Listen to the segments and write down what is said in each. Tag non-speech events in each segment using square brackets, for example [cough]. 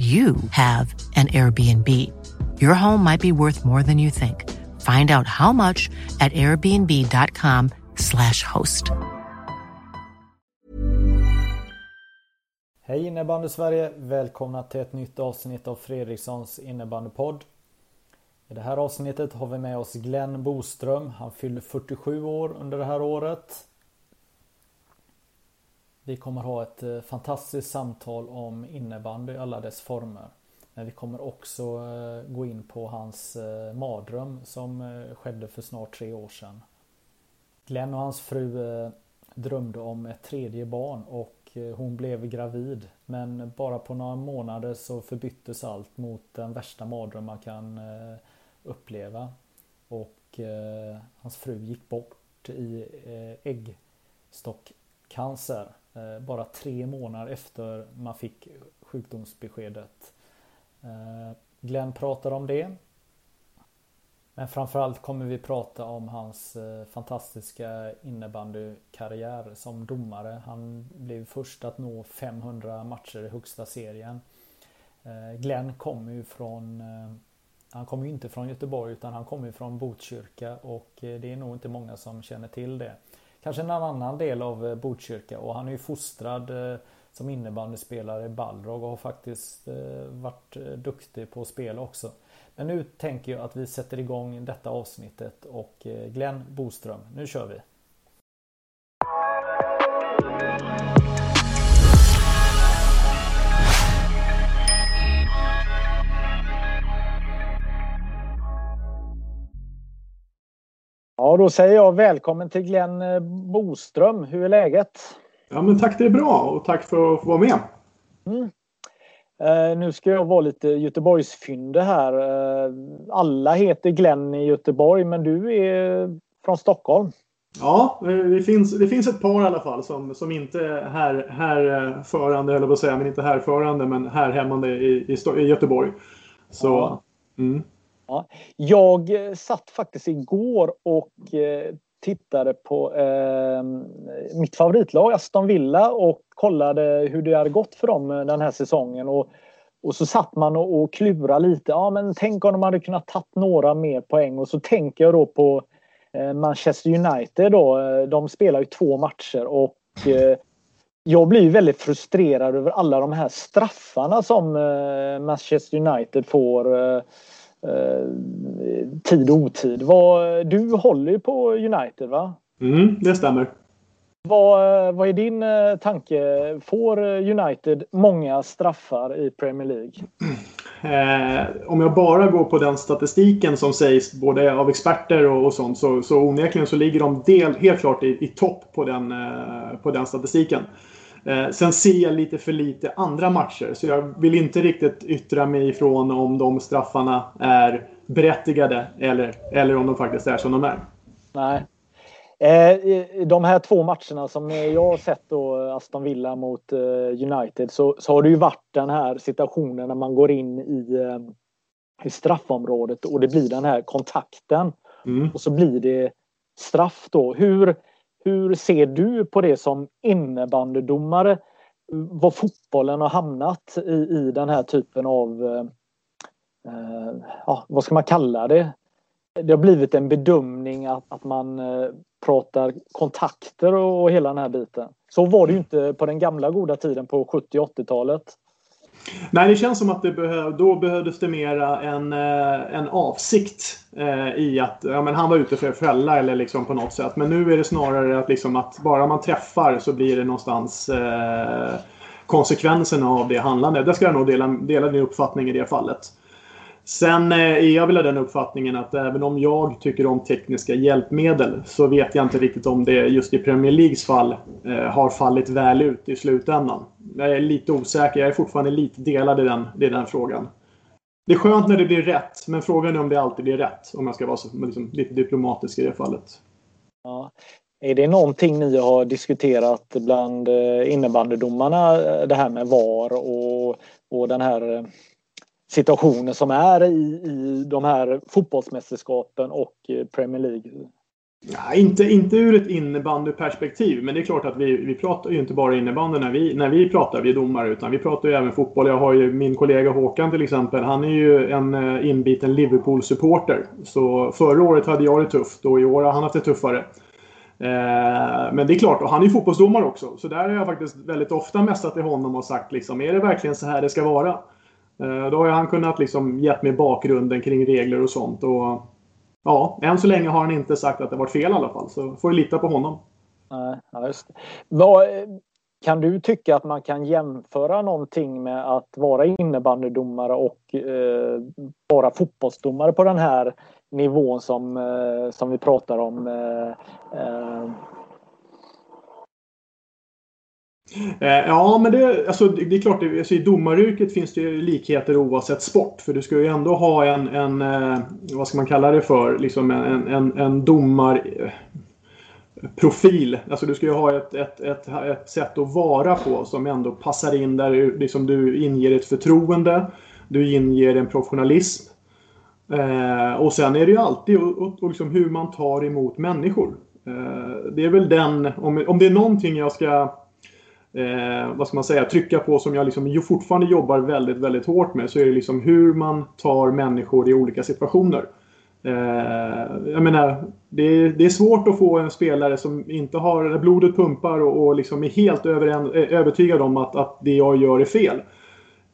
you have an Airbnb. Your home might be worth more than you think. Find out how much at airbnb.com slash host. Hej innebandy Sverige! Välkomna till ett nytt avsnitt av Fredrikssons innebandypodd. I det här avsnittet har vi med oss Glenn Boström. Han fyller 47 år under det här året. Vi kommer ha ett eh, fantastiskt samtal om innebandy i alla dess former. Men vi kommer också eh, gå in på hans eh, mardröm som skedde för snart tre år sedan. Glenn och hans fru drömde om ett tredje barn och hon blev gravid. Men bara på några månader så förbyttes allt mot den värsta mardröm man kan uppleva. Och hans fru gick bort i äggstockcancer. Eh, bara tre månader efter man fick sjukdomsbeskedet. Eh, Glenn pratar om det. Men framförallt kommer vi prata om hans eh, fantastiska innebandykarriär som domare. Han blev först att nå 500 matcher i högsta serien. Glenn kommer ju från Han kommer ju inte från Göteborg utan han kommer från Botkyrka och det är nog inte många som känner till det kanske en annan del av eh, Botkyrka och han är ju fostrad eh, som innebandyspelare i Balrog och har faktiskt eh, varit duktig på att spela också. Men nu tänker jag att vi sätter igång detta avsnittet och Glenn Boström, nu kör vi! Ja, då säger jag välkommen till Glenn eh, Boström. Hur är läget? Ja, men tack, det är bra och tack för att få vara med. Mm. Eh, nu ska jag vara lite Göteborgsfynde här. Eh, alla heter Glenn i Göteborg, men du är från Stockholm. Ja, det finns, det finns ett par i alla fall som, som inte är här, härförande, eller vad säga, men inte härförande, men härhämmande i, i, i Göteborg. Så, ja. mm. Ja. Jag eh, satt faktiskt igår och eh, tittade på eh, mitt favoritlag Aston Villa och kollade hur det hade gått för dem eh, den här säsongen. Och, och så satt man och, och klurade lite. Ja, men tänk om de hade kunnat ta några mer poäng. Och så tänker jag då på eh, Manchester United. Då. De spelar ju två matcher och eh, jag blir väldigt frustrerad över alla de här straffarna som Manchester United får tid och otid. Vad, du håller ju på United va? Mm, det stämmer. Vad, vad är din eh, tanke? Får United många straffar i Premier League? Eh, om jag bara går på den statistiken som sägs både av experter och, och sånt så, så onekligen så ligger de del, helt klart i, i topp på den, eh, på den statistiken. Eh, sen ser jag lite för lite andra matcher så jag vill inte riktigt yttra mig ifrån om de straffarna är berättigade eller, eller om de faktiskt är som de är. Nej. Eh, de här två matcherna som jag har sett då, Aston Villa mot eh, United, så, så har det ju varit den här situationen när man går in i, eh, i straffområdet och det blir den här kontakten. Mm. Och så blir det straff då. Hur, hur ser du på det som innebandydomare? Var fotbollen har hamnat i, i den här typen av, eh, eh, ja, vad ska man kalla det? Det har blivit en bedömning att, att man eh, pratar kontakter och hela den här biten. Så var det ju inte på den gamla goda tiden på 70 80-talet. Nej, det känns som att det behöv, då behövdes det mera en, eh, en avsikt eh, i att ja, men han var ute för att fälla eller liksom på något sätt. Men nu är det snarare att, liksom att bara man träffar så blir det någonstans eh, konsekvenserna av det handlandet. Där ska jag nog dela, dela din uppfattning i det fallet. Sen är jag väl av den uppfattningen att även om jag tycker om tekniska hjälpmedel så vet jag inte riktigt om det just i Premier Leagues fall eh, har fallit väl ut i slutändan. Jag är lite osäker. Jag är fortfarande lite delad i den, i den frågan. det är skönt när det blir rätt, men frågan är om det alltid blir rätt. Om jag ska vara så, liksom, lite diplomatisk i det fallet. Ja. Är det någonting ni har diskuterat bland eh, innebandydomarna, det här med VAR och, och den här situationen som är i, i de här fotbollsmästerskapen och eh, Premier League? Ja, inte, inte ur ett innebandyperspektiv, men det är klart att vi, vi pratar ju inte bara innebandy när vi, när vi pratar, vi domare, utan vi pratar ju även fotboll. Jag har ju min kollega Håkan till exempel, han är ju en eh, inbiten Liverpool-supporter. Så förra året hade jag det tufft och i år har han haft det tuffare. Eh, men det är klart, och han är ju fotbollsdomare också. Så där har jag faktiskt väldigt ofta mässat till honom och sagt liksom, är det verkligen så här det ska vara? Eh, då har han kunnat liksom gett mig bakgrunden kring regler och sånt. Och ja, än så länge har han inte sagt att det varit fel i alla fall. Så får vi lita på honom. Ja, just Vad, eh, kan du tycka att man kan jämföra någonting med att vara innebandydomare och eh, vara fotbollsdomare på den här nivån som, eh, som vi pratar om. Eh, eh. Eh, ja, men det, alltså, det är klart, alltså, i domaryrket finns det likheter oavsett sport. För du ska ju ändå ha en, en eh, vad ska man kalla det för, liksom en, en, en domar eh, profil. Alltså du ska ju ha ett, ett, ett, ett sätt att vara på som ändå passar in där liksom du inger ett förtroende. Du inger en professionalism. Eh, och sen är det ju alltid och, och, och liksom hur man tar emot människor. Eh, det är väl den, om, om det är någonting jag ska eh, vad ska man säga, trycka på som jag liksom fortfarande jobbar väldigt, väldigt hårt med så är det liksom hur man tar människor i olika situationer. Eh, jag menar, det är, det är svårt att få en spelare som inte har blodet pumpar och, och liksom är helt över, eh, övertygad om att, att det jag gör är fel.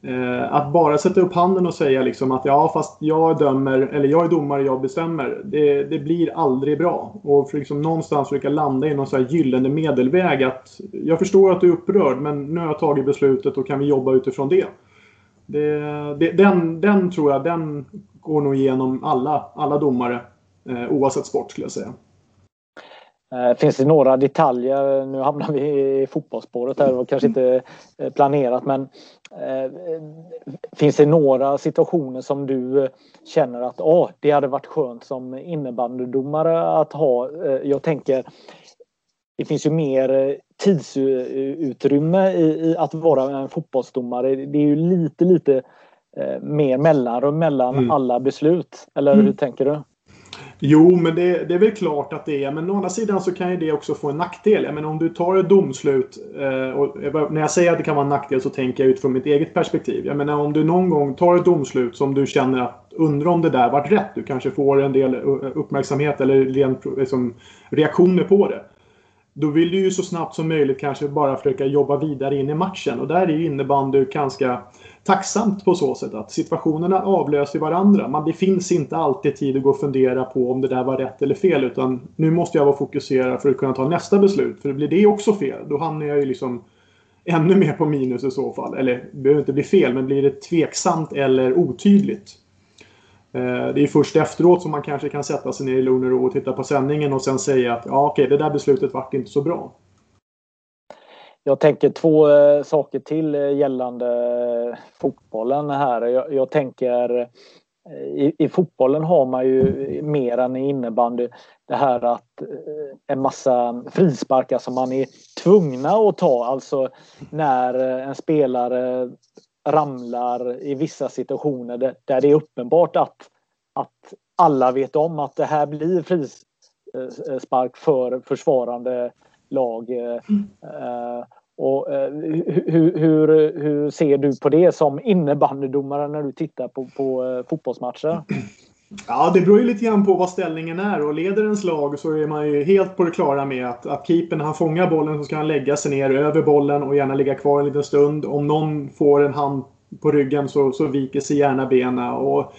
Eh, att bara sätta upp handen och säga liksom att ja, fast jag dömer, eller jag är domare, jag bestämmer. Det, det blir aldrig bra. Och för liksom någonstans försöka landa i någon så här gyllene medelväg att jag förstår att du är upprörd, men nu har jag tagit beslutet och kan vi jobba utifrån det. det, det den, den tror jag, den går nog igenom alla, alla domare eh, oavsett sport skulle jag säga. Eh, finns det några detaljer, nu hamnar vi i fotbollsspåret här och kanske inte eh, planerat men eh, Finns det några situationer som du känner att oh, det hade varit skönt som innebandydomare att ha? Jag tänker Det finns ju mer tidsutrymme i, i att vara en fotbollsdomare. Det är ju lite lite mer mellanrum mellan mm. alla beslut. Eller mm. hur tänker du? Jo, men det, det, är väl klart att det är. Men å andra sidan så kan ju det också få en nackdel. Jag menar, om du tar ett domslut. Eh, och eh, när jag säger att det kan vara en nackdel så tänker jag utifrån mitt eget perspektiv. Jag menar om du någon gång tar ett domslut som du känner att undrar om det där vart rätt. Du kanske får en del eh, uppmärksamhet eller liksom, reaktioner på det. Då vill du ju så snabbt som möjligt kanske bara försöka jobba vidare in i matchen. Och där är ju innebandy ganska tacksamt på så sätt att situationerna avlöser varandra. Man, det finns inte alltid tid att gå och fundera på om det där var rätt eller fel. Utan nu måste jag vara fokuserad för att kunna ta nästa beslut. För blir det också fel, då hamnar jag ju liksom ännu mer på minus i så fall. Eller det behöver inte bli fel, men blir det tveksamt eller otydligt. Eh, det är först efteråt som man kanske kan sätta sig ner i lugn och ro och titta på sändningen och sen säga att ja, okej, det där beslutet vart inte så bra. Jag tänker två eh, saker till eh, gällande eh, fotbollen här. Jag, jag tänker i, i, fotbollen har man ju mer än i innebandy det här att en massa frisparkar som man är tvungna att ta. Alltså när en spelare ramlar i vissa situationer där det är uppenbart att, att alla vet om att det här blir frispark för försvarande lag. Mm. Och, eh, hur, hur, hur, ser du på det som innebandydomare när du tittar på, på eh, fotbollsmatcher? [clears throat] Ja, det beror ju lite grann på vad ställningen är och leder ens lag så är man ju helt på det klara med att, att keepern, han fångar bollen så ska han lägga sig ner över bollen och gärna ligga kvar en liten stund. Om någon får en hand på ryggen så, så viker sig gärna benen. Och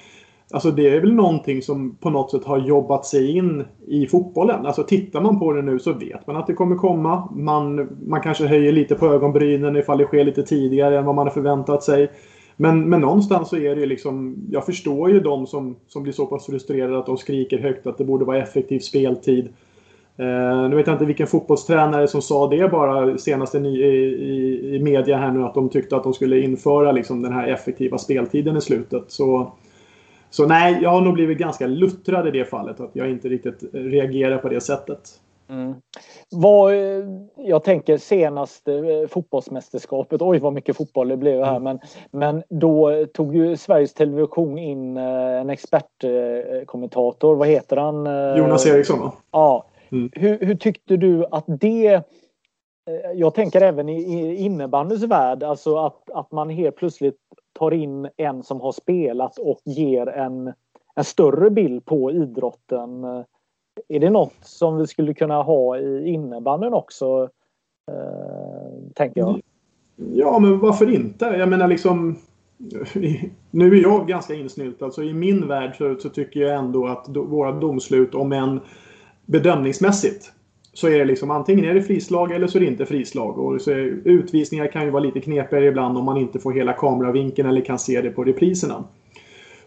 Alltså det är väl någonting som på något sätt har jobbat sig in i fotbollen. Alltså tittar man på det nu så vet man att det kommer komma. Man, man kanske höjer lite på ögonbrynen ifall det sker lite tidigare än vad man har förväntat sig. Men, men någonstans så är det ju liksom, jag förstår ju de som, som blir så pass frustrerade att de skriker högt att det borde vara effektiv speltid. Uh, nu vet jag inte vilken fotbollstränare som sa det bara senast i, i, i media här nu att de tyckte att de skulle införa liksom den här effektiva speltiden i slutet. Så så nej, jag har nog blivit ganska luttrad i det fallet. Att jag inte riktigt reagerar på det sättet. Mm. Vad, jag tänker senaste eh, fotbollsmästerskapet, oj vad mycket fotboll det blev här, mm. men, men då tog ju Sveriges Television in eh, en expertkommentator, vad heter han? Eh, Jonas Eriksson va? Ja. Mm. Hur, hur, tyckte du att det jag tänker även i innebandyns värld, alltså att, att man helt plötsligt tar in en som har spelat och ger en, en större bild på idrotten är det något som vi skulle kunna ha i innebandyn också? Eh, tänker jag. Ja, men varför inte? Jag menar liksom... Nu är jag ganska insnyltad, så alltså i min värld så, så tycker jag ändå att do, våra domslut, om en bedömningsmässigt, så är det liksom antingen är det frislag eller så är det inte frislag. Och så är, utvisningar kan ju vara lite knepigare ibland om man inte får hela kameravinkeln eller kan se det på repriserna.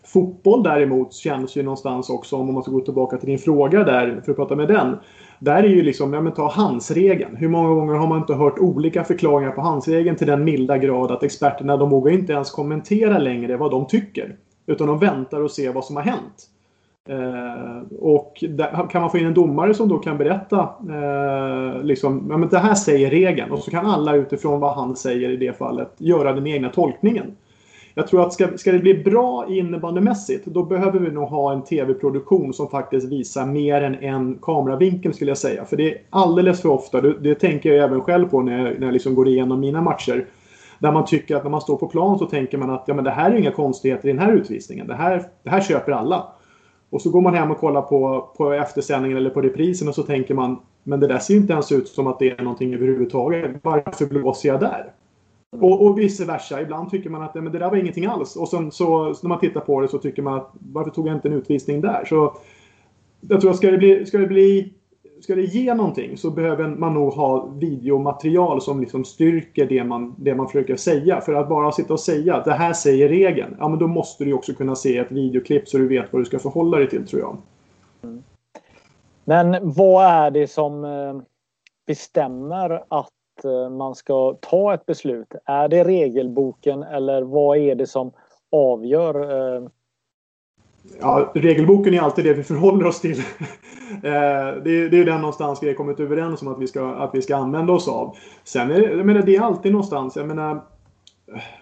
Fotboll däremot känns ju någonstans också, om man ska gå tillbaka till din fråga där för att prata med den. Där är ju liksom, ja men ta handsregeln. Hur många gånger har man inte hört olika förklaringar på handsregeln till den milda grad att experterna de vågar inte ens kommentera längre vad de tycker. Utan de väntar och ser vad som har hänt. Eh, och där, kan man få in en domare som då kan berätta eh, liksom, ja, men det här säger regeln och så kan alla utifrån vad han säger i det fallet göra den egna tolkningen. Jag tror att ska, ska det bli bra innebandymässigt då behöver vi nog ha en tv-produktion som faktiskt visar mer än en kameravinkel skulle jag säga. För det är alldeles för ofta, det, det tänker jag även själv på när jag, när jag liksom går igenom mina matcher. Där man tycker att när man står på plan så tänker man att ja, men det här är inga konstigheter i den här utvisningen. Det här, det här köper alla. Och så går man hem och kollar på, på eftersändningen eller på reprisen och så tänker man men det där ser inte ens ut som att det är någonting överhuvudtaget. Varför blåser jag där? Och, och vice versa. Ibland tycker man att men det där var ingenting alls. Och sen så, så när man tittar på det så tycker man att varför tog jag inte en utvisning där? Så jag tror att ska det bli, ska det bli Ska det ge någonting så behöver man nog ha videomaterial som liksom styrker det man, det man försöker säga. För att bara sitta och säga att det här säger regeln. Ja men då måste du också kunna se ett videoklipp så du vet vad du ska förhålla dig till tror jag. Men vad är det som eh, bestämmer att eh, man ska ta ett beslut? Är det regelboken eller vad är det som avgör? Eh, Ja, regelboken är alltid det vi förhåller oss till. [laughs] Eh, det, är, det är den någonstans vi har kommit överens om att vi ska, att vi ska använda oss av. Sen är det, jag menar, det är alltid någonstans. Jag menar,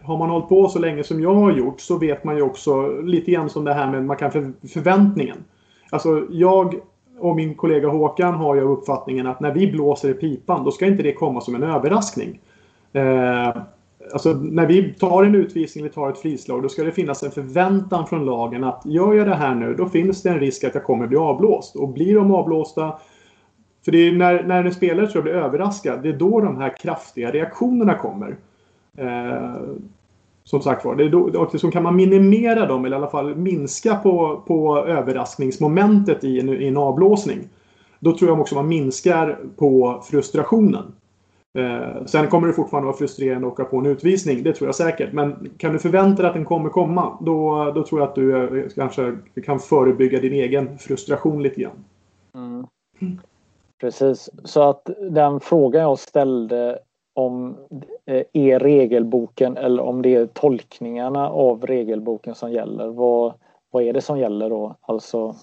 har man hållit på så länge som jag har gjort så vet man ju också lite grann som det här med man kan för, förväntningen. Alltså jag och min kollega Håkan har ju uppfattningen att när vi blåser i pipan då ska inte det komma som en överraskning. Eh, alltså när vi tar en utvisning eller tar ett frislag då ska det finnas en förväntan från lagen att gör jag det här nu då finns det en risk att jag kommer bli avblåst. Och blir de avblåsta för det är när, när en spelare tror jag blir överraskad, det är då de här kraftiga reaktionerna kommer. Eh, som sagt var, det då, så liksom kan man minimera dem eller i alla fall minska på, på överraskningsmomentet i en, i en avblåsning. Då tror jag också man minskar på frustrationen. Eh, sen kommer det fortfarande vara frustrerande att åka på en utvisning, det tror jag säkert. Men kan du förvänta dig att den kommer komma, då, då tror jag att du eh, kanske kan förebygga din egen frustration lite grann. Mm. Precis, så att den frågan jag ställde om eh, är regelboken eller om det är tolkningarna av regelboken som gäller. Vad, vad är det som gäller då? Alltså...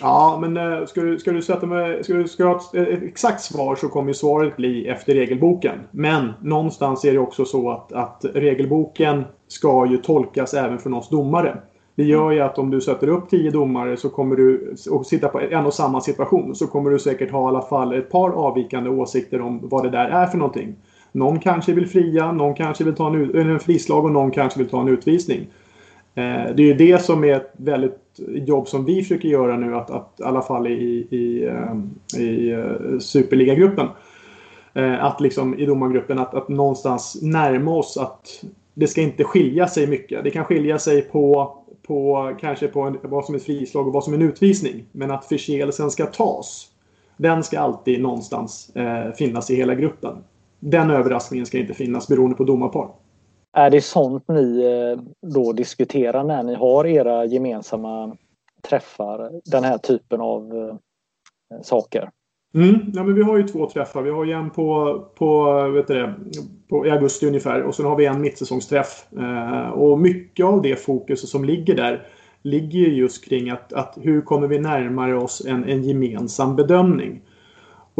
Ja, men eh, ska du, ska du sätta med, ska du ska ha ett, ett exakt svar så kommer svaret bli efter regelboken. Men någonstans är det också så att, att regelboken ska ju tolkas även från oss domare. Det gör ju att om du sätter upp tio domare så kommer du och sitta på en och samma situation så kommer du säkert ha i alla fall ett par avvikande åsikter om vad det där är för någonting. Någon kanske vill fria, någon kanske vill ta en, en frislag och någon kanske vill ta en utvisning. Eh, det är ju det som är ett väldigt jobb som vi försöker göra nu, att, att i alla fall i, i, i eh, eh, Superligagruppen. Eh, att liksom i domargruppen att, att någonstans närma oss att det ska inte skilja sig mycket. Det kan skilja sig på, på kanske på en, vad som är ett frislag och vad som är en utvisning. Men att förseelsen ska tas. Den ska alltid någonstans eh, finnas i hela gruppen den överraskningen ska inte finnas beroende på domarpar. Är det sånt ni eh, då diskuterar när ni har era gemensamma träffar? Den här typen av eh, saker? Mm, ja, men vi har ju två träffar. Vi har ju en på, på, vet det, på i augusti ungefär och sen har vi en mittsäsongsträff. Eh, och mycket av det fokus som ligger där ligger just kring att, att hur kommer vi närmare oss en, en gemensam bedömning.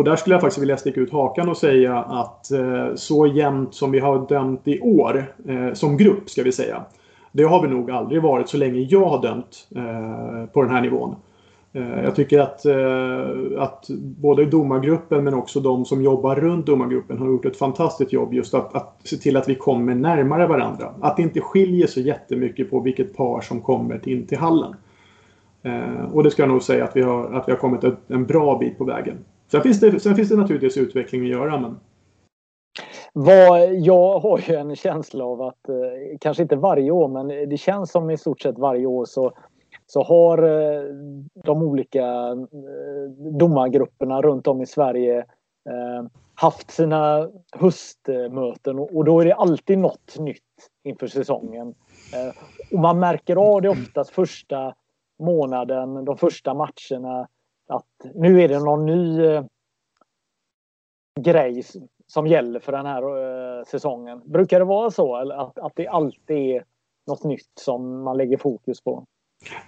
Och där skulle jag faktiskt vilja sticka ut hakan och säga att eh, så jämnt som vi har dömt i år, eh, som grupp ska vi säga, det har vi nog aldrig varit så länge jag har dömt eh, på den här nivån. Eh, jag tycker att, eh, att både domargruppen men också de som jobbar runt domargruppen har gjort ett fantastiskt jobb just att, att se till att vi kommer närmare varandra. Att det inte skiljer så jättemycket på vilket par som kommer in till hallen. Eh, och det ska jag nog säga att vi har, att vi har kommit en bra bit på vägen. Sen finns det, sen finns det naturligtvis utveckling att göra. Men... Vad, jag har ju en känsla av att, eh, kanske inte varje år, men det känns som i stort sett varje år så så har eh, de olika eh, domargrupperna runt om i Sverige haft sina höstmöten och då är det alltid något nytt inför säsongen. Och man märker av det oftast första månaden, de första matcherna att nu är det någon ny eh, grej som gäller för den här eh, säsongen. Brukar det vara så? Eller att, att det alltid är något nytt som man lägger fokus på?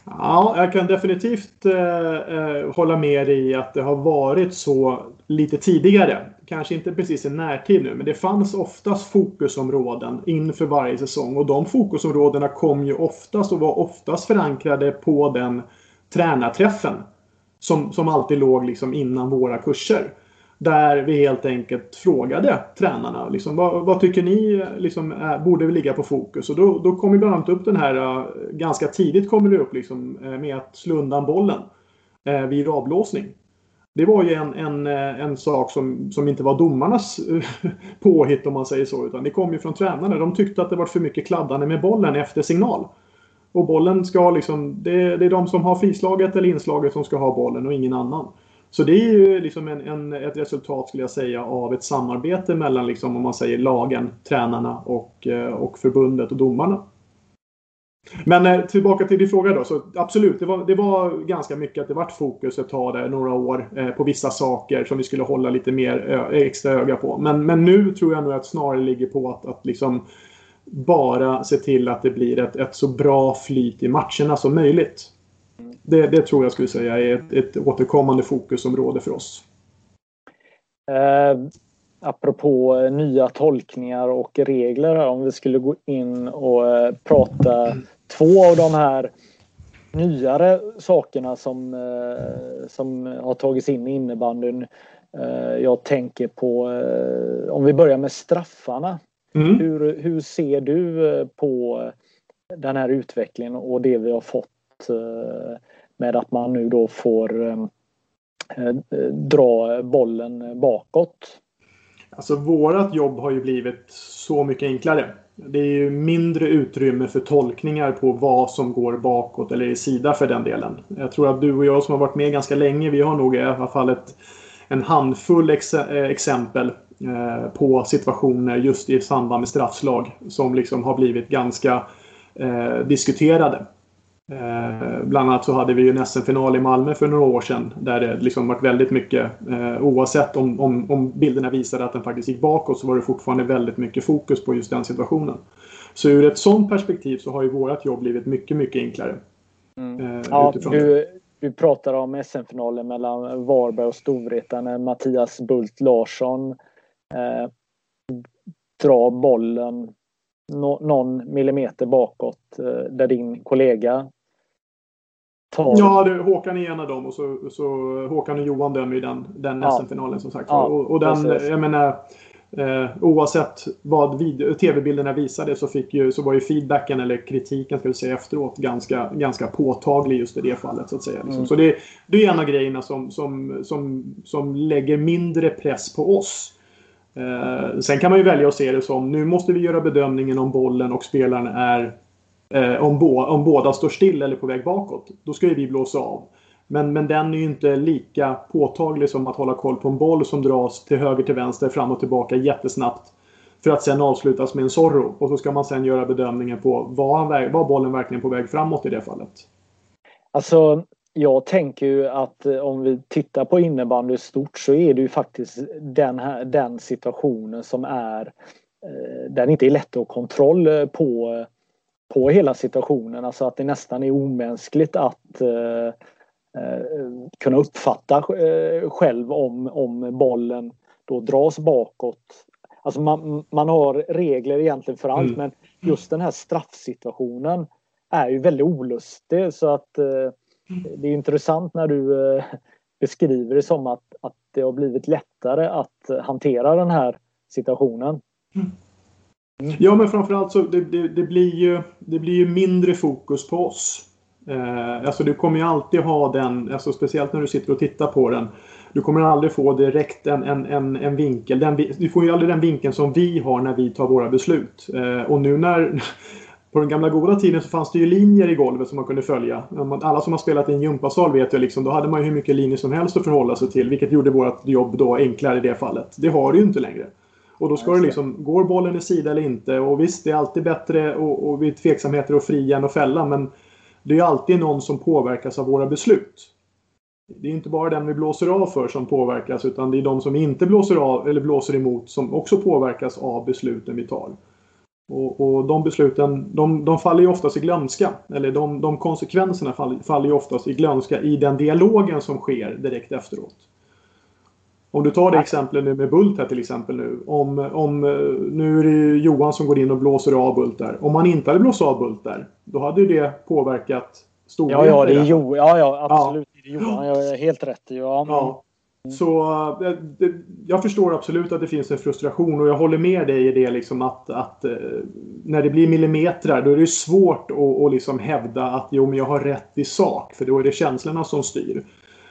Ja, jag kan definitivt eh, eh, hålla med i att det har varit så lite tidigare. Kanske inte precis i närtid nu, men det fanns oftast fokusområden inför varje säsong. Och de fokusområdena kom ju oftast och var oftast förankrade på den tränarträffen. Som, som alltid låg liksom innan våra kurser. Där vi helt enkelt frågade tränarna liksom, vad, vad tycker ni liksom, är, borde ligga på fokus? Och då, då ju bland annat upp den här, eh, ganska tidigt kommer det upp liksom, eh, med att slå undan bollen eh, vid avblåsning. Det var ju en, en, eh, en sak som, som inte var domarnas [laughs] påhitt om man säger så. Utan det kom ju från tränarna. De tyckte att det var för mycket kladdande med bollen efter signal. Och bollen ska liksom, det, det är de som har frislaget eller inslaget som ska ha bollen och ingen annan. Så det är ju liksom en, en, ett resultat skulle jag säga av ett samarbete mellan liksom, om man säger lagen, tränarna och, eh, och förbundet och domarna. Men eh, tillbaka till din fråga då. Så absolut, det var, det var ganska mycket att det vart fokus ett tag där, några år, eh, på vissa saker som vi skulle hålla lite mer extra öga på. Men, men nu tror jag nog att snarare ligger på att, att liksom bara se till att det blir ett, ett så bra flyt i matcherna som möjligt. Det, det tror jag skulle säga är ett, ett återkommande fokusområde för oss. Eh, apropå nya tolkningar och regler om vi skulle gå in och eh, prata två av de här nyare sakerna som, eh, som har tagits in i innebandyn. Eh, jag tänker på, eh, om vi börjar med straffarna. Mm. Hur, hur ser du eh, på den här utvecklingen och det vi har fått med att man nu då får eh, eh, dra bollen bakåt. Alltså vårat jobb har ju blivit så mycket enklare. Det är ju mindre utrymme för tolkningar på vad som går bakåt eller i sida för den delen. Jag tror att du och jag som har varit med ganska länge, vi har nog i alla fall ett, en handfull ex eh, exempel eh, på situationer just i samband med straffslag som liksom har blivit ganska eh, diskuterade. Eh, bland annat så hade vi ju en SM-final i Malmö för några år sedan där det liksom varit väldigt mycket, eh, oavsett om, om, om bilderna visade att den faktiskt gick bakåt så var det fortfarande väldigt mycket fokus på just den situationen. Så ur ett sådant perspektiv så har ju vårt jobb blivit mycket, mycket enklare. Mm. Eh, ja, du, du pratar om SM-finalen mellan Varberg och Storvreta när Mattias Bult Larsson eh, drar bollen no, någon millimeter bakåt eh, där din kollega tar... Ja, det, Håkan är en av dem och så, så Håkan och Johan dömer ju den, den ja. SM-finalen som sagt. Ja, och, och den, precis. jag menar eh, oavsett vad tv-bilderna visade så, fick ju, så var ju feedbacken eller kritiken ska vi säga efteråt ganska, ganska påtaglig just i det fallet. Så att säga. Liksom. Mm. Så det, det är en av grejerna som, som, som, som lägger mindre press på oss. Eh, sen kan man ju välja att se det som nu måste vi göra bedömningen om bollen och spelaren är eh, om, bo, om båda står still eller på väg bakåt. Då ska ju vi blåsa av. Men, men den är ju inte lika påtaglig som att hålla koll på en boll som dras till höger till vänster fram och tillbaka jättesnabbt. För att sen avslutas med en Zorro. Och så ska man sen göra bedömningen på var, var bollen verkligen på väg framåt i det fallet. Alltså jag tänker ju att eh, om vi tittar på innebandy stort så är det ju faktiskt den, här, den situationen som är eh, den inte är lätt att ha kontroll eh, på på hela situationen. Alltså att det nästan är omänskligt att eh, kunna uppfatta själv om, om bollen då dras bakåt. Alltså man, man har regler egentligen för allt mm. men just den här straffsituationen är ju väldigt olustig så att eh, det är intressant när du eh, beskriver det som att, att det har blivit lättare att hantera den här situationen. Mm. Ja, men framförallt så det, det, det, blir ju, det blir ju mindre fokus på oss. Eh, alltså du kommer ju alltid ha den, alltså speciellt när du sitter och tittar på den. Du kommer aldrig få direkt en, en, en, en vinkel. Den, du får ju aldrig den vinkeln som vi har när vi tar våra beslut. Eh, och nu när på den gamla goda tiden så fanns det ju linjer i golvet som man kunde följa. Alla som har spelat i en gympasal vet ju liksom, då hade man ju hur mycket linjer som helst att förhålla sig till. Vilket gjorde vårt jobb då enklare i det fallet. Det har du ju inte längre. Och då ska det liksom, går bollen i sida eller inte? Och visst, det är alltid bättre och, och vid tveksamheter att fria än att fälla. Men det är ju alltid någon som påverkas av våra beslut. Det är inte bara den vi blåser av för som påverkas utan det är de som inte blåser av eller blåser emot som också påverkas av besluten vi tar. Och, och de besluten de, de, faller ju oftast i glömska. Eller de, de konsekvenserna faller, faller ju oftast i glömska i den dialogen som sker direkt efteråt. Om du tar det exemplet nu med Bult här till exempel nu. Om, om, nu är det Johan som går in och blåser av Bult där. Om man inte hade blåst av Bult där, då hade det påverkat storleken. Ja, ja, det är jo, ja, ja, absolut. Ja. Johan, jag är helt rätt. Ja. ja. Så det, det, jag förstår absolut att det finns en frustration och jag håller med dig i det liksom att, att eh, när det blir millimeter då är det svårt att, att liksom hävda att jo, men jag har rätt i sak för då är det känslorna som styr.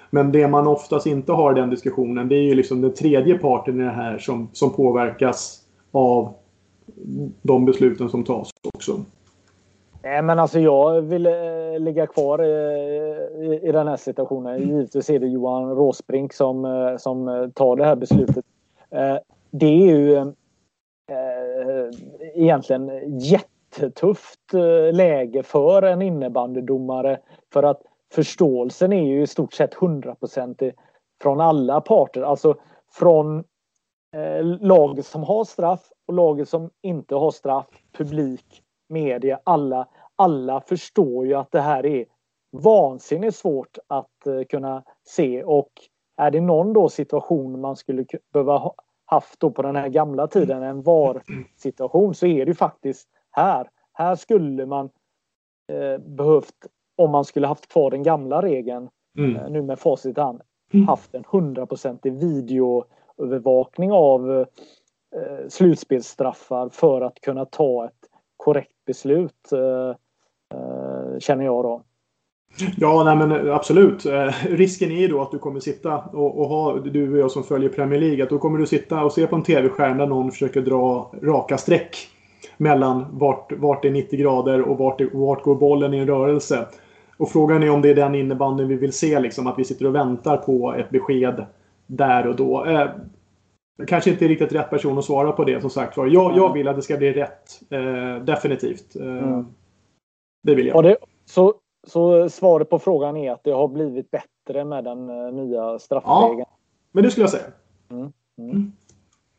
Men det man oftast inte har i den diskussionen det är ju liksom den tredje parten i det här som, som påverkas av de besluten som tas också. Nej men alltså jag vill eh, ligga kvar i, i, den här situationen. Givetvis är det Johan Råsbrink som, eh, som tar det här beslutet. Eh, det är ju eh, egentligen jättetufft eh, läge för en innebandydomare. För att förståelsen är ju i stort sett hundraprocentig från alla parter. Alltså från eh, laget som har straff och laget som inte har straff, publik, media, alla. Alla förstår ju att det här är vansinnigt svårt att eh, kunna se och är det någon då situation man skulle behöva ha haft då på den här gamla tiden, en VAR-situation, så är det faktiskt här. Här skulle man eh, behövt om man skulle haft kvar den gamla regeln mm. Eh, nu med facit i hand mm. haft en hundraprocentig videoövervakning av slutspelsstraffar för att kunna ta ett korrekt beslut. Eh, eh, känner jag då. Ja, nej men eh, absolut. Eh, risken är ju då att du kommer sitta och, och, ha, du och jag som följer Premier League, att då kommer du sitta och se på en TV-skärm där någon försöker dra raka streck mellan vart, vart är 90 grader och vart, vart går bollen i en rörelse. Och frågan är om det är den innebandyn vi vill se, liksom, att vi sitter och väntar på ett besked där och då. Eh, kanske inte är riktigt rätt person att svara på det som sagt var. Jag, jag vill att det ska bli rätt. Eh, definitivt. Eh, mm. Det vill jag. Det, så, så svaret på frågan är att det har blivit bättre med den uh, nya straffregeln? Ja, men det skulle jag säga. Mm. Mm.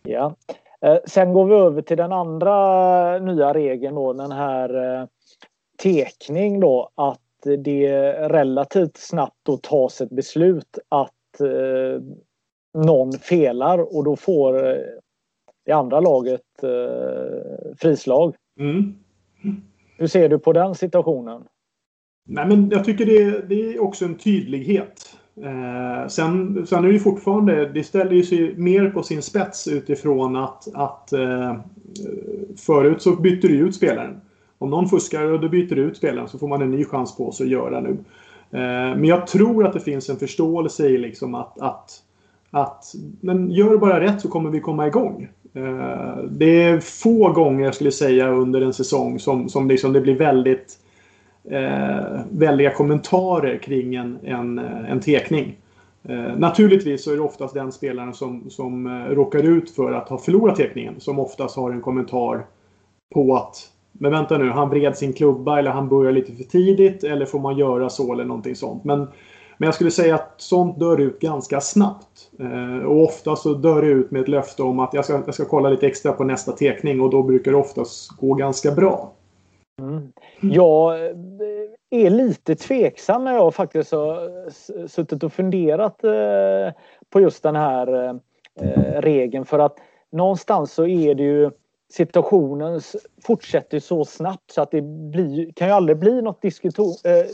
Ja. Eh, sen går vi över till den andra nya regeln då, den här eh, tekning då att det relativt snabbt då tas ett beslut att eh, någon felar och då får eh, det andra laget eh, frislag. Mm. Hur ser du på den situationen? Nej, men jag tycker det, det är också en tydlighet. Eh, sen, sen är det fortfarande, det ställer sig mer på sin spets utifrån att, att eh, förut så bytte du ut spelaren. Om någon fuskar och då byter ut spelaren så får man en ny chans på sig att göra nu. Eh, men jag tror att det finns en förståelse i liksom att, att, att men gör bara rätt så kommer vi komma igång. Eh, det är få gånger jag skulle säga under en säsong som, som liksom det blir väldigt eh, väldiga kommentarer kring en, en, en tekning. Eh, naturligtvis så är det oftast den spelaren som, som eh, råkar ut för att ha förlorat tekningen som oftast har en kommentar på att men vänta nu, han vred sin klubba eller han börjar lite för tidigt eller får man göra så eller någonting sånt. Men, men jag skulle säga att sånt dör ut ganska snabbt. Eh, och ofta så dör det ut med ett löfte om att jag ska, jag ska kolla lite extra på nästa tekning och då brukar det oftast gå ganska bra. Mm. Jag eh, är lite tveksam när jag faktiskt har suttit och funderat eh, på just den här regeln för att någonstans så är det ju situationen fortsätter så snabbt så att det blir, kan ju aldrig bli något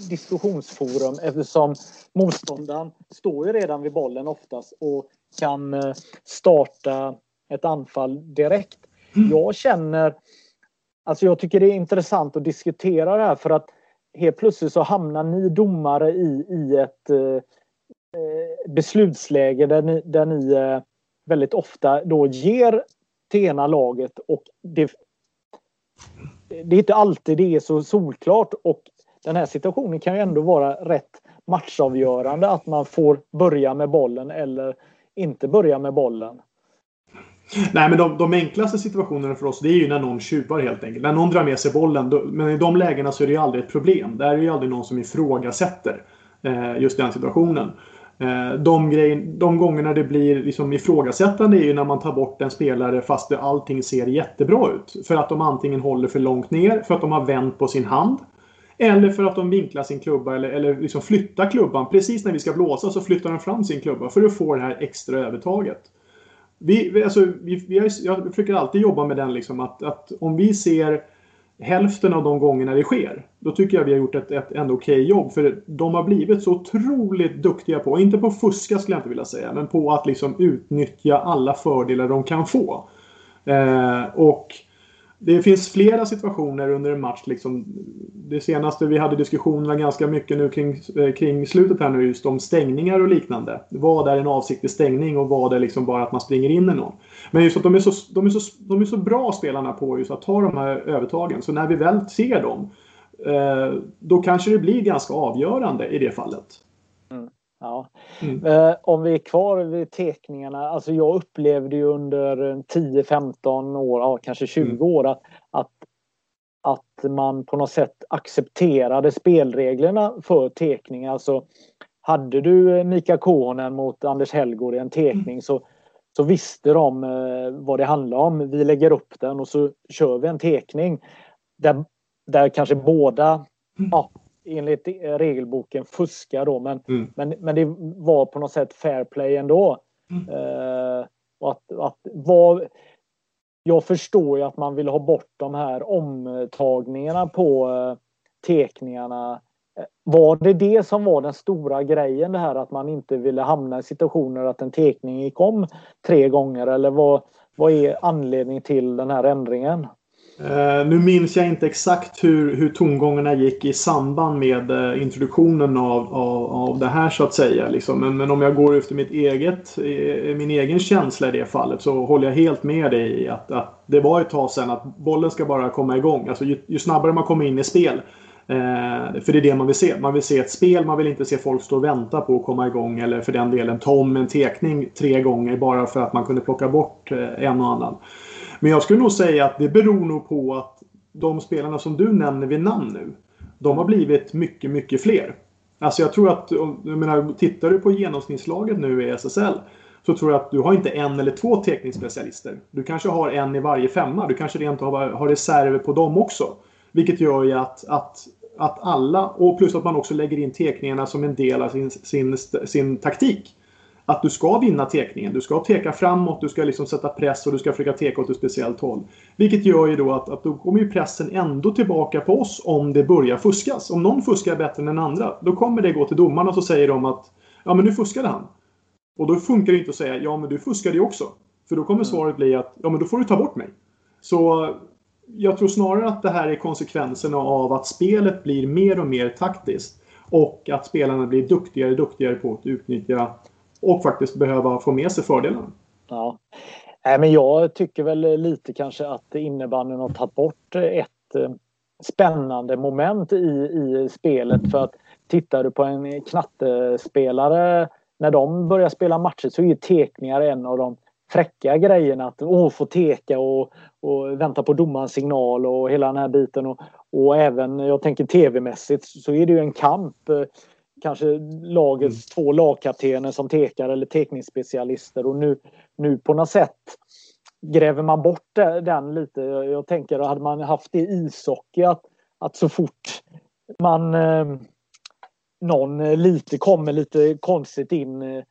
diskussionsforum eftersom motståndaren står ju redan vid bollen oftast och kan starta ett anfall direkt. Mm. Jag känner Alltså jag tycker det är intressant att diskutera det här för att helt plötsligt så hamnar ni domare i, i ett eh, eh, beslutsläge där ni, där ni eh, väldigt ofta då ger till ena laget och det, det är inte alltid det är så solklart och den här situationen kan ju ändå vara rätt matchavgörande att man får börja med bollen eller inte börja med bollen. Nej, men de, de, enklaste situationerna för oss det är ju när någon tjuvar helt enkelt. När någon drar med sig bollen. Då, men i de lägena så är det ju aldrig ett problem. Där är det ju aldrig någon som ifrågasätter eh, just den situationen. Eh, de, grej, de gångerna det blir liksom ifrågasättande är ju när man tar bort en spelare fast det, allting ser jättebra ut. För att de antingen håller för långt ner, för att de har vänt på sin hand. Eller för att de vinklar sin klubba eller, eller liksom flyttar klubban. Precis när vi ska blåsa så flyttar de fram sin klubba för att få det här extra övertaget. Vi, alltså, vi, vi har, jag försöker alltid jobba med den liksom att, att om vi ser hälften av de gångerna det sker, då tycker jag vi har gjort ett, ett ändå okej okay jobb. För de har blivit så otroligt duktiga på, inte på att fuska skulle jag inte vilja säga, men på att liksom utnyttja alla fördelar de kan få. Eh, och det finns flera situationer under en match. Liksom, det senaste vi hade diskussionerna ganska mycket nu kring, eh, kring slutet här nu just om stängningar och liknande. Vad är en avsiktlig stängning och vad är liksom bara att man springer in i någon? Men just att de är så, de är så, de är så bra spelarna på just att ta de här övertagen. Så när vi väl ser dem eh, då kanske det blir ganska avgörande i det fallet. Ja. Mm. Eh, om vi är kvar vid teckningarna. Alltså jag upplevde ju under 10-15 år, ja, kanske 20 mm. år att, att, att man på något sätt accepterade spelreglerna för teckning. Alltså hade du Mika Konen mot Anders Hellgård i en tekning mm. så, så visste de eh, vad det handlade om. Vi lägger upp den och så kör vi en tekning. Där, där kanske båda mm. ja, enligt regelboken fuska då men, mm. men, men det var på något sätt fair play ändå. Mm. Eh, att, att var, jag förstår ju att man vill ha bort de här omtagningarna på eh, tekningarna. Eh, var det det som var den stora grejen det här att man inte ville hamna i situationer att en tekning gick om tre gånger eller vad, vad är anledningen till den här ändringen? Uh, nu minns jag inte exakt hur, hur tongångarna gick i samband med uh, introduktionen av, av, av det här så att säga. Liksom. Men, men om jag går efter mitt eget, uh, min egen känsla i det fallet så håller jag helt med dig i att, att det var ett tag sedan att bollen ska bara komma igång. Alltså, ju, ju snabbare man kommer in i spel för det är det man vill se. Man vill se ett spel, man vill inte se folk stå och vänta på att komma igång. Eller för den delen ta om en tekning tre gånger bara för att man kunde plocka bort en och annan. Men jag skulle nog säga att det beror nog på att de spelarna som du nämner vid namn nu. De har blivit mycket, mycket fler. Alltså jag tror att, jag menar, tittar du på genomsnittslaget nu i SSL så tror jag att du har inte en eller två teckningsspecialister. Du kanske har en i varje femma. Du kanske rent har, har reserver på dem också. Vilket gör ju att, att, att alla, och plus att man också lägger in teckningarna som en del av sin, sin, sin taktik att du ska vinna tekningen. Du ska teka framåt, du ska liksom sätta press och du ska försöka teka åt ett speciellt håll. Vilket gör ju då att, att då kommer ju pressen ändå tillbaka på oss om det börjar fuskas. Om någon fuskar bättre än den andra, då kommer det gå till domarna och så säger de att ja men nu fuskade han. Och då funkar det inte att säga ja men du fuskade ju också. För då kommer mm. svaret bli att ja men då får du ta bort mig. Så jag tror snarare att det här är konsekvenserna av att spelet blir mer och mer taktiskt. Och att spelarna blir duktigare och duktigare på att utnyttja och faktiskt behöva få med sig fördelarna. Ja. Nej, men jag tycker väl lite kanske att innebandyn har tagit bort ett eh, spännande moment i, i spelet. För att tittar du på en knattespelare när de börjar spela matcher så är tekningar en av de fräcka grejerna. Att åh, få teka och, och vänta på domarens signal och hela den här biten. Och, och även, jag tänker tv-mässigt, så är det ju en kamp eh, kanske lagets mm. två lagkaptener som tekar eller tekningsspecialister och nu, nu på något sätt gräver man bort den lite. Jag tänker, hade man haft det i ishockey att, att så fort man eh, någon lite kommer lite konstigt in eh,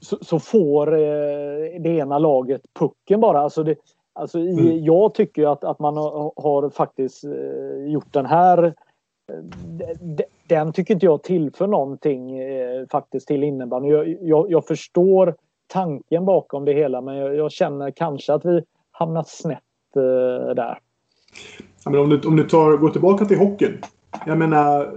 så, så, får eh, det ena laget pucken bara. Alltså det, alltså i, mm. Jag tycker att, att man har, har faktiskt eh, gjort den här den tycker inte jag tillför någonting eh, faktiskt till innebandyn. Jag, jag, jag, förstår tanken bakom det hela men jag, jag känner kanske att vi hamnat snett eh, där. Ja, men om du, om du tar, går tillbaka till hockeyn. Jag menar,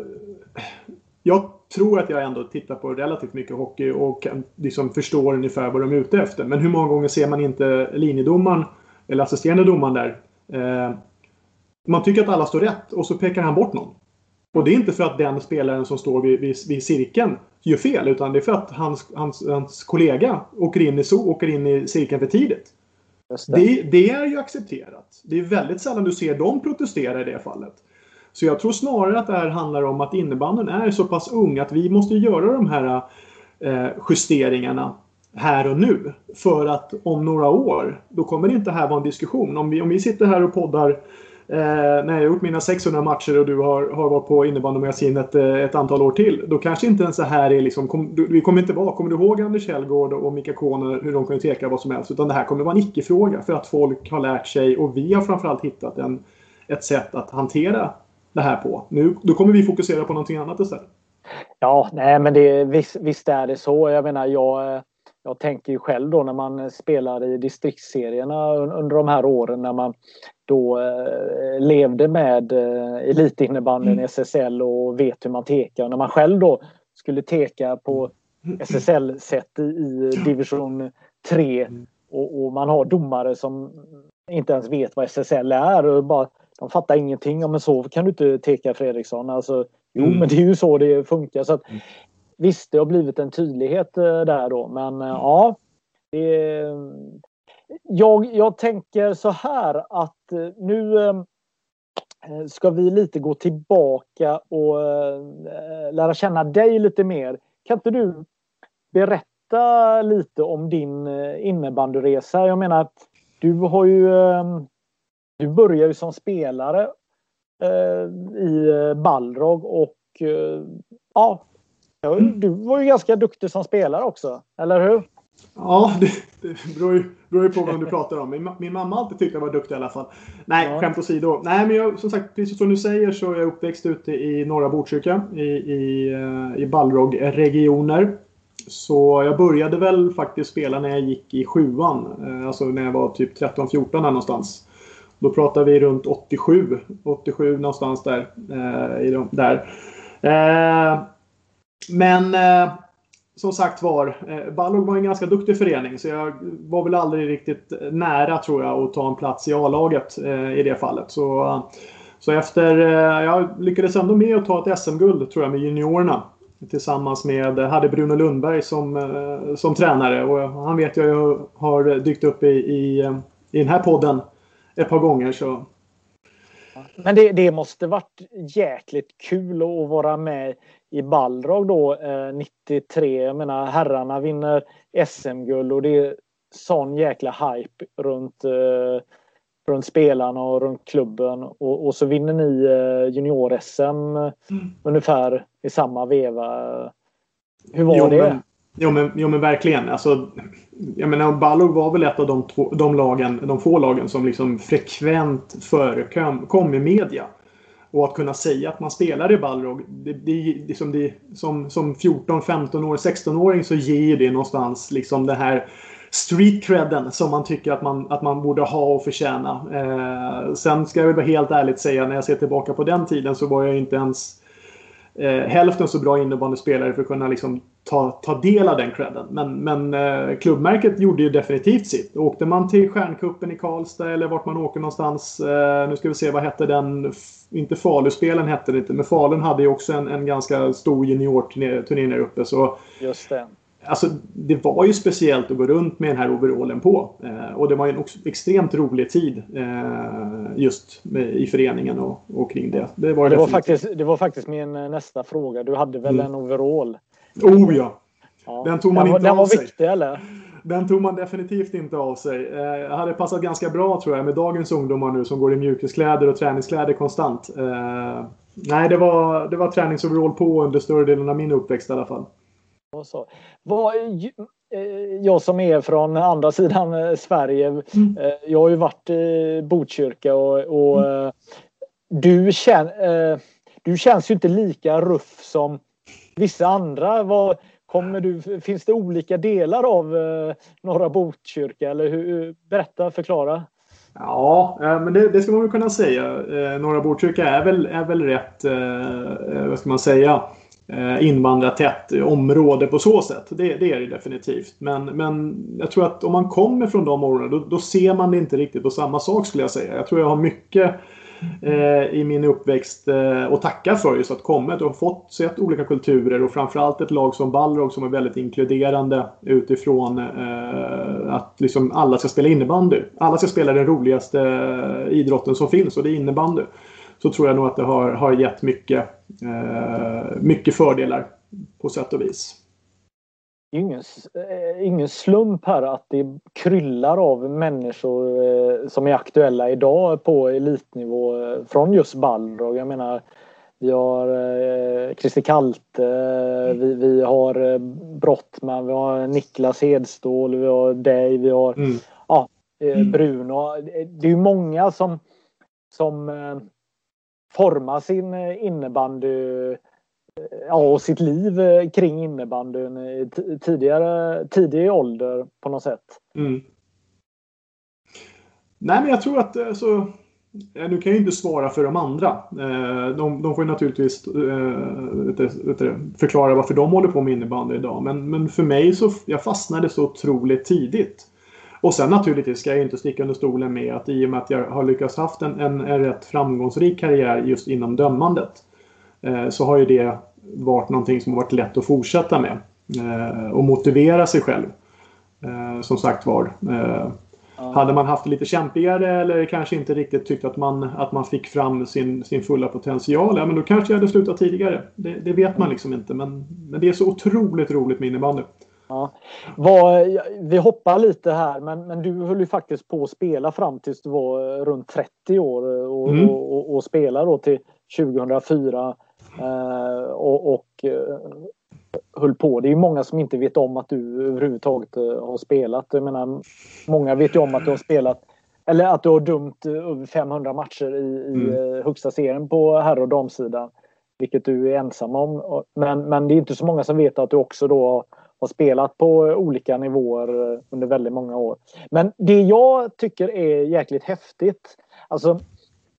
jag tror att jag ändå tittar på relativt mycket hockey och kan, liksom förstår ungefär vad de är ute efter. Men hur många gånger ser man inte linjedomaren eller assisterande domaren där? Eh, man tycker att alla står rätt och så pekar han bort någon. Och det är inte för att den spelaren som står vid, vid, vid cirkeln gör fel utan det är för att hans, hans, hans kollega åker in, i, åker in i cirkeln för tidigt. Det. Det, det. är ju accepterat. Det är väldigt sällan du ser dem protestera i det fallet. Så jag tror snarare att det här handlar om att innebanden är så pass ung att vi måste göra de här eh, justeringarna här och nu. För att om några år, då kommer det inte här vara en diskussion. Om vi, om vi sitter här och poddar eh, när jag har gjort mina 600 matcher och du har, har varit på innebandymagasinet eh, ett antal år till. Då kanske inte ens så här är liksom, kom, du, vi kommer inte vara, kommer du ihåg Anders Hellgård och Mika Kåner hur de kunde teka vad som helst. Utan det här kommer vara en icke-fråga för att folk har lärt sig och vi har framförallt hittat en, ett sätt att hantera det här på. Nu, då kommer vi fokusera på någonting annat istället. Ja, nej men det, visst, visst är det så. Jag menar, jag, jag tänker ju själv då när man spelar i distriktsserierna under de här åren när man då eh, levde med eh, elitinnebandyn mm. SSL och vet hur man tekar. När man själv då skulle teka på SSL-sätt i division 3 och, och, man har domare som inte ens vet vad SSL är och bara de fattar ingenting. Ja, men så kan du inte teka Fredriksson. Alltså, jo, mm. men det är ju så det funkar. Så att, mm. Visst, det har blivit en tydlighet eh, där då, men mm. ja. Det, jag, jag tänker så här att eh, nu eh, eh, ska vi lite gå tillbaka och lära känna dig lite mer. Kan inte du berätta lite om din innebandyresa? Jag menar, du har ju... Du började ju som spelare i Balrog och ja, du var ju ganska duktig som spelare också, eller hur? Ja, det, det beror, ju, beror ju på vad du pratar om. Min, min mamma har alltid tyckt jag var duktig i alla fall. Nej, ja. skämt åsido. Nej, men jag, som sagt, precis som du säger så är jag uppväxt ute i norra Botkyrka i, i, eh, i Balrog-regioner. Så jag började väl faktiskt spela när jag gick i sjuan. Eh, alltså när jag var typ 13-14 där någonstans. Då pratar vi runt 87. 87 någonstans där. Eh, i de, där. Eh, men eh, som sagt var, eh, Ballog var en ganska duktig förening så jag var väl aldrig riktigt eh, nära tror jag att ta en plats i A-laget eh, i det fallet. Så, så efter, eh, jag lyckades ändå med att ta ett SM-guld tror jag med juniorerna. Tillsammans med, eh, hade Bruno Lundberg som, eh, som tränare och han vet jag har dykt upp i, i, eh, i den här podden ett par gånger. Så. Men det, det måste varit jäkligt kul att vara med i Balrog då eh, 93. Jag menar herrarna vinner SM-guld och det är sån jäkla hype runt, eh, runt spelarna och runt klubben. Och, och så vinner ni eh, junior-SM mm. ungefär i samma veva. Hur var jo, det? Men, jo, men, jo men verkligen. Alltså, jag menar Balrog var väl ett av de, två, de, lagen, de få lagen som liksom frekvent förekom i media. Och att kunna säga att man spelar i Balrog. Det, det, liksom det, som, som 14, 15 år, 16-åring så ger det någonstans liksom den här street credden som man tycker att man, att man borde ha och förtjäna. Eh, sen ska jag väl helt ärligt säga när jag ser tillbaka på den tiden så var jag inte ens eh, hälften så bra innebandyspelare för att kunna liksom ta, ta del av den credden. Men, men eh, klubbmärket gjorde ju definitivt sitt. Åkte man till Stjärnkuppen i Karlstad eller vart man åker någonstans. Eh, nu ska vi se, vad hette den? Inte Faluspelen hette det inte, men Falun hade ju också en, en ganska stor juniorturné där uppe. Så, Just det. Alltså, det var ju speciellt att gå runt med den här overallen på. Eh, och det var ju en extremt rolig tid eh, just med, i föreningen och, och kring det. Det var, det, var faktiskt, det var faktiskt min eh, nästa fråga. Du hade väl mm. en overall? Oh ja! ja. Den tog man den, inte Den var viktig eller? den tog man definitivt inte av sig. Eh, hade passat ganska bra tror jag med dagens ungdomar nu som går i mjukiskläder och träningskläder konstant. Eh, nej, det var, det var träningsoverall på under större delen av min uppväxt i alla fall. Och så. Vad, eh, jag som är från andra sidan eh, Sverige. Mm. Eh, jag har ju varit i Botkyrka och, och mm. du, känn, du känns ju inte lika ruff som vissa andra. Vad, kommer du, finns det olika delar av norra Botkyrka? Eller hur, berätta, förklara. Ja, men det, det, ska man väl kunna säga. Norra Botkyrka är väl, är väl rätt, vad ska man säga, Eh, invandrartätt område på så sätt. Det, det, är det definitivt. Men, men jag tror att om man kommer från de områdena då, då, ser man det inte riktigt på samma sak skulle jag säga. Jag tror jag har mycket eh, i min uppväxt eh, att tacka för just att kommit och fått sett olika kulturer och framförallt ett lag som Balrog som är väldigt inkluderande utifrån eh, att liksom alla ska spela innebandy. Alla ska spela den roligaste eh, idrotten som finns och det är innebandy så tror jag nog att det har, har gett mycket, mycket fördelar på sätt och vis. Ingen, eh, ingen slump här att det kryllar av människor eh, som är aktuella idag på elitnivå eh, från just Balrog. Jag menar, vi har eh, Christer Kalte, vi, vi har eh, Brottman, vi har Niklas Hedstål, vi har dig, vi har mm. ja, eh, Bruno. Det är ju många som, som forma sin eh, innebandy eh, ja, och sitt liv eh, kring innebandyn i tidigare, tidig ålder på något sätt. Mm. Nej, men jag tror att alltså, nu kan jag inte svara för de andra. De, de får naturligtvis förklara varför de håller på med innebandy idag. Men, men för mig så jag fastnade så otroligt tidigt. Och sen naturligtvis ska jag inte sticka under stolen med att i och med att jag har lyckats haft en, en, en rätt framgångsrik karriär just inom dömandet eh, så har ju det varit någonting som har varit lätt att fortsätta med. Eh, och motivera sig själv. Eh, som sagt var. Eh. Hade man haft det lite kämpigare eller kanske inte riktigt tyckt att man, att man fick fram sin, sin fulla potential. Ja, men då kanske jag hade slutat tidigare. Det, det vet man liksom inte. Men, men det är så otroligt roligt med innebandy. Ja. Var, vi hoppar lite här men, men du höll ju faktiskt på att spela fram tills du var runt 30 år och, mm. och, och, och spela då till 2004. Eh, och, och eh, höll på. Det är många som inte vet om att du överhuvudtaget eh, har spelat. Jag menar, många vet ju om att du har spelat eller att du har dömt över 500 matcher i, mm. i högsta serien på herr och damsidan. Vilket du är ensam om. Men, men det är inte så många som vet att du också då har spelat på olika nivåer eh, under väldigt många år. Men det jag tycker är jäkligt häftigt, alltså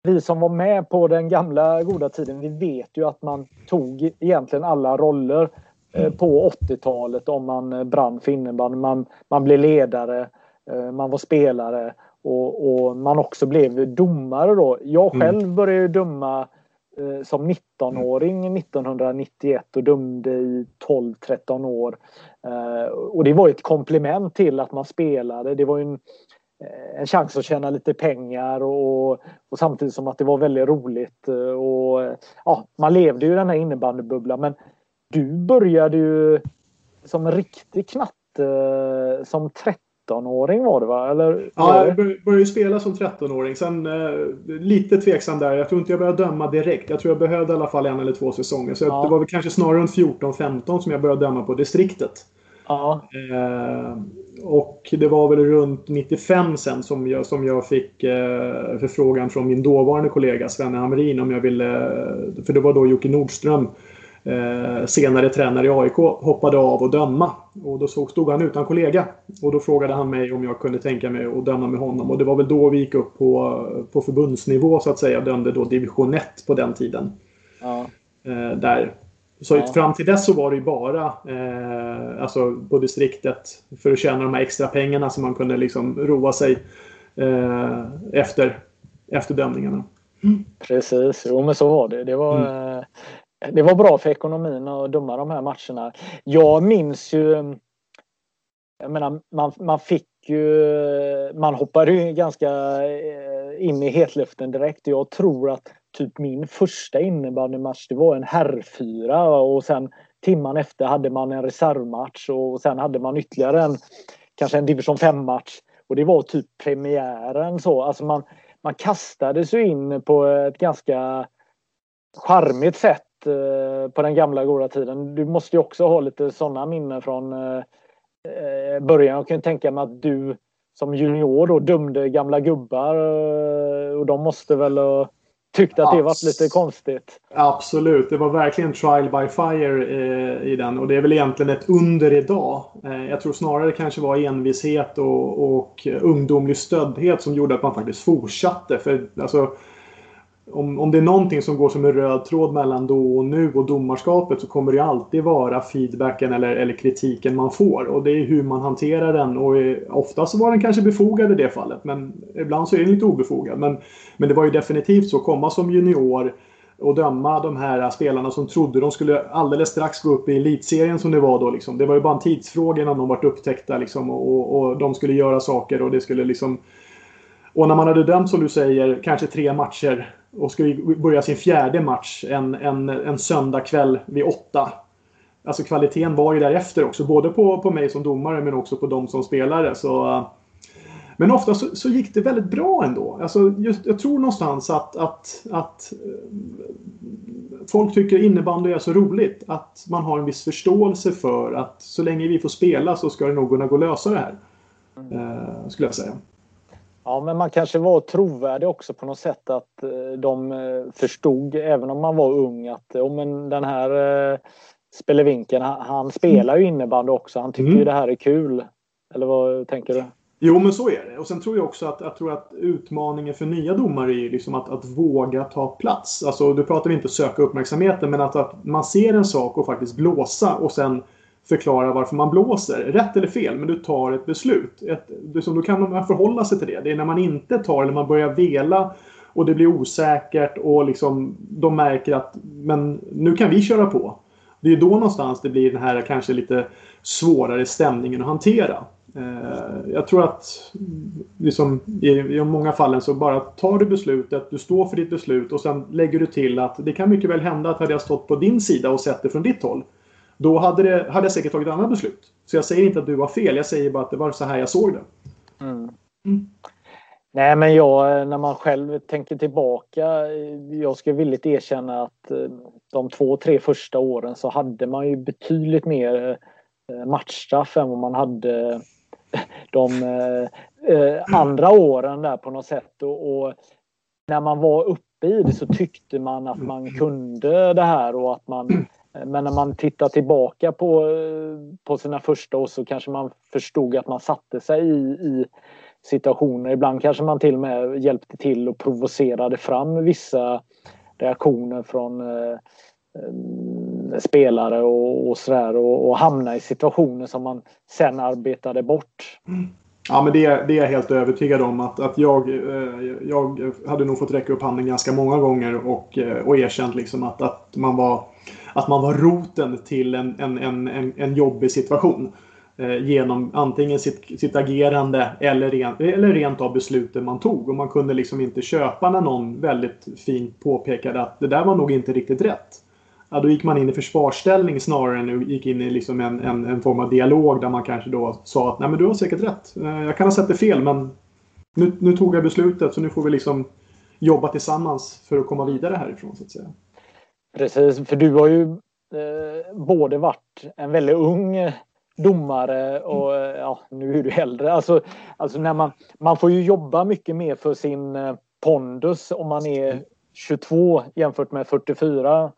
vi som var med på den gamla goda tiden, vi vet ju att man tog egentligen alla roller eh, på 80-talet om man eh, brann för innebandy. Man, man blev ledare, man var spelare och, och man också blev domare då. Jag mm. själv började döma Eh, som 19-åring 1991 och dömde i 12-13 år. Eh, och det var ett komplement till att man spelade. Det var en, eh, en chans att tjäna lite pengar och, och samtidigt som att det var väldigt roligt. Eh, och, ja, man levde ju i den här innebandybubblan men du började ju som riktig knatte som 30 13-åring var det va? Eller, ja, jag började spela som 13-åring. Sen eh, lite tveksam där. Jag tror inte jag började döma direkt. Jag tror jag behövde i alla fall en eller två säsonger. Så ja. det var väl kanske snarare runt 14-15 som jag började döma på distriktet. Ja. Eh, och det var väl runt 95 sen som jag, som jag fick eh, förfrågan från min dåvarande kollega Svenne Hamrin om jag ville... För det var då Jocke Nordström eh, senare tränare i AIK hoppade av och döma. Och då stod han utan kollega. Och då frågade han mig om jag kunde tänka mig att döma med honom. Och det var väl då vi gick upp på, på förbundsnivå så att säga. Dömde då division 1 på den tiden. Ja. Eh, där. Så ja. fram till dess så var det ju bara eh, alltså på distriktet för att tjäna de här extra pengarna som man kunde liksom roa sig eh, efter, efter dömningarna. Mm. Precis, jo men så var det. Det var, mm det var bra för ekonomin att döma de här matcherna. Jag minns ju jag menar, man, man fick ju... Man hoppade ju ganska eh, in i hetluften direkt. Jag tror att typ min första innebandymatch det var en herrfyra och sen timman efter hade man en reservmatch och sen hade man ytterligare en kanske en division 5-match. Och det var typ premiären så. Alltså man, man kastades ju in på ett ganska charmigt sätt på den gamla goda tiden. Du måste ju också ha lite sådana minnen från eh, eh, början. Jag kan tänka mig att du som junior då dömde gamla gubbar och de måste väl ha tyckt att det var lite konstigt. Absolut, det var verkligen trial by fire i den och det är väl egentligen ett under idag. jag tror snarare det kanske var envishet och, och ungdomlig stödhet som gjorde att man faktiskt fortsatte. För alltså, om, om det är någonting som går som en röd tråd mellan då och nu och domarskapet så kommer det alltid vara feedbacken eller, eller kritiken man får. Och det är hur man hanterar den. Och oftast var den kanske befogad i det fallet. Men ibland så är den lite obefogad. Men, men det var ju definitivt så. Komma som junior och döma de här spelarna som trodde de skulle alldeles strax gå upp i elitserien som det var då. Liksom. Det var ju bara en tidsfråga innan de vart upptäckta liksom, och, och de skulle göra saker och det skulle liksom och när man hade dömt, som du säger, kanske tre matcher och ska börja sin fjärde match en, en, en söndagkväll vid åtta. Alltså kvaliteten var ju därefter också, både på, på mig som domare men också på de som spelare. Så, men ofta så, så gick det väldigt bra ändå. Alltså just, jag tror någonstans att, att, att folk tycker innebandy är så roligt. Att man har en viss förståelse för att så länge vi får spela så ska det nog kunna gå att lösa det här. Eh, skulle jag säga. Ja, men man kanske var trovärdig också på något sätt att eh, de eh, förstod, även om man var ung, att oh, men den här eh, Spelevinken, han, han spelar ju innebandy också. Han tycker mm. ju det här är kul. Eller vad tänker du? Jo, men så är det. Och sen tror jag också att, jag tror att utmaningen för nya domare är liksom att, att våga ta plats. Alltså, du pratar inte söka uppmärksamheten, men att, att man ser en sak och faktiskt blåsa och sen förklara varför man blåser. Rätt eller fel, men du tar ett beslut. Ett, liksom, då kan man förhålla sig till det. Det är när man inte tar eller man börjar vela och det blir osäkert och liksom, de märker att men nu kan vi köra på. Det är då någonstans det blir den här kanske lite svårare stämningen att hantera. Eh, jag tror att liksom, i, i många fallen så bara tar du beslutet, du står för ditt beslut och sen lägger du till att det kan mycket väl hända att hade jag stått på din sida och sett det från ditt håll då hade, det, hade jag säkert tagit ett annat beslut. Så jag säger inte att du har fel, jag säger bara att det var så här jag såg det. Mm. Mm. Nej, men jag, när man själv tänker tillbaka, jag ska villigt erkänna att eh, de två, tre första åren så hade man ju betydligt mer eh, matchstraff än vad man hade [laughs] de eh, andra åren där på något sätt. Och, och, när man var uppe i det så tyckte man att man kunde det här och att man men när man tittar tillbaka på, på sina första år så kanske man förstod att man satte sig i, i situationer. Ibland kanske man till och med hjälpte till och provocerade fram vissa reaktioner från eh, eh spelare och, och sådär och, och hamna i situationer som man sen arbetade bort. Mm. Ja, men det, det är jag helt övertygad om att, att jag, eh, jag hade nog fått räcka upp handen ganska många gånger och, eh, och erkänt liksom att, att man var att man var roten till en, en, en, en, jobbig situation. Eh, genom antingen sitt, sitt agerande eller, ren, eller rent av besluten man tog. Och man kunde liksom inte köpa när någon väldigt fint påpekade att det där var nog inte riktigt rätt. Ja, då gick man in i försvarsställning snarare än gick in i liksom en, en, en form av dialog där man kanske då sa att nej men du har säkert rätt. Eh, jag kan ha sett det fel men nu, nu tog jag beslutet så nu får vi liksom jobba tillsammans för att komma vidare härifrån så att säga. Precis, för du har ju eh, både varit en väldigt ung domare och eh, ja, nu är du äldre. Alltså, alltså när man, man får ju jobba mycket mer för sin eh, pondus om man är 22 jämfört med 44.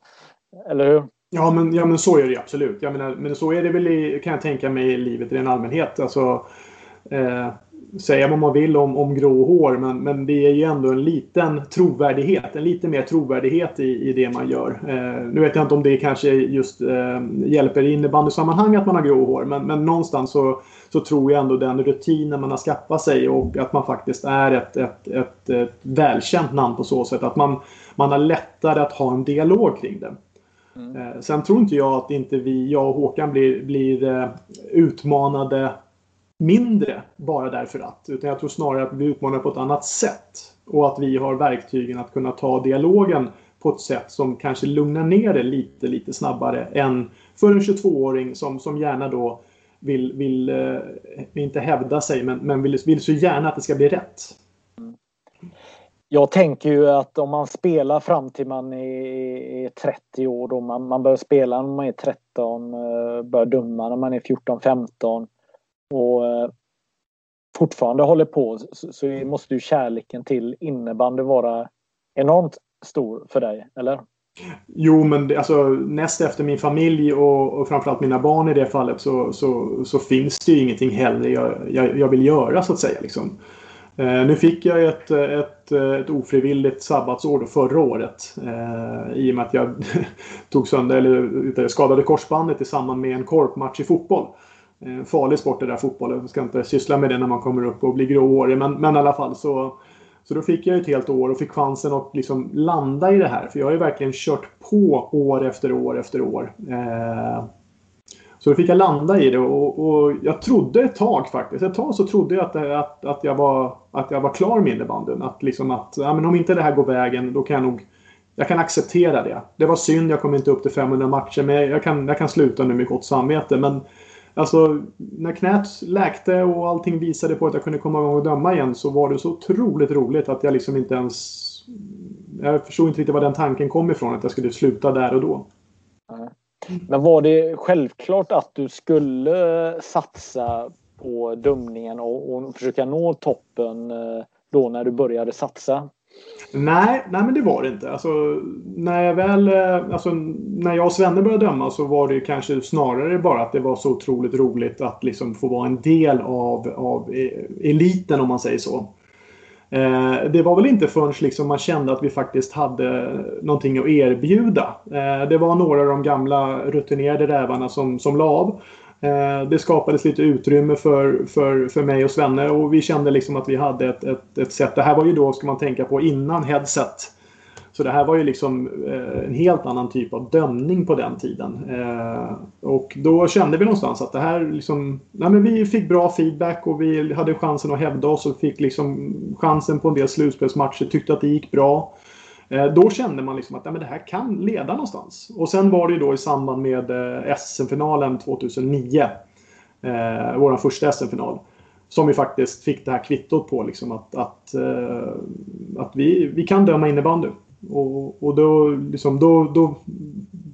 Eller hur? Ja men, ja, men så är det absolut. Jag menar, men så är det väl i, kan jag tänka mig i livet i den allmänhet. Alltså, eh, säga vad man vill om, om grå hår men, men det är ju ändå en liten trovärdighet. En lite mer trovärdighet i, i det man gör. Eh, nu vet jag inte om det kanske just eh, hjälper i innebandysammanhang att man har grå hår men, men någonstans så, så tror jag ändå den rutinen man har skaffat sig och att man faktiskt är ett, ett, ett, ett välkänt namn på så sätt att man, man har lättare att ha en dialog kring det. Mm. Eh, sen tror inte jag att inte vi, jag och Håkan blir, blir eh, utmanade mindre bara därför att. Utan jag tror snarare att vi utmanar på ett annat sätt. Och att vi har verktygen att kunna ta dialogen på ett sätt som kanske lugnar ner det lite, lite snabbare än för en 22-åring som, som gärna då vill, vill eh, inte hävda sig men, men vill, vill så gärna att det ska bli rätt. Jag tänker ju att om man spelar fram till man är 30 år då man, man börjar spela när man är 13, eh, börjar döma när man är 14-15 och eh, fortfarande håller på så, så måste ju kärleken till innebandy vara enormt stor för dig, eller? Jo, men alltså, näst efter min familj och, och framförallt mina barn i det fallet så, så, så finns det ju ingenting heller jag, jag, jag vill göra så att säga. Liksom. Eh, nu fick jag ett, eh, ett, eh, ett ofrivilligt sabbatsår då förra året. Eh, I och med att jag [laughs] tog sönder, eller skadade korsbandet i samband med en korpmatch i fotboll. Eh, farlig sport det där fotbollen. Jag ska inte syssla med det när man kommer upp och blir gråhårig. Men, men i alla fall så så då fick jag ett helt år och fick chansen att liksom landa i det här. För jag har ju verkligen kört på år efter år efter år. Eh, så då fick jag landa i det och, och, jag trodde ett tag faktiskt. Ett tag så trodde jag att, att, att, jag, var, att jag var klar med innebandyn. Att liksom att, ja, men om inte det här går vägen då kan jag nog jag kan acceptera det. Det var synd, jag kom inte upp till 500 matcher, men jag kan, jag kan sluta nu med gott samvete. Men Alltså, när knät läkte och allting visade på att jag kunde komma igång och döma igen så var det så otroligt roligt att jag liksom inte ens... Jag förstod inte riktigt var den tanken kom ifrån, att jag skulle sluta där och då. Men var det självklart att du skulle satsa på dumningen och, och försöka nå toppen eh, då när du började satsa? Nej, nej men det var det inte. Alltså, när, jag väl, eh, alltså, när jag och Svenne började döma så var det kanske snarare bara att det var så otroligt roligt att liksom få vara en del av, av e, eliten om man säger så. Eh, det var väl inte förrän liksom man kände att vi faktiskt hade någonting att erbjuda. Eh, det var några av de gamla rutinerade rävarna som, som la av. Eh, det skapades lite utrymme för, för, för mig och Svenne och vi kände liksom att vi hade ett, ett, ett sätt. Det här var ju då, ska man tänka på, innan headset. Så det här var ju liksom eh, en helt annan typ av dömning på den tiden. Eh, och då kände vi någonstans att det här liksom... Nej men vi fick bra feedback och vi hade chansen att hävda oss och fick liksom chansen på en del slutspelsmatcher. Tyckte att det gick bra. Eh, då kände man liksom att ja, men det här kan leda någonstans. Och sen var det ju då i samband med eh, SM-finalen 2009. Eh, vår första SM-final. Som vi faktiskt fick det här kvittot på liksom att, att, eh, att vi, vi kan döma innebandy. Och, och då, liksom, då, då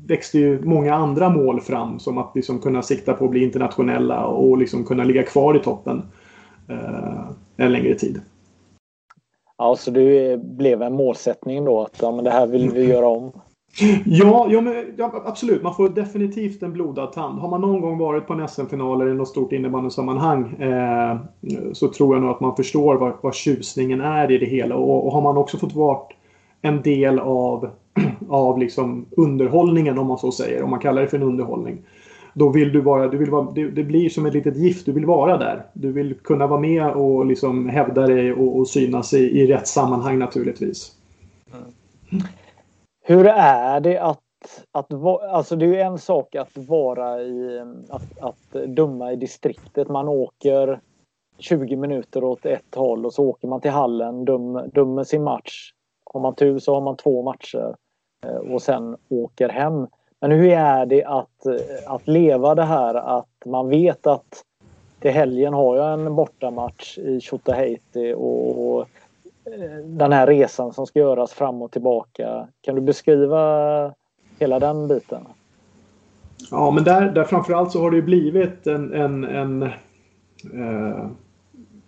växte ju många andra mål fram som att liksom kunna sikta på att bli internationella och liksom kunna ligga kvar i toppen eh, en längre tid. Ja, så det blev en målsättning då att ja, men det här vill vi göra om? Ja, ja, men, ja, absolut. Man får definitivt en blodad tand. Har man någon gång varit på en SM-final eller i något stort innebandysammanhang eh, så tror jag nog att man förstår vad, vad tjusningen är i det hela. Och, och har man också fått vara en del av, [clears throat] av liksom underhållningen om man så säger, om man kallar det för en underhållning. Då vill du vara, du vill vara, det, det, blir som ett litet gift, du vill vara där. Du vill kunna vara med och liksom hävda dig och, och synas i, i rätt sammanhang naturligtvis. Mm. Hur är det att att, alltså det är ju en sak att vara i, att, att döma i distriktet. Man åker 20 minuter åt ett håll och så åker man till hallen, döm, dömer sin match. Har man tur så har man två matcher eh, och sen åker hem. Men hur är det att, att leva det här att man vet att till helgen har jag en bortamatch i Tjotahejti och, och eh, den här resan som ska göras fram och tillbaka. Kan du beskriva hela den biten? Ja, men där, där framförallt så har det ju blivit en... en, en eh,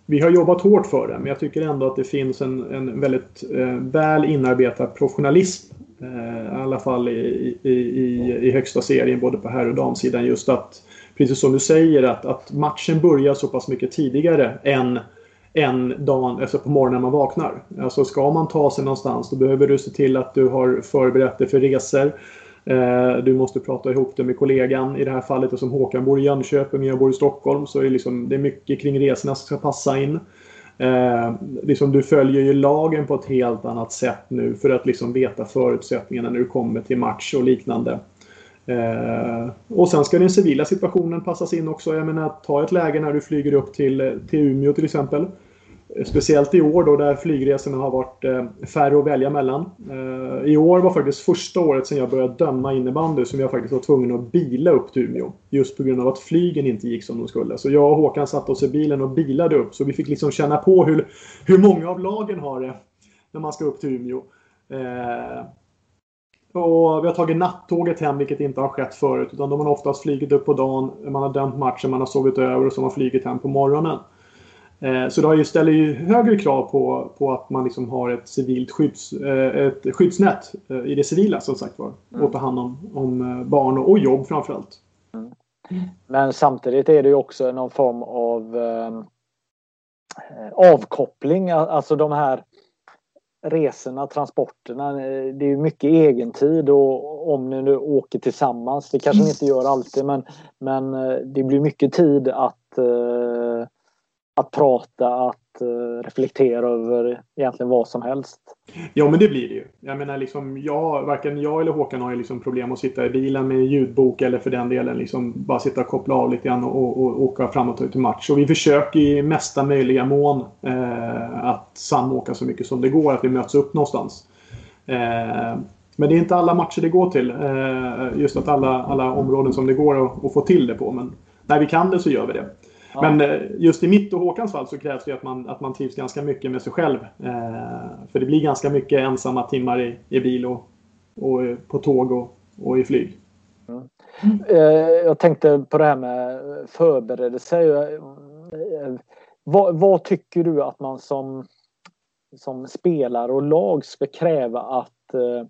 vi har jobbat hårt för det, men jag tycker ändå att det finns en, en väldigt eh, väl inarbetad professionalism Eh, I alla fall i, i, i, i högsta serien både på herr och damsidan. Just att, precis som du säger, att, att matchen börjar så pass mycket tidigare än än dagen, alltså på morgonen när man vaknar. Alltså ska man ta sig någonstans då behöver du se till att du har förberett dig för resor. Eh, du måste prata ihop det med kollegan i det här fallet. Som Håkan bor i Jönköping och jag bor i Stockholm så är det, liksom, det är mycket kring resorna som ska passa in. Eh, liksom du följer ju lagen på ett helt annat sätt nu för att liksom veta förutsättningarna när du kommer till match och liknande. Eh, och sen ska den civila situationen passas in också. Jag menar, ta ett läge när du flyger upp till, till Umeå till exempel. Speciellt i år då där flygresorna har varit eh, färre att välja mellan. Eh, I år var faktiskt första året sedan jag började döma innebandy som jag faktiskt var tvungen att bila upp till Umeå. Just på grund av att flygen inte gick som de skulle. Så jag och Håkan satte oss i bilen och bilade upp. Så vi fick liksom känna på hur, hur många av lagen har det när man ska upp till Umeå. Eh, och vi har tagit nattåget hem, vilket inte har skett förut. Utan de har oftast flugit upp på dagen, man har dömt matchen, man har sovit över och så har man flugit hem på morgonen. Eh, så det ju, ställer ju högre krav på, på att man liksom har ett civilt skydds, eh, ett skyddsnät eh, i det civila som sagt var. Mm. Och ta hand om, om barn och, och jobb framförallt. Mm. Men samtidigt är det ju också någon form av eh, avkoppling. Alltså de här resorna, transporterna. Det är mycket egentid och om ni nu åker tillsammans. Det kanske ni inte gör alltid men, men det blir mycket tid att eh, att prata, att uh, reflektera över egentligen vad som helst. Ja, men det blir det ju. Jag menar, liksom, jag, varken jag eller Håkan har ju liksom problem att sitta i bilen med ljudbok eller för den delen liksom bara sitta och koppla av lite grann och, och, och åka fram och till match. Och vi försöker i mesta möjliga mån eh, att samåka så mycket som det går, att vi möts upp någonstans. Eh, men det är inte alla matcher det går till. Eh, just att alla, alla områden som det går att, att få till det på. Men när vi kan det så gör vi det. Ja. Men eh, just i mitt och Håkans fall så krävs det att man, att man trivs ganska mycket med sig själv. Eh, för det blir ganska mycket ensamma timmar i, i bil och, och på tåg och, och i flyg. Mm. Eh, jag tänkte på det här med förberedelse. Eh, vad, vad, tycker du att man som, som spelare och lag ska kräva att eh,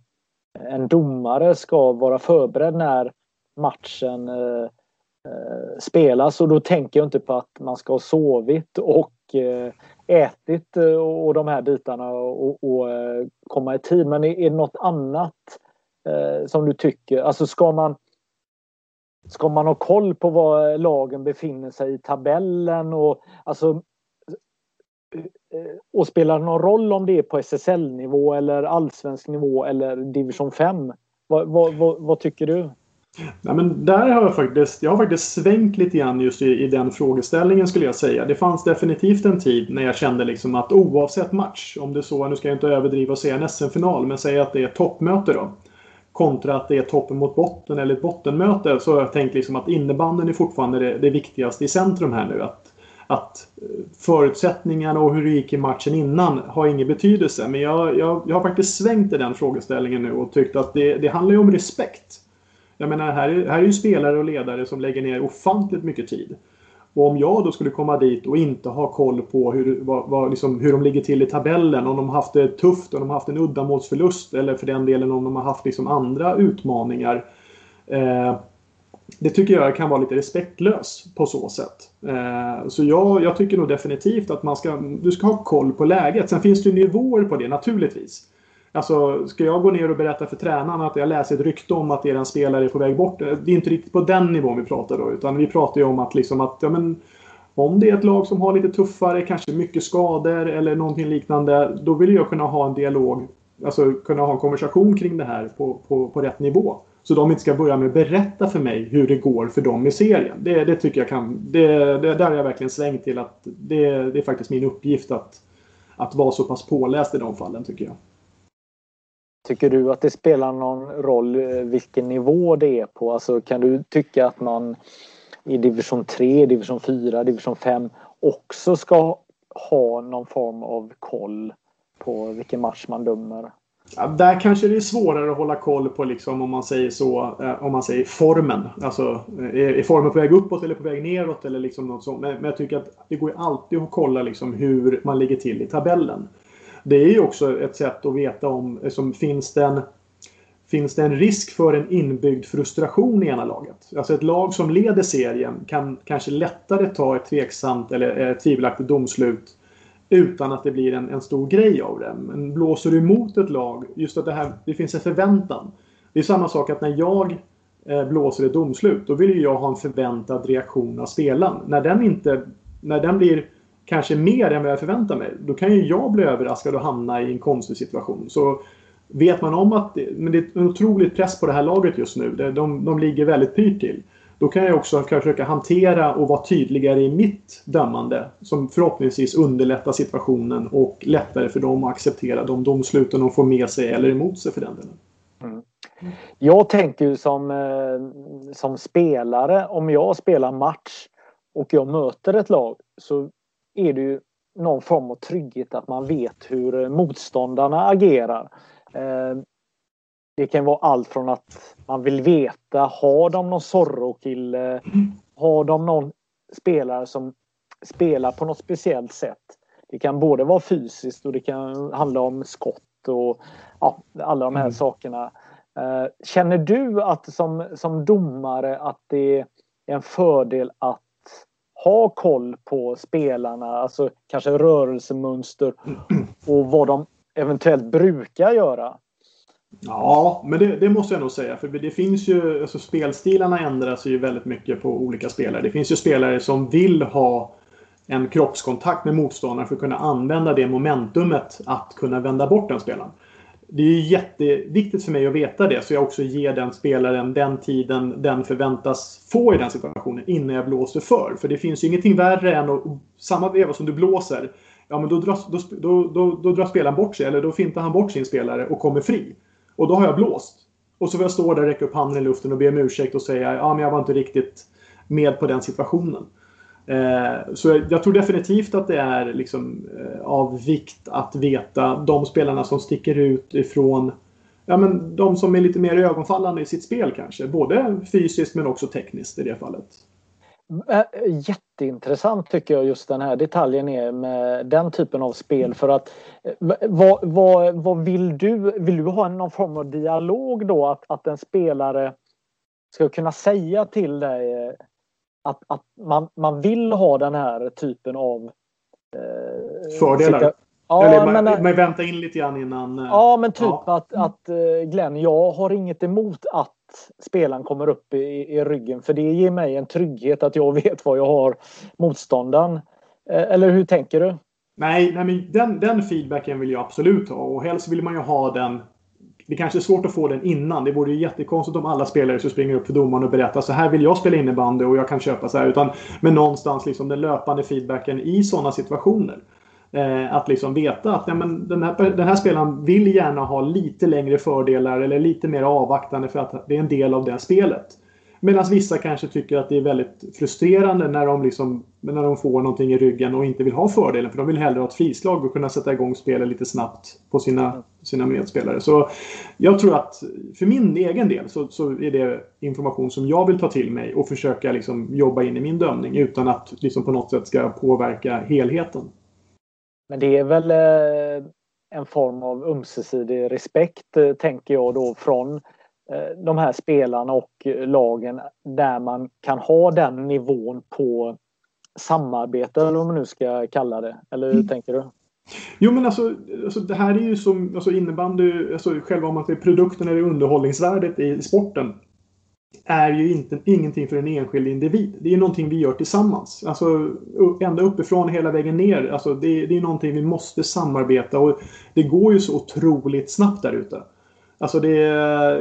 en domare ska vara förberedd när matchen eh, eh, Eh, spelas och då tänker jag inte på att man ska ha sovit och eh, ätit eh, och de här bitarna och, och komma i tid. Men är, det något annat som du tycker? Alltså ska man Ska man ha koll på var lagen befinner sig i tabellen och alltså och spelar det någon roll om det är på SSL-nivå eller allsvensk nivå eller division 5? Vad, vad, vad, vad tycker du? Nej, men där har jag faktiskt, jag har faktiskt svängt lite grann just i, i, den frågeställningen skulle jag säga. Det fanns definitivt en tid när jag kände liksom att oavsett match, om det är så, nu ska jag inte överdriva och säga en SM-final, men säg att det är ett toppmöte då. Kontra att det är toppen mot botten eller ett bottenmöte så har jag tänkt liksom att innebanden är fortfarande det, det viktigaste i centrum här nu. Att, att eh, förutsättningarna och hur det gick i matchen innan har ingen betydelse. Men jag, jag, jag har faktiskt svängt i den frågeställningen nu och tyckt att det, det handlar ju om respekt. Jag menar, här är, här är ju spelare och ledare som lägger ner ofantligt mycket tid. Och om jag då skulle komma dit och inte ha koll på hur, vad, vad, liksom, hur de ligger till i tabellen, om de har haft det tufft, om de har haft en uddamålsförlust eller för den delen om de har haft liksom andra utmaningar. Eh, det tycker jag kan vara lite respektlös på så sätt. Eh, så jag, jag, tycker nog definitivt att man ska, du ska ha koll på läget. Sen finns det ju nivåer på det naturligtvis. Alltså, ska jag gå ner och berätta för tränaren att jag läser ett rykte om att er spelare är på väg bort? Det är inte riktigt på den nivån vi pratar då. Utan vi pratar ju om att liksom att, ja men om det är ett lag som har lite tuffare, kanske mycket skador eller någonting liknande. Då vill jag kunna ha en dialog, alltså kunna ha en konversation kring det här på, på, på rätt nivå. Så de inte ska börja med att berätta för mig hur det går för dem i serien. Det, det tycker jag kan... Det, det, där har jag verkligen svängt till att det, det är faktiskt min uppgift att, att vara så pass påläst i de fallen tycker jag. Tycker du att det spelar någon roll eh, vilken nivå det är på? Alltså kan du tycka att man i division 3, division 4, division 5 också ska ha någon form av koll på vilken match man dömer? Ja, där kanske det är svårare att hålla koll på liksom, om man säger så, eh, om man säger formen. Alltså, eh, är, är formen på väg uppåt eller på väg neråt eller liksom något sånt. Men, men jag tycker att det går alltid att kolla liksom hur man ligger till i tabellen det är ju också ett sätt att veta om liksom, finns det en Finns det en risk för en inbyggd frustration i ena laget? Alltså ett lag som leder serien kan kanske lättare ta ett tveksamt eller eh, tvivelaktigt domslut utan att det blir en, en stor grej av det. Men blåser du emot ett lag, just att det, här, det finns en förväntan. Det är samma sak att när jag eh, blåser ett domslut, då vill jag ha en förväntad reaktion av spelaren. När den inte när den blir kanske mer än vad jag förväntar mig. Då kan ju jag bli överraskad och hamna i en konstig situation. Så vet man om att det, men det är en otrolig press på det här laget just nu. De, de ligger väldigt pyrt till. Då kan jag också försöka hantera och vara tydligare i mitt dömande. Som förhoppningsvis underlättar situationen och lättare för dem att acceptera de domsluten de får med sig eller emot sig för den delen. Mm. Jag tänker ju som, eh, som spelare, om jag spelar match och jag möter ett lag så är det ju någon form av trygghet att man vet hur motståndarna agerar. Eh, det kan vara allt från att man vill veta, har de någon Zorro-kille? Har de någon spelare som spelar på något speciellt sätt? Det kan både vara fysiskt och det kan handla om skott och ja, alla de här mm. sakerna. Eh, känner du att som, som domare att det är en fördel att ha koll på spelarna, alltså kanske rörelsemönster och vad de eventuellt brukar göra? Ja, men det, det, måste jag nog säga. För det finns ju, alltså spelstilarna ändras ju väldigt mycket på olika spelare. Det finns ju spelare som vill ha en kroppskontakt med motståndaren för att kunna använda det momentumet att kunna vända bort den spelaren. Det är jätteviktigt för mig att veta det så jag också ger den spelaren den tiden den förväntas få i den situationen innan jag blåser för. För det finns ju ingenting värre än att samma veva som du blåser Ja men då drar, då, då, då, då drar spelaren bort sig eller då fintar han bort sin spelare och kommer fri. Och då har jag blåst. Och så får jag stå där, räcka upp handen i luften och be om ursäkt och säga ja men jag var inte riktigt med på den situationen. Eh, så jag, tror definitivt att det är liksom, eh, av vikt att veta de spelarna som sticker ut ifrån ja, men de som är lite mer ögonfallande i sitt spel kanske. Både fysiskt men också tekniskt i det fallet. Eh, jätteintressant tycker jag just den här detaljen är med den typen av spel för att vad, vad, vad vill du? Vill du ha någon form av dialog då att, att en spelare ska kunna säga till dig att, att man, man vill ha den här typen av eh, Fördelar? Ja, Eller men, man, man väntar in lite grann innan. Ja, men typ ja. att, att Glenn, jag har inget emot att spelaren kommer upp i, i ryggen. För det ger mig en trygghet att jag [laughs] vet var jag har motståndaren. Eh, eller hur tänker du? Nej, nej men den, den feedbacken vill jag absolut ha. Och helst vill man ju ha den det kanske är svårt att få den innan. Det vore ju jättekonstigt om alla spelare så springer upp för domaren och berättar så här vill jag spela innebandy och jag kan köpa så här. Utan, men någonstans liksom den löpande feedbacken i sådana situationer. Eh, att liksom veta att ja, men den, här, den här spelaren vill gärna ha lite längre fördelar eller lite mer avvaktande för att det är en del av det spelet. Medan vissa kanske tycker att det är väldigt frustrerande när de, liksom, när de får någonting i ryggen och inte vill ha fördelen. För de vill hellre ha ett frislag och kunna sätta igång spelet lite snabbt på sina, sina medspelare. Så jag tror att för min egen del så, så är det information som jag vill ta till mig och försöka liksom jobba in i min dömning utan att liksom på något sätt ska påverka helheten. Men det är väl eh, en form av ömsesidig respekt, eh, tänker jag då, från de här spelarna och lagen där man kan ha den nivån på samarbete, eller vad man nu ska kalla det. Eller hur mm. tänker du? Jo men alltså, alltså, det här är ju som alltså innebandy, alltså själva om man säger produkten eller underhållningsvärdet i sporten är ju inte, ingenting för en enskild individ. Det är någonting vi gör tillsammans. Alltså ända uppifrån hela vägen ner. Alltså, det, det är någonting vi måste samarbeta och det går ju så otroligt snabbt där ute. Alltså det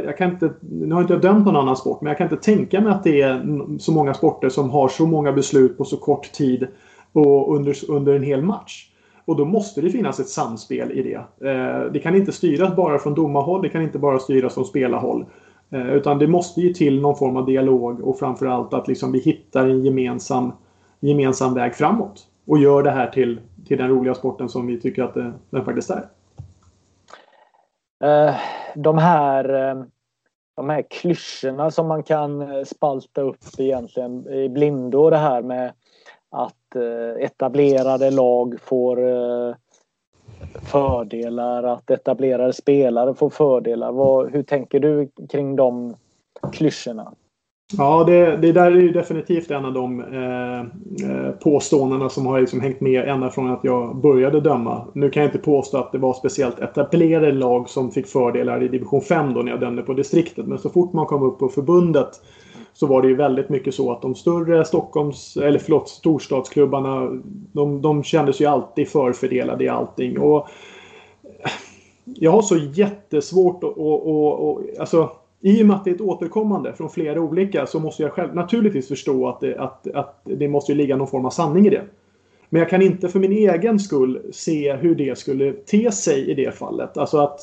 jag kan inte, nu har inte jag dömt någon annan sport, men jag kan inte tänka mig att det är så många sporter som har så många beslut på så kort tid och under, under en hel match. Och då måste det finnas ett samspel i det. Eh, det kan inte styras bara från domarhåll, det kan inte bara styras från spelarhåll. Eh, utan det måste ju till någon form av dialog och framförallt att liksom vi hittar en gemensam, gemensam väg framåt. Och gör det här till, till den roliga sporten som vi tycker att det, den faktiskt är. Eh, de här, eh, de här klyschorna som man kan eh, spalta upp egentligen i blindo det här med att etablerade lag får fördelar, att etablerade spelare får fördelar. Vad, hur tänker du kring de klyschorna? Ja, det, det där är ju definitivt en av de eh, eh, påståendena som har liksom hängt med ända från att jag började döma. Nu kan jag inte påstå att det var speciellt etablerade lag som fick fördelar i division 5 då när jag dömde på distriktet. Men så fort man kom upp på förbundet så var det ju väldigt mycket så att de större Stockholms, eller förlåt, storstadsklubbarna de, de kändes ju alltid förfördelade i allting. Och eh, jag har så jättesvårt att... Och, och, och, alltså, i och med att det är ett återkommande från flera olika så måste jag själv naturligtvis förstå att det, att, att det måste ligga någon form av sanning i det. Men jag kan inte för min egen skull se hur det skulle te sig i det fallet. Alltså att,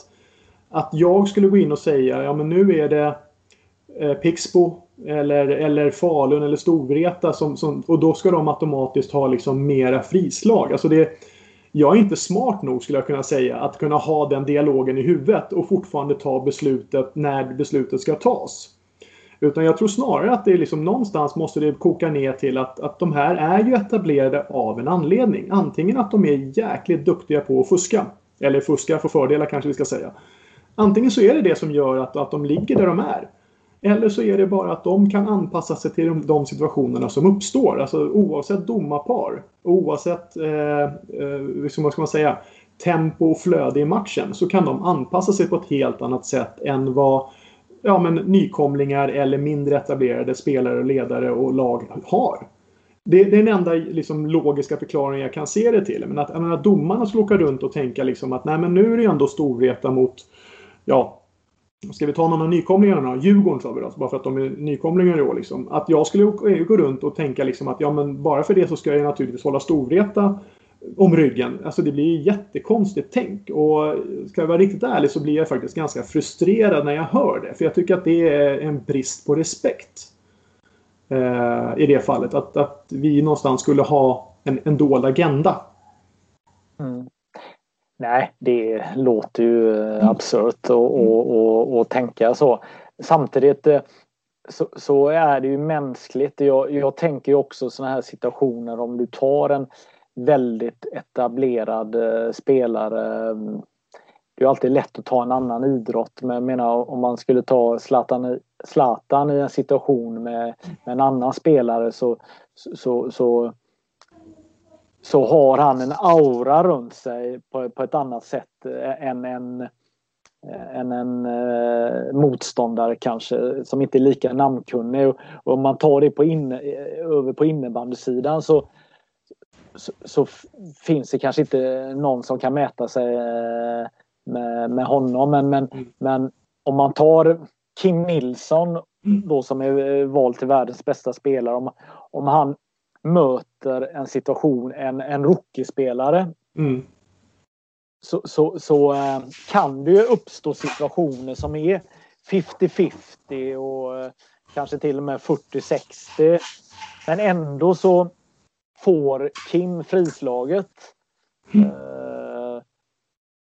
att jag skulle gå in och säga ja men nu är det eh, Pixbo eller, eller Falun eller Storvreta som, som, och då ska de automatiskt ha liksom mera frislag. Alltså det, jag är inte smart nog skulle jag kunna säga att kunna ha den dialogen i huvudet och fortfarande ta beslutet när beslutet ska tas. Utan jag tror snarare att det är liksom någonstans måste det koka ner till att, att de här är ju etablerade av en anledning. Antingen att de är jäkligt duktiga på att fuska. Eller fuska för fördelar kanske vi ska säga. Antingen så är det det som gör att, att de ligger där de är. Eller så är det bara att de kan anpassa sig till de, de situationerna som uppstår. Alltså oavsett domarpar. Oavsett, eh, eh, liksom, vad ska man säga, tempo och flöde i matchen. Så kan de anpassa sig på ett helt annat sätt än vad ja, men, nykomlingar eller mindre etablerade spelare, ledare och lag har. Det, det är den enda liksom, logiska förklaringen jag kan se det till. Men att, menar, domarna skulle åka runt och tänka liksom att nej men nu är det ändå Storvreta mot ja, Ska vi ta någon av nykomlingarna då? Djurgården sa vi då, bara för att de är nykomlingar i år. Liksom. Att jag skulle gå runt och tänka liksom att ja, men bara för det så ska jag naturligtvis hålla Storvreta om ryggen. Alltså det blir jättekonstigt tänk. Och ska jag vara riktigt ärlig så blir jag faktiskt ganska frustrerad när jag hör det. För jag tycker att det är en brist på respekt. Eh, I det fallet. Att, att vi någonstans skulle ha en, en dold agenda. Mm. Nej, det låter ju mm. absurt att tänka så. Samtidigt eh, så, så, är det ju mänskligt. Jag, jag tänker ju också sådana här situationer om du tar en väldigt etablerad eh, spelare. Det är alltid lätt att ta en annan idrott men jag menar om man skulle ta Zlatan, Zlatan i en situation med, med en annan spelare så, så, så så har han en aura runt sig på, på ett annat sätt än en, än en eh, motståndare kanske som inte är lika namnkunnig. Och, om man tar det på inne, över på innebandysidan så, så, så, finns det kanske inte någon som kan mäta sig eh, med, med honom. Men, men, mm. men om man tar Kim Nilsson mm. då som är vald till världens bästa spelare. Om, om han möter en situation, en, en rookie-spelare. Mm. Så, så, så äh, kan det ju uppstå situationer som är 50-50 och äh, kanske till och med 40-60. Men ändå så får Kim frislaget. Mm. Uh,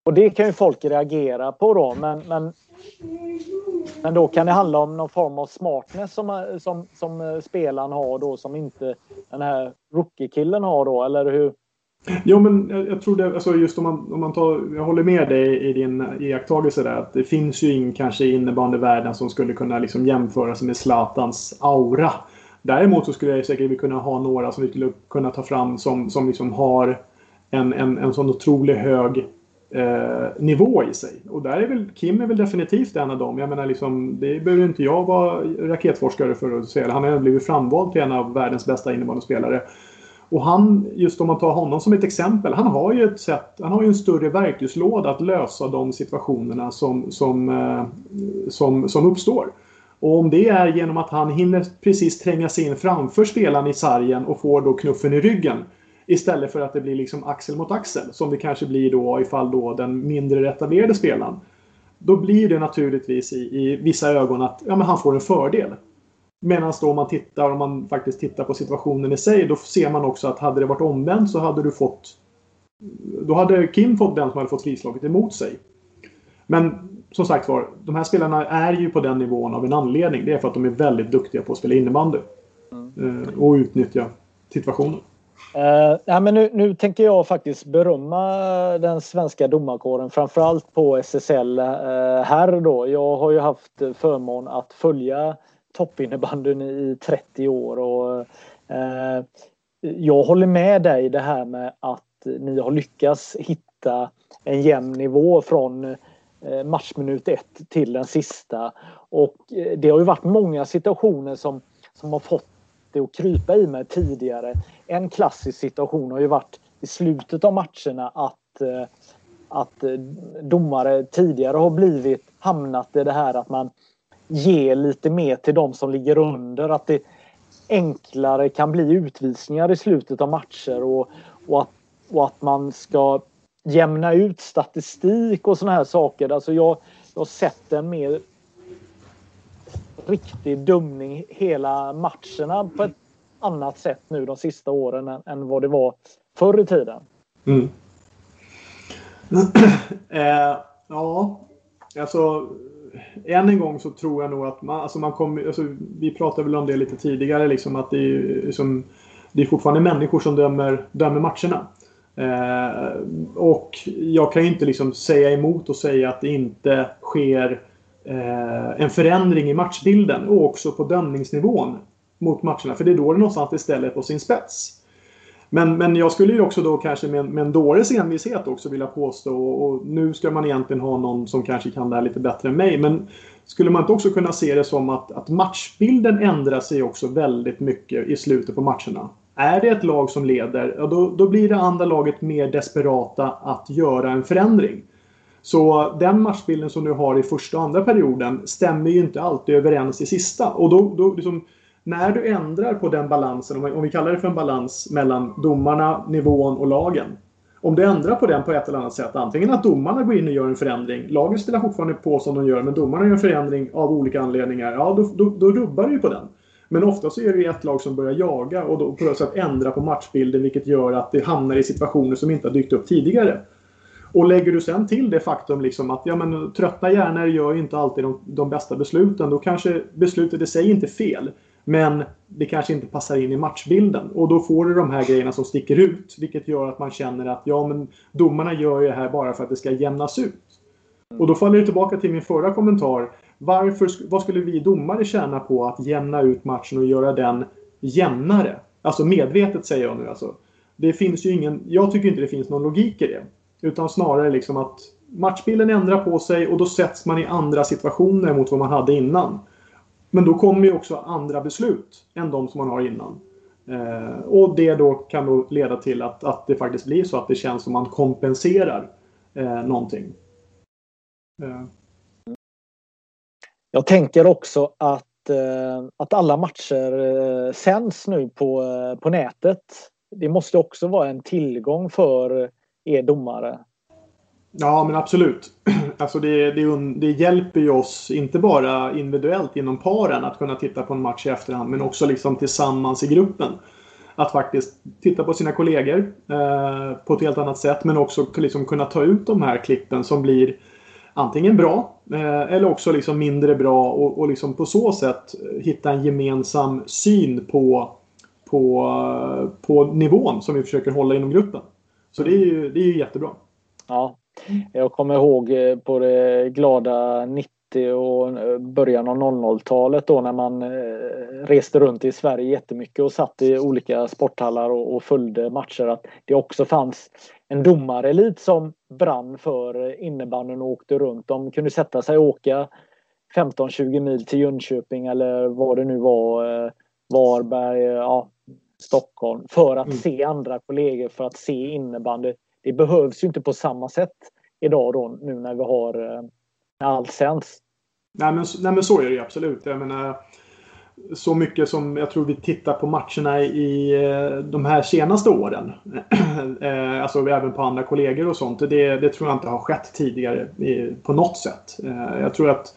och det kan ju folk reagera på då men, men men då kan det handla om någon form av smartness som, som, som spelaren har då som inte den här rookie-killen har då, eller hur? Jo, men jag, jag tror det, alltså just om man, om man tar, jag håller med dig i din iakttagelse där, att det finns ju ingen kanske i innebandyvärlden som skulle kunna liksom jämföra sig med Zlatans aura. Däremot så skulle jag säkert kunna ha några som vi skulle kunna ta fram som, som liksom har en, en, en sån otroligt hög eh, nivå i sig. Och där är väl Kim är väl definitivt en av dem. Jag menar liksom, det behöver inte jag vara raketforskare för att säga. Han har blivit framvald till en av världens bästa innebandyspelare. Och han, just om man tar honom som ett exempel, han har ju ett sätt, han har ju en större verktygslåda att lösa de situationerna som, som, eh, som, som uppstår. Och om det är genom att han hinner precis tränga sig in framför spelaren i sargen och får då knuffen i ryggen. Istället för att det blir liksom axel mot axel. Som det kanske blir då ifall då den mindre etablerade spelaren. Då blir det naturligtvis i, i vissa ögon att ja, men han får en fördel. Medan då om man tittar, om man faktiskt tittar på situationen i sig, då ser man också att hade det varit omvänt så hade du fått... Då hade Kim fått den som hade fått frislaget emot sig. Men som sagt var, de här spelarna är ju på den nivån av en anledning. Det är för att de är väldigt duktiga på att spela innebandy. Mm. Eh, och utnyttja situationen. Uh, ja, men nu, nu, tänker jag faktiskt berömma den svenska domarkåren framförallt på SSL uh, eh, här då. Jag har ju haft förmån att följa toppinnebandyn i 30 år och uh, jag håller med dig det här med att ni har lyckats hitta en jämn nivå från matchminut ett till den sista. Och det har ju varit många situationer som, som har fått det att krypa i mig tidigare. En klassisk situation har ju varit i slutet av matcherna att, eh, att eh, domare tidigare har blivit hamnat i det här att man ger lite mer till de som ligger under. Att det enklare kan bli utvisningar i slutet av matcher och, och, att, och att man ska jämna ut statistik och såna här saker. Alltså jag, jag har sett en mer riktig dumning hela matcherna på ett annat sätt nu de sista åren än, än vad det var förr i tiden. Mm. [clears throat] eh, ja, alltså än en gång så tror jag nog att man, alltså man kommer, alltså, vi pratade väl om det lite tidigare, liksom att det är, liksom, det är fortfarande människor som dömer, dömer matcherna. Eh, och jag kan ju inte liksom säga emot och säga att det inte sker eh, Eh, en förändring i matchbilden och också på dömningsnivån mot matcherna. För det är då det någonstans det ställer på sin spets. Men, men jag skulle ju också då kanske med, med en dåres envishet också vilja påstå, och, och nu ska man egentligen ha någon som kanske kan det här lite bättre än mig, men skulle man inte också kunna se det som att, att matchbilden ändrar sig också väldigt mycket i slutet på matcherna? Är det ett lag som leder, ja, då, då blir det andra laget mer desperata att göra en förändring. Så den matchbilden som du har i första och andra perioden stämmer ju inte alltid överens i sista. Och då, då liksom, när du ändrar på den balansen, om vi kallar det för en balans mellan domarna, nivån och lagen. Om du ändrar på den på ett eller annat sätt, antingen att domarna går in och gör en förändring, lagen spelar fortfarande på som de gör, men domarna gör en förändring av olika anledningar, ja då, då, då rubbar du ju på den. Men ofta så är det ett lag som börjar jaga och då på något sätt ändra på matchbilden vilket gör att det hamnar i situationer som inte har dykt upp tidigare. Och lägger du sen till det faktum liksom att ja, men, trötta hjärnor gör inte alltid de, de bästa besluten. Då kanske beslutet i sig inte är fel. Men det kanske inte passar in i matchbilden. Och då får du de här grejerna som sticker ut. Vilket gör att man känner att ja, men domarna gör ju det här bara för att det ska jämnas ut. Och då faller det tillbaka till min förra kommentar. Varför, vad skulle vi domare tjäna på att jämna ut matchen och göra den jämnare? Alltså medvetet säger jag nu alltså. Det finns ju ingen, jag tycker inte det finns någon logik i det. Utan snarare liksom att matchbilden ändrar på sig och då sätts man i andra situationer mot vad man hade innan. Men då kommer ju också andra beslut än de som man har innan. Eh, och det då kan då leda till att, att det faktiskt blir så att det känns som man kompenserar eh, någonting. Eh. Jag tänker också att, eh, att alla matcher eh, sänds nu på, eh, på nätet. Det måste också vara en tillgång för er domare. Ja, men absolut. [clears throat] Alltså det, det, det, hjälper ju oss, inte bara individuellt inom paren, att kunna titta på en match i efterhand, men också liksom tillsammans i gruppen. Att faktiskt titta på sina kollegor eh, på ett helt annat sätt, men också liksom kunna ta ut de här klippen som blir antingen bra eh, eller också liksom mindre bra och, och liksom på så sätt hitta en gemensam syn på, på, eh, på nivån som vi försöker hålla inom gruppen. Så det är ju, det är ju jättebra. Ja, jag kommer ihåg eh, på det glada 90 och eh, början av 00-talet då när man eh, reste runt i Sverige jättemycket och satt i olika sporthallar och, och följde matcher att det också fanns en domarelit som brann för innebandyn och åkte runt. De kunde sätta sig och åka 15-20 mil till Jönköping eller vad det nu var, Varberg, ja, Stockholm för att mm. se andra kollegor, för att se innebandy. Det behövs ju inte på samma sätt idag då nu när vi har eh, allt sänds. Nej men, nej men så är det ju absolut. Jag menar, så mycket som jag tror vi tittar på matcherna i eh, de här senaste åren. [clears throat] Eh, alltså även på andra kollegor och sånt. Det, det tror jag inte har skett tidigare på något sätt. Jag tror att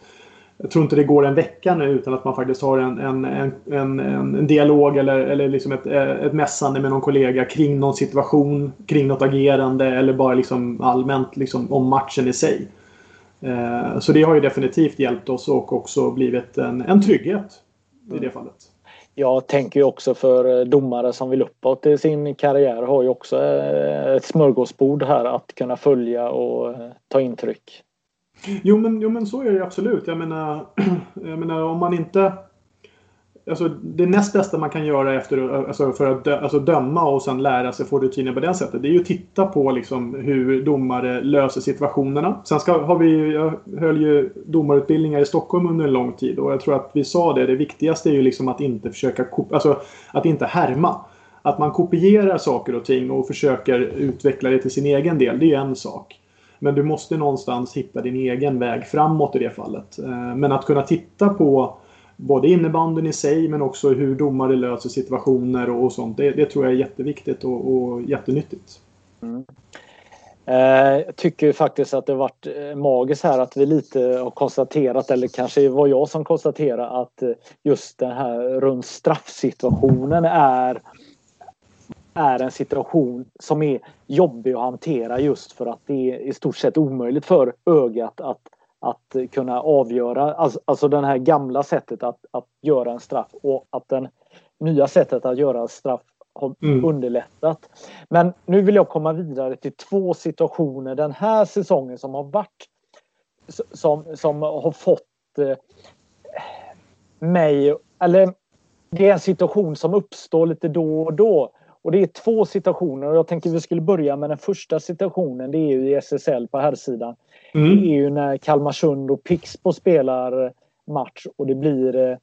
jag tror inte det går en vecka nu utan att man faktiskt har en, en, en, en, en dialog eller, eller liksom ett, ett mässande med någon kollega kring någon situation, kring något agerande eller bara liksom allmänt liksom om matchen i sig. Eh, så det har ju definitivt hjälpt oss och också blivit en, en trygghet i det mm. fallet. Jag tänker ju också för domare som vill uppåt i sin karriär har ju också eh, ett smörgåsbord här att kunna följa och eh, ta intryck. Jo men, jo men så är det absolut. Jag menar, [clears throat] jag menar om man inte... Alltså det näst bästa man kan göra efter, alltså för att dö, alltså döma och sen lära sig få rutiner på det sättet. Det är ju att titta på liksom hur domare löser situationerna. Sen ska, har vi, jag höll ju domarutbildningar i Stockholm under en lång tid och jag tror att vi sa det. Det viktigaste är ju liksom att inte försöka, alltså att inte härma. Att man kopierar saker och ting och försöker utveckla det till sin egen del, det är ju en sak. Men du måste någonstans hitta din egen väg framåt i det fallet. Eh, men att kunna titta på både innebanden i sig men också hur domare löser situationer och, sånt. Det, det, tror jag är jätteviktigt och, och jättenyttigt. Mm. Eh, jag tycker faktiskt att det varit eh, magiskt här att vi lite har konstaterat, eller kanske var jag som konstaterade att eh, just den här runt straffsituationen är är en situation som är jobbig att hantera just för att det är i stort sett omöjligt för ögat att, att kunna avgöra, alltså, alltså det här gamla sättet att, att göra en straff och att den nya sättet att göra straff har mm. underlättat. Men nu vill jag komma vidare till två situationer den här säsongen som har varit som, som har fått eh, mig, eller det är en situation som uppstår lite då och då. Och det är två situationer och jag tänkte vi skulle börja med den första situationen. Det är ju i SSL på här sidan. Mm. Det är ju när Kalmarsund och Pixbo spelar match och det blir eh,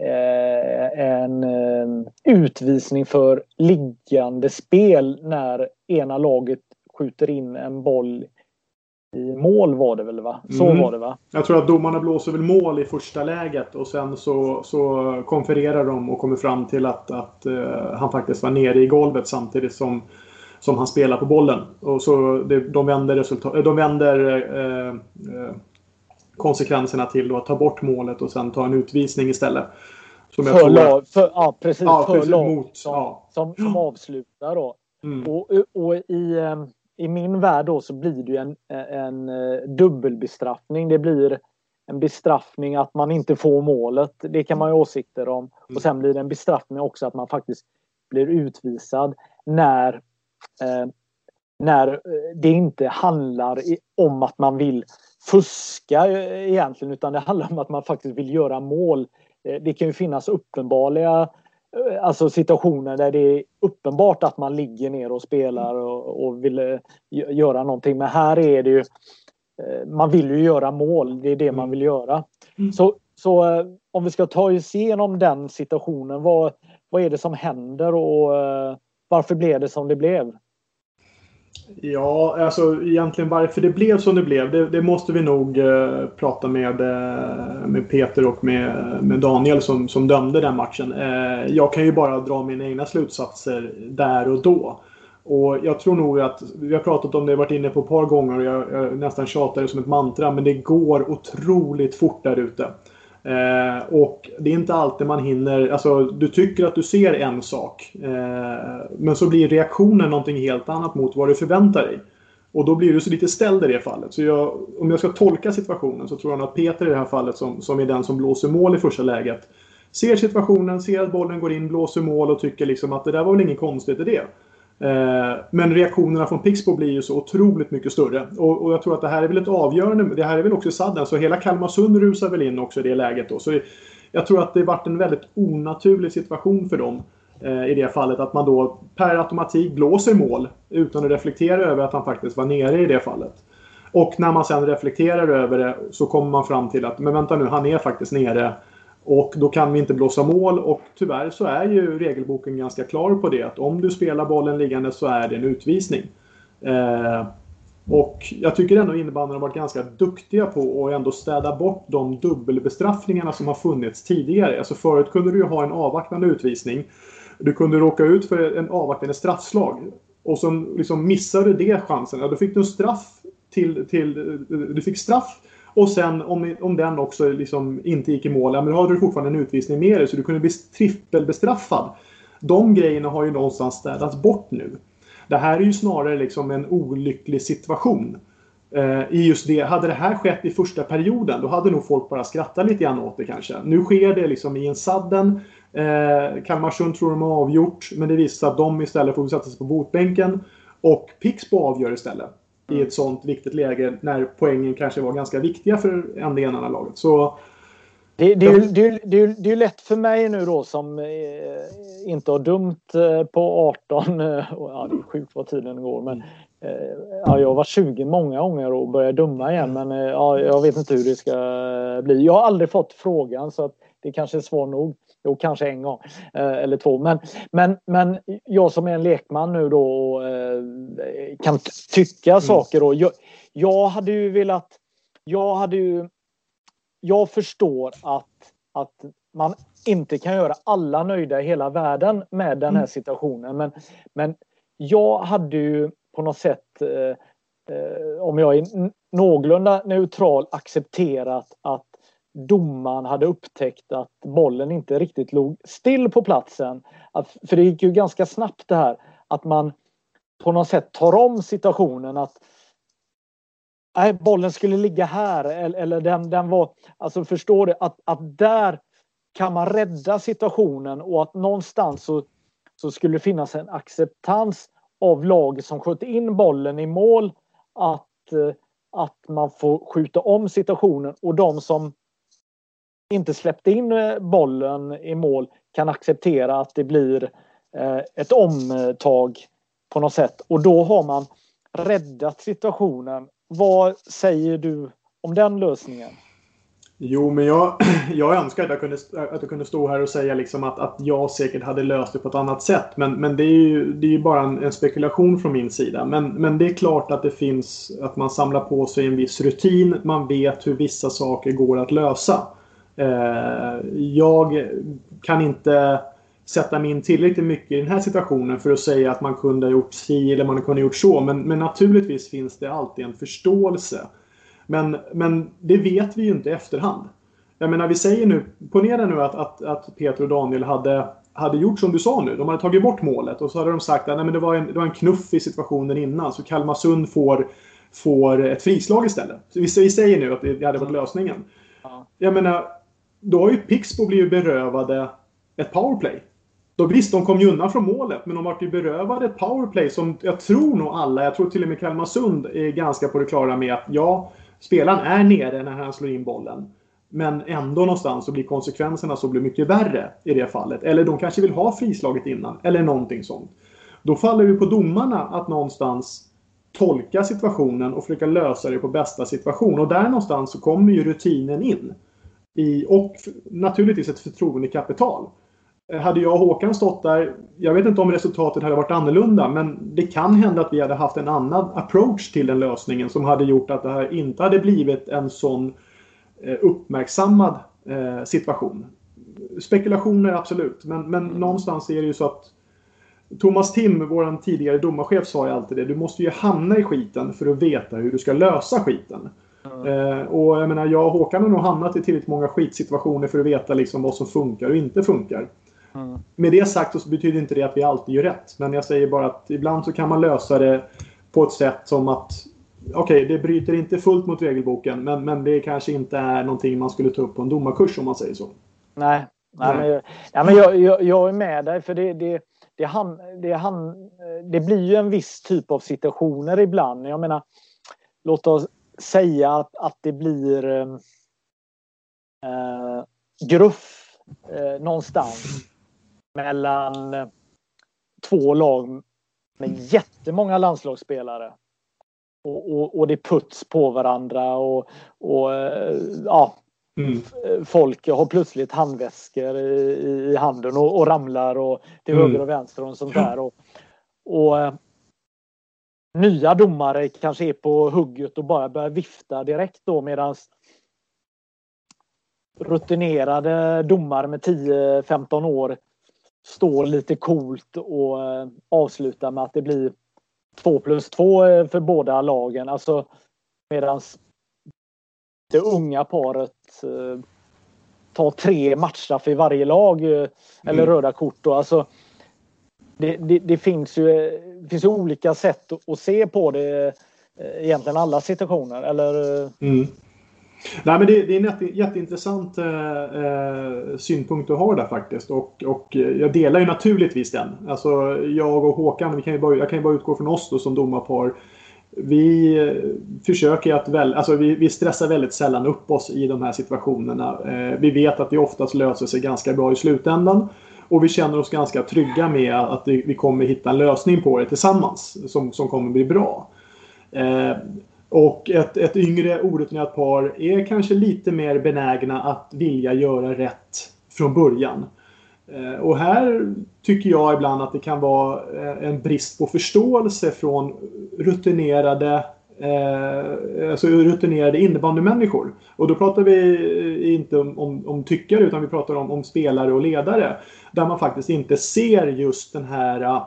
Eh, en eh, utvisning för liggande spel när ena laget skjuter in en boll mål var det väl va? Så mm. var det va? Jag tror att domarna blåser väl mål i första läget och sen så, så konfererar de och kommer fram till att, att uh, han faktiskt var nere i golvet samtidigt som, som han spelar på bollen. Och så det, de vänder, resultat, de vänder uh, uh, konsekvenserna till att ta bort målet och sen ta en utvisning istället. Som för lag, för, ja precis, ja, för precis, lag mot, som, ja. som, som avslutar då. Mm. Och, och i, ehm, i min värld då så blir det ju en, en eh, dubbelbestraffning. Det blir en bestraffning att man inte får målet. Det kan man ju ha åsikter om. Och sen blir det en bestraffning också att man faktiskt blir utvisad när eh, när eh, det inte handlar om att man vill fuska eh, egentligen utan det handlar om att man faktiskt vill göra mål. Det kan ju finnas uppenbara alltså situationer där det är uppenbart att man ligger ner och spelar och, och vill göra någonting. Men här är det ju man vill ju göra mål, det är det man mm. vill göra. Mm. Så, så om vi ska ta oss igenom den situationen, vad, vad är det som händer och varför blev det som det blev? Ja, alltså egentligen varför det blev som det blev, det, det måste vi nog eh, prata med, eh, med Peter och med, med Daniel som, som dömde den matchen. Eh, jag kan ju bara dra mina egna slutsatser där och då. Och jag tror nog att, vi har pratat om det, varit inne på ett par gånger och jag, jag nästan tjatar det som ett mantra, men det går otroligt fort där ute. Eh, och det är inte alltid man hinner, alltså du tycker att du ser en sak. Eh, men så blir reaktionen någonting helt annat mot vad du förväntar dig. Och då blir du så lite ställd i det fallet. Så jag, om jag ska tolka situationen så tror jag att Peter i det här fallet som, som är den som blåser mål i första läget. Ser situationen, ser att bollen går in, blåser mål och tycker liksom att det där var väl inget konstigt i det. Eh, men reaktionerna från Pixbo blir ju så otroligt mycket större. Och, och, jag tror att det här är väl ett avgörande. Det här är väl också sadden. Så hela Kalmarsund rusar väl in också i det läget då. Så jag tror att det varit en väldigt onaturlig situation för dem. Eh, I det fallet att man då per automatik blåser mål. Utan att reflektera över att han faktiskt var nere i det fallet. Och när man sen reflekterar över det så kommer man fram till att men vänta nu, han är faktiskt nere. Och då kan vi inte blåsa mål och tyvärr så är ju regelboken ganska klar på det att om du spelar bollen liggande så är det en utvisning. Eh, och jag tycker ändå innebandyn har varit ganska duktiga på att ändå städa bort de dubbelbestraffningarna som har funnits tidigare. Alltså förut kunde du ju ha en avvaktande utvisning. Du kunde råka ut för en avvaktande straffslag. Och så liksom missade du det chansen, ja, då fick du en straff till, till... Du fick straff och sen om, om den också liksom inte gick i mål, ja, men då hade du fortfarande en utvisning med dig så du kunde bli trippelbestraffad. De grejerna har ju någonstans städats bort nu. Det här är ju snarare liksom en olycklig situation. Eh, I just det, hade det här skett i första perioden då hade nog folk bara skrattat lite grann åt det kanske. Nu sker det liksom i en sadden. Eh, Kalmarsund tror de har avgjort men det visar sig att de istället får sätta sig på botbänken. Och Pixbo avgör istället i ett sånt viktigt läge när poängen kanske var ganska viktiga för en det ena laget. Så, det, det, är, det, det, det är lätt för mig nu då som eh, inte har dömt eh, på 18, eh, ja, det är sjukt vad tiden går, men eh, ja, jag varit 20 många gånger och börjat döma igen men ja, jag vet inte hur det ska bli. Jag har aldrig fått frågan så att det kanske är svar nog. Jo, kanske en gång eh, eller två. Men, men, men jag som är en lekman nu då och eh, kan tycka mm. saker. Då, jag, jag hade ju velat... Jag hade ju... Jag förstår att, att man inte kan göra alla nöjda i hela världen med den här mm. situationen. Men, men jag hade ju på något sätt, eh, eh, om jag är någorlunda neutral, accepterat att domaren hade upptäckt att bollen inte riktigt låg still på platsen. Att, för det gick ju ganska snabbt det här att man på något sätt tar om situationen att nej, bollen skulle ligga här eller, eller den, den var... Alltså förstår du att, att där kan man rädda situationen och att någonstans så, så skulle det finnas en acceptans av laget som sköt in bollen i mål att, eh, att man får skjuta om situationen och de som inte släppte in eh, bollen i mål kan acceptera att det blir eh, ett omtag på något sätt och då har man räddat situationen. Vad säger du om den lösningen? Jo, men jag, [clears throat] jag önskar att jag, kunde, att jag kunde stå här och säga liksom att, att jag säkert hade löst det på ett annat sätt. Men, men det är ju, det är ju bara en, en, spekulation från min sida. Men, men det är klart att det finns att man samlar på sig en viss rutin. Man vet hur vissa saker går att lösa. Eh, jag kan inte sätta mig in tillräckligt mycket i den här situationen för att säga att man kunde ha gjort si eller man kunde ha gjort så. Men, men naturligtvis finns det alltid en förståelse. Men, men det vet vi ju inte i efterhand. Jag menar, vi säger nu, ponera nu att, att, att Peter och Daniel hade, hade gjort som du sa nu. De hade tagit bort målet och så hade de sagt att nej, men det, var en, det var en knuff i situationen innan. Så Kalmarsund får, får ett frislag istället. Så vi, vi säger nu att det hade varit lösningen. Jag menar, då har ju Pixbo blivit berövade ett powerplay. Då visst, de kom ju undan från målet, men de vart ju berövade ett powerplay som jag tror nog alla, jag tror till och med Kalmarsund är ganska på det klara med att ja, spelaren är nere när han slår in bollen. Men ändå någonstans så blir konsekvenserna så blir mycket värre i det fallet. Eller de kanske vill ha frislaget innan. Eller någonting sånt. Då faller det på domarna att någonstans tolka situationen och försöka lösa det på bästa situation. Och där någonstans så kommer ju rutinen in. I, och naturligtvis ett förtroendekapital. Eh, hade jag och Håkan stått där, jag vet inte om resultatet hade varit annorlunda, men det kan hända att vi hade haft en annan approach till den lösningen som hade gjort att det här inte hade blivit en sån eh, uppmärksammad eh, situation. Spekulationer absolut, men, men någonstans är det ju så att Thomas Tim, vår tidigare domarchef, sa ju alltid det. Du måste ju hamna i skiten för att veta hur du ska lösa skiten. Mm. och jag menar, jag och Håkan har nog hamnat i tillräckligt många skitsituationer för att veta liksom vad som funkar och inte funkar. Mm. Med det sagt så betyder inte det att vi alltid gör rätt. Men jag säger bara att ibland så kan man lösa det på ett sätt som att Okej, okay, det bryter inte fullt mot regelboken men, men det kanske inte är någonting man skulle ta upp på en domarkurs om man säger så. Nej, nej, nej. Men, ja, men jag, jag, jag, är med dig för det, det, det, han, det, han, det blir ju en viss typ av situationer ibland. Jag menar, låt oss säga att, att det blir eh, gruff eh, någonstans mellan eh, två lag med jättemånga landslagsspelare. Och, och, och det puts på varandra och, och eh, ja, mm. folk har plötsligt handväskor i, i handen och, och ramlar och till mm. höger och vänster och sånt där. Och, och eh, nya domare kanske är på hugget och bara börjar vifta direkt då medan rutinerade domare med 10-15 år står lite coolt och eh, avslutar med att det blir 2 plus 2 eh, för båda lagen. Alltså medan det unga paret eh, tar tre matchstraff i varje lag eller mm. röda kort. Då. Alltså, det, det, det, finns ju, det finns olika sätt att se på det eh, egentligen alla situationer. Eller? Mm. Nej, men det, det är en jätteintressant eh, eh, synpunkt du har där faktiskt. Och, och eh, jag delar ju naturligtvis den. Alltså jag och Håkan, vi kan ju bara, jag kan ju bara utgå från oss då som domarpar. Vi försöker att väl, alltså vi, vi, stressar väldigt sällan upp oss i de här situationerna. Eh, vi vet att det oftast löser sig ganska bra i slutändan. Och vi känner oss ganska trygga med att vi kommer hitta en lösning på det tillsammans som, som kommer bli bra. Eh, och ett, ett yngre orutinerat par är kanske lite mer benägna att vilja göra rätt från början. Eh, och här tycker jag ibland att det kan vara eh, en brist på förståelse från rutinerade eh, alltså rutinerade innebandymänniskor. Och då pratar vi inte om, om, om tyckare utan vi pratar om, om, spelare och ledare. Där man faktiskt inte ser just den här äh,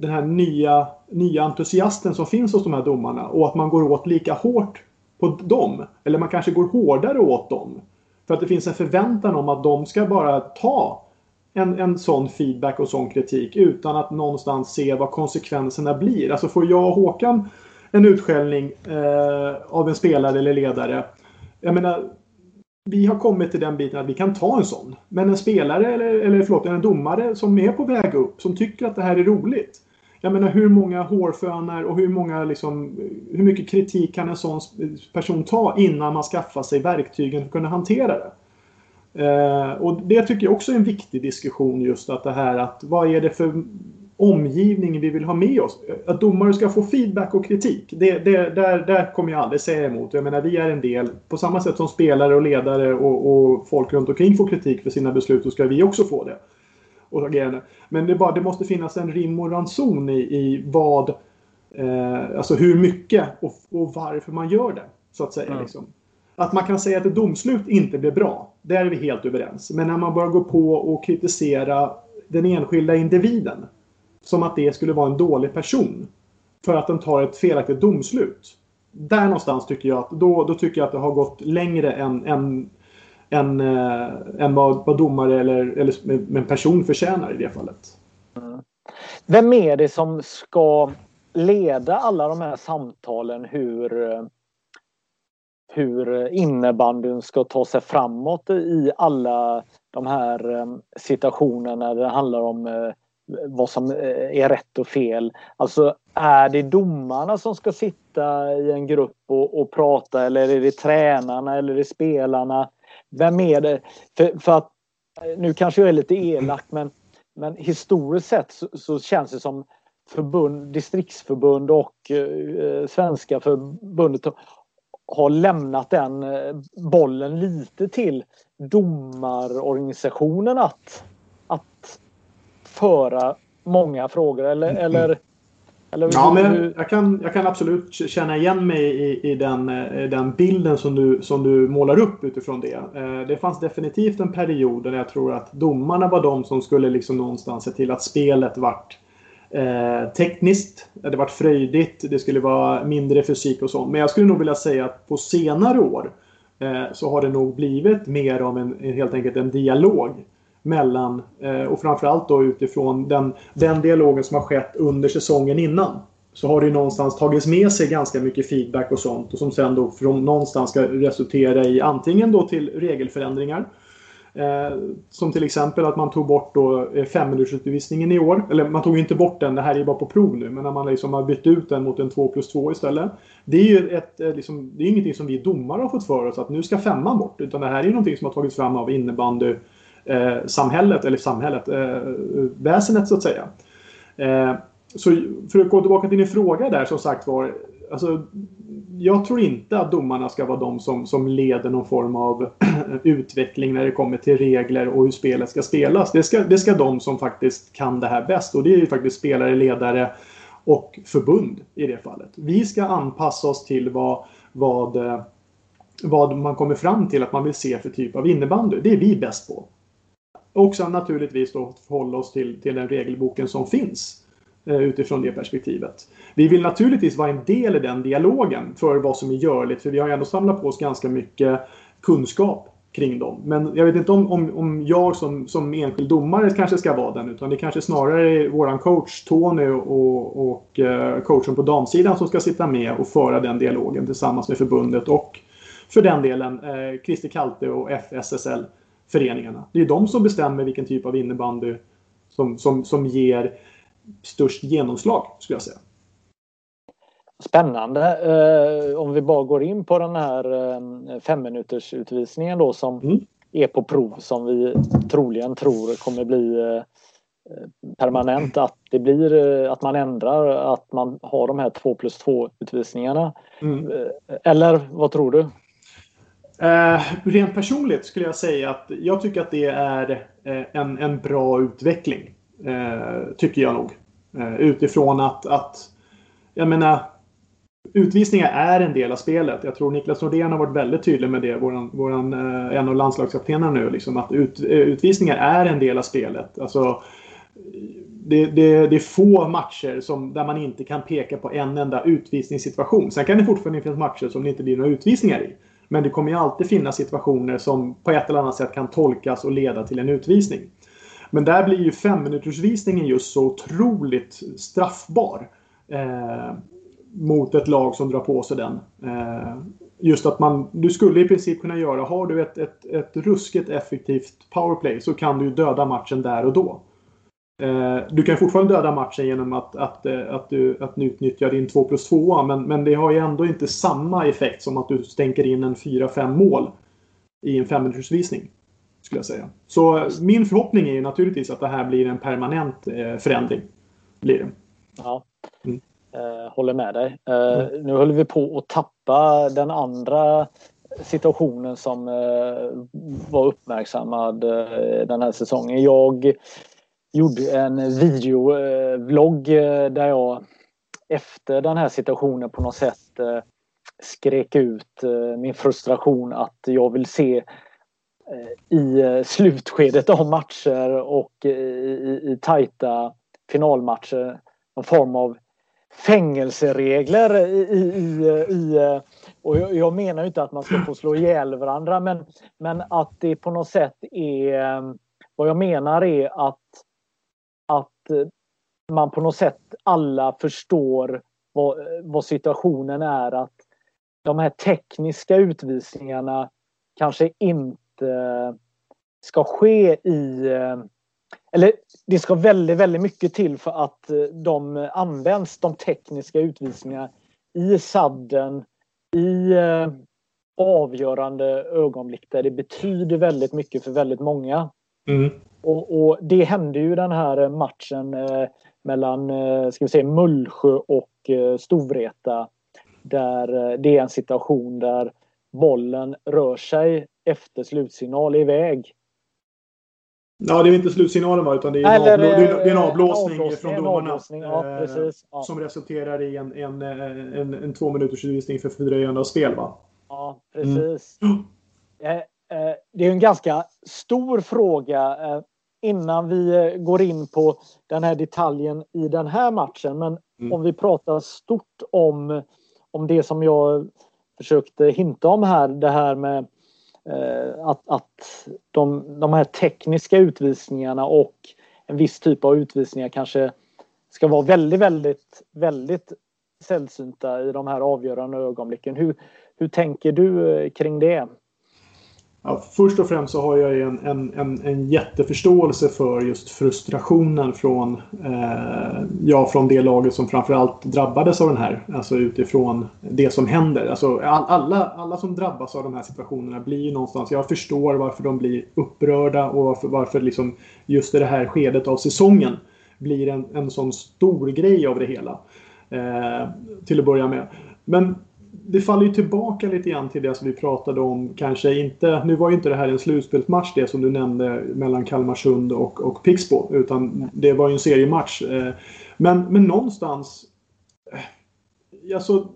den här nya, nya entusiasten som finns hos de här domarna och att man går åt lika hårt på dem. Eller man kanske går hårdare åt dem. För att det finns en förväntan om att de ska bara ta en, en sån feedback och sån kritik utan att någonstans se vad konsekvenserna blir. Alltså får jag och Håkan en utskällning eh, av en spelare eller ledare. Jag menar, vi har kommit till den biten att vi kan ta en sån. Men en spelare eller, eller förlåt, en domare som är på väg upp, som tycker att det här är roligt. Jag menar hur många hårfönar och hur, många liksom, hur mycket kritik kan en sån person ta innan man skaffar sig verktygen för att kunna hantera det. Eh, och det tycker jag också är en viktig diskussion just att det här att vad är det för omgivning vi vill ha med oss. Att domare ska få feedback och kritik, det, det, där, där kommer jag aldrig säga emot. Jag menar, vi är en del, på samma sätt som spelare och ledare och, och folk runt omkring får kritik för sina beslut, så ska vi också få det. Och agerande. Men det, bara, det måste finnas en rim och ranson i, i vad, eh, alltså hur mycket och, och, varför man gör det. Så att säga. Mm. Liksom. Att man kan säga att ett domslut inte blir bra, där är vi helt överens. Men när man börjar gå på och kritisera den enskilda individen som att det skulle vara en dålig person för att den tar ett felaktigt domslut. Där någonstans tycker jag att, då, då tycker jag att det har gått längre än, än, än, äh, än vad, vad domare eller, eller en person förtjänar i det fallet. Mm. Vem är det som ska leda alla de här samtalen hur, eh, hur innebandyn ska ta sig framåt i alla de här eh, situationerna där det handlar om vad som eh, är rätt och fel. Alltså är det domarna som ska sitta i en grupp och, och prata eller är det tränarna eller är det spelarna? Vem är det? För, för att eh, nu kanske jag är lite elak men, men historiskt sett så, så känns det som förbund, distriktsförbund och eh, Svenska förbundet har lämnat den eh, bollen lite till domarorganisationen att föra många frågor eller, mm. eller eller ja, men jag, kan, jag kan absolut känna igen mig i, i den, eh, den bilden som du, som du målar upp utifrån det. Eh, det fanns definitivt en period där jag tror att domarna var de som skulle liksom någonstans se till att spelet vart eh, tekniskt, det vart fröjdigt, det skulle vara mindre fysik och sånt. Men jag skulle nog vilja säga att på senare år eh, så har det nog blivit mer av en, helt enkelt en dialog mellan eh, och framförallt då utifrån den, den dialogen som har skett under säsongen innan. Så har det ju någonstans tagits med sig ganska mycket feedback och sånt och som sen då från någonstans ska resultera i antingen då till regelförändringar Eh, som till exempel att man tog bort då eh, femminutersutvisningen i år. Eller man tog inte bort den, det här är ju bara på prov nu. Men när man liksom har bytt ut den mot en 2 plus 2 istället. Det är ju ett, eh, liksom, det är ingenting som vi domare har fått för oss att nu ska femman bort. Utan det här är ju någonting som har tagits fram av innebandy eh, samhället, eller samhället, eh, väsendet så att säga. Eh, så för att gå tillbaka till din fråga där som sagt var. Alltså, jag tror inte att domarna ska vara de som, som leder någon form av [clears throat] utveckling när det kommer till regler och hur spelet ska spelas. Det ska, det ska de som faktiskt kan det här bäst och det är ju faktiskt spelare, ledare och förbund i det fallet. Vi ska anpassa oss till vad, vad, eh, vad man kommer fram till att man vill se för typ av innebandy. Det är vi bäst på. Och sen naturligtvis då förhålla oss till, till den regelboken som finns eh, utifrån det perspektivet. Vi vill naturligtvis vara en del i den dialogen för vad som är görligt för vi har ändå samlat på oss ganska mycket kunskap kring dem. Men jag vet inte om, om, om jag som, som enskild domare kanske ska vara den utan det kanske snarare är våran coach Tony och, och eh, coachen på damsidan som ska sitta med och föra den dialogen tillsammans med förbundet och för den delen eh, Christer Kalte och FSSL föreningarna. Det är de som bestämmer vilken typ av innebandy som, som, som ger störst genomslag, skulle jag säga. Spännande. Eh, om vi bara går in på den här eh, femminuters utvisningen då som mm. är på prov som vi troligen tror kommer bli eh, permanent. Att det blir eh, att man ändrar att man har de här två plus två utvisningarna. Mm. Eh, eller vad tror du? Eh, rent personligt skulle jag säga att jag tycker att det är eh, en, en bra utveckling. Eh, tycker jag nog. Eh, utifrån att, att jag menar Utvisningar är en del av spelet. Jag tror Niklas Nordén har varit väldigt tydlig med det, våran, våran, eh, en av landslagskaptenerna nu. Liksom, att ut, eh, utvisningar är en del av spelet. Alltså, det, det, det, är få matcher som, där man inte kan peka på en enda utvisningssituation. Sen kan det fortfarande finnas matcher som det inte blir några utvisningar i. Men det kommer ju alltid finnas situationer som på ett eller annat sätt kan tolkas och leda till en utvisning. Men där blir ju femminutersvisningen just så otroligt straffbar. Eh, mot ett lag som drar på sig den. Eh, just att man, du skulle i princip kunna göra, har du ett, ett, ett ruskigt effektivt powerplay så kan du döda matchen där och då. Eh, du kan fortfarande döda matchen genom att, att, eh, att, du, att du utnyttjar din 2 plus 2 men, men det har ju ändå inte samma effekt som att du stänker in en 4-5 mål i en femminutersvisning. Skulle jag säga. Så min förhoppning är ju naturligtvis att det här blir en permanent eh, förändring. Blir det. Ja. Mm. Eh, håller med dig. Eh, mm. Nu håller vi på att tappa den andra situationen som eh, var uppmärksammad eh, den här säsongen. Jag gjorde en videovlogg eh, eh, där jag efter den här situationen på något sätt eh, skrek ut min frustration att jag vill se i slutskedet av matcher och i, i, i tajta finalmatcher någon form av fängelseregler i, i, i och jag, menar inte att man ska få slå ihjäl varandra men, men att det på något sätt är vad jag menar är att Eh, man på något sätt alla förstår vad, vad situationen är att de här tekniska utvisningarna kanske inte ska ske i eh, eller det ska väldigt, väldigt mycket till för att eh, de används, de tekniska utvisningarna i sadden, i avgörande ögonblick där det betyder väldigt mycket för väldigt många. Mm. Och, och, det hände ju den här matchen eh, mellan eh, ska vi säga, Mullsjö och eh, Storvreta. Där eh, det är en situation där bollen rör sig efter slutsignal iväg Ja, det är inte slutsignalen va, utan det är, Eller, avblå, det är en avblåsning, avblåsning från domarna. Ja, eh, ja. Som resulterar i en, en, en, en två minuters utvisning för fördröjande av spel va? Ja, precis. Mm. Eh, eh, det är en ganska stor fråga eh, innan vi eh, går in på den här detaljen i den här matchen. Men mm. om vi pratar stort om, om det som jag försökte hinta om här, det här med Eh, att, att de, de här tekniska utvisningarna och en viss typ av utvisningar kanske ska vara väldigt, väldigt, väldigt sällsynta i de här avgörande ögonblicken. Hur, hur tänker du eh, kring det? Ja, först och främst så har jag en, en, en, en jätteförståelse för just frustrationen från, eh, ja, från det laget som framförallt drabbades av den här. Alltså utifrån det som händer. Alltså, alla, alla som drabbas av de här situationerna blir ju någonstans, jag förstår varför de blir upprörda och varför, varför liksom just i det här skedet av säsongen blir en, en sån stor grej av det hela. Eh, till att börja med. Men det faller ju tillbaka lite grann till det som vi pratade om. Kanske inte, nu var ju inte det här en slutspelsmatch det som du nämnde mellan Kalmarsund och, och Pixbo. Utan det var ju en seriematch. Eh, men, men någonstans... Eh, alltså,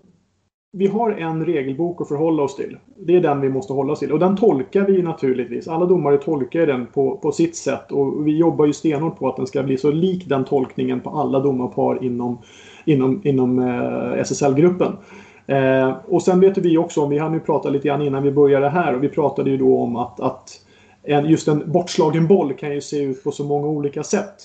vi har en regelbok att förhålla oss till. Det är den vi måste hålla oss till. Och den tolkar vi naturligtvis. Alla domare tolkar den på, på sitt sätt. Och vi jobbar ju stenhårt på att den ska bli så lik den tolkningen på alla domarpar inom, inom, inom eh, SSL-gruppen. Eh, och sen vet vi också om, vi har nu pratat lite grann innan vi började här och vi pratade ju då om att, att en, just en bortslagen boll kan ju se ut på så många olika sätt.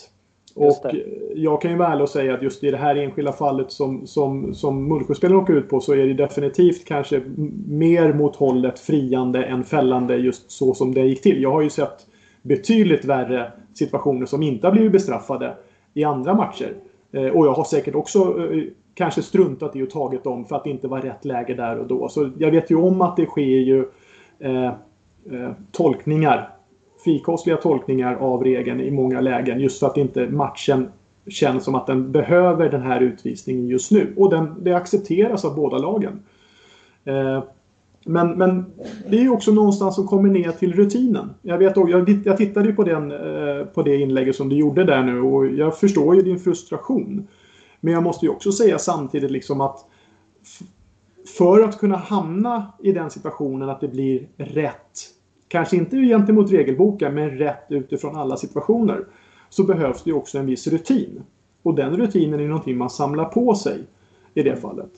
Och jag kan ju vara ärlig och säga att just i det här enskilda fallet som, som, som Mullsjöspelaren åker ut på så är det definitivt kanske mer mot hållet friande än fällande just så som det gick till. Jag har ju sett betydligt värre situationer som inte har blivit bestraffade i andra matcher. Eh, och jag har säkert också eh, kanske struntat i och tagit dem för att det inte var rätt läge där och då. Så jag vet ju om att det sker ju eh, eh, tolkningar, frikostliga tolkningar av regeln i många lägen just för att inte matchen känns som att den behöver den här utvisningen just nu. Och den, det accepteras av båda lagen. Eh, Men, men det är ju också någonstans som kommer ner till rutinen. Jag, vet, jag, jag tittade ju på, den, eh, på det inlägget som du gjorde där nu och jag förstår ju din frustration. Men jag måste ju också säga samtidigt liksom att för att kunna hamna i den situationen att det blir rätt, kanske inte gentemot regelboken, men rätt utifrån alla situationer, så behövs det ju också en viss rutin. Och den rutinen är någonting man samlar på sig i det fallet.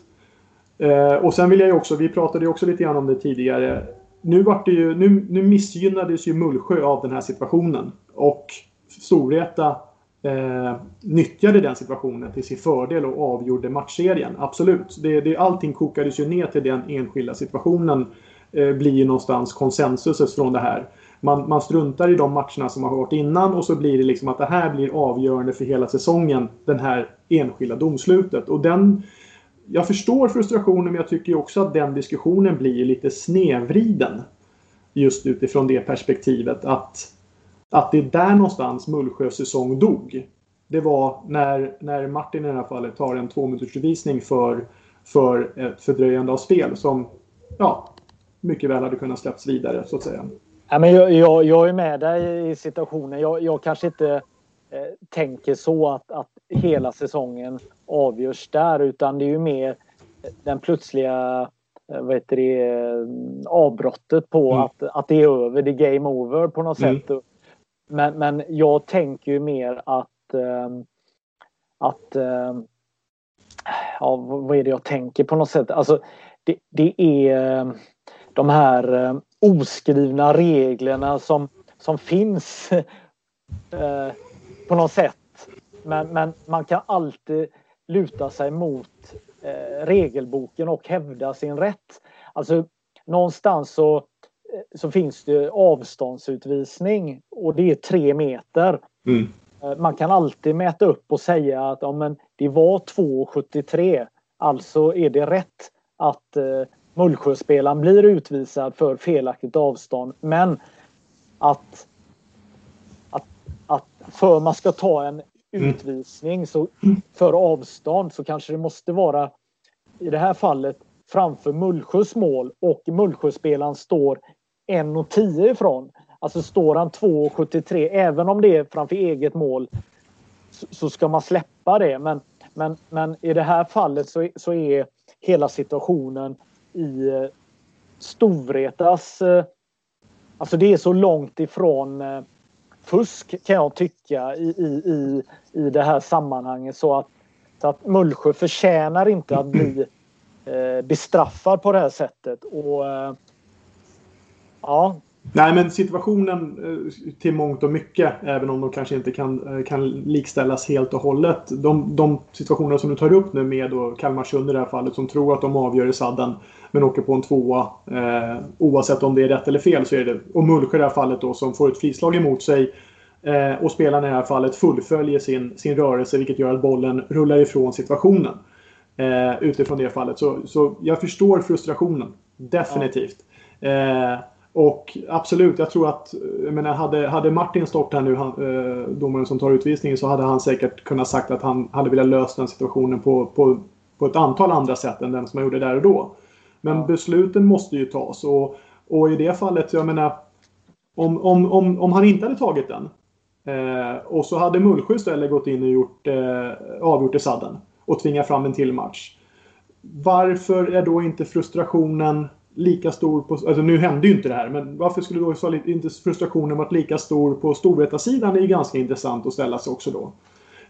Eh, och sen vill jag ju också, vi pratade ju också lite grann om det tidigare. Nu, vart det ju, nu, nu missgynnades ju Mullsjö av den här situationen. Och Storvreta eh, nyttjade den situationen till sin fördel och avgjorde matchserien. Absolut. Det, det, allting kokades ju ner till den enskilda situationen. Eh, blir ju någonstans konsensuset från det här. Man, man, struntar i de matcherna som har varit innan och så blir det liksom att det här blir avgörande för hela säsongen. Den här enskilda domslutet. Och den jag förstår frustrationen men jag tycker också att den diskussionen blir lite snedvriden. Just utifrån det perspektivet att, att det är där någonstans Mullsjös säsong dog. Det var när, när Martin i det här fallet tar en tvåminutersbevisning för, för ett fördröjande av spel som ja, mycket väl hade kunnat släppts vidare så att säga. Ja, men jag, jag, jag är med dig i situationen. Jag, jag kanske inte eh, tänker så att, att hela säsongen avgörs där utan det är ju mer den plötsliga eh, vad heter det, avbrottet på mm. att, att det är över, det är game over på något mm. sätt. Men, men jag tänker ju mer att ähm, att ähm, ja, vad är det jag tänker på något sätt? Alltså det, det är ehm, de här ehm, oskrivna reglerna som, som finns äh, [laughs] på något sätt. Men, men man kan alltid luta sig mot eh, regelboken och hävda sin rätt. Alltså någonstans så, så finns det avståndsutvisning och det är tre meter. Mm. Eh, man kan alltid mäta upp och säga att ja, men det var 2,73 alltså är det rätt att eh, Mullsjöspelaren blir utvisad för felaktigt avstånd. Men att, att, att för man ska ta en Mm. utvisning så för avstånd så kanske det måste vara i det här fallet framför Mullsjös mål och Mullsjöspelaren står 1,10 ifrån. Alltså står han 2,73 även om det är framför eget mål så, ska man släppa det. Men, men, men i det här fallet så, så är hela situationen i eh, Storvretas... Eh, alltså det är så långt ifrån eh, fusk kan jag tycka i, i, i, i det här sammanhanget. Så att, så att Mullsjö förtjänar inte att bli eh, bestraffad på det här sättet. Och, eh, ja. Nej men situationen eh, till mångt och mycket, även om de kanske inte kan, eh, kan likställas helt och hållet. De, de situationer som du tar upp nu med Kalmarsund i det här fallet som tror att de avgör i sadden men åker på en tvåa. Eh, oavsett om det är rätt eller fel så är det. Och Mullsjö i det här fallet då som får ett frislag emot sig. Eh, och spelaren i det här fallet fullföljer sin, sin rörelse vilket gör att bollen rullar ifrån situationen. Eh, utifrån det fallet. Så, så jag förstår frustrationen. Definitivt. Ja. Och absolut, jag tror att jag menar, hade, hade Martin stått här nu, han, eh, domaren som tar utvisningen, så hade han säkert kunnat sagt att han hade velat lösa den situationen på, på, på ett antal andra sätt än den som han gjorde där och då. Men besluten måste ju tas. Och, och i det fallet, jag menar, om, om, om, om han inte hade tagit den eh, och så hade Mullsjö istället gått in och gjort, eh, avgjort i sadden och tvingat fram en till match. Varför är då inte frustrationen lika stor på... Alltså nu hände ju inte det här, men varför skulle då inte frustrationen varit lika stor på Storvreta-sidan? Det är ju ganska intressant att ställa sig också då.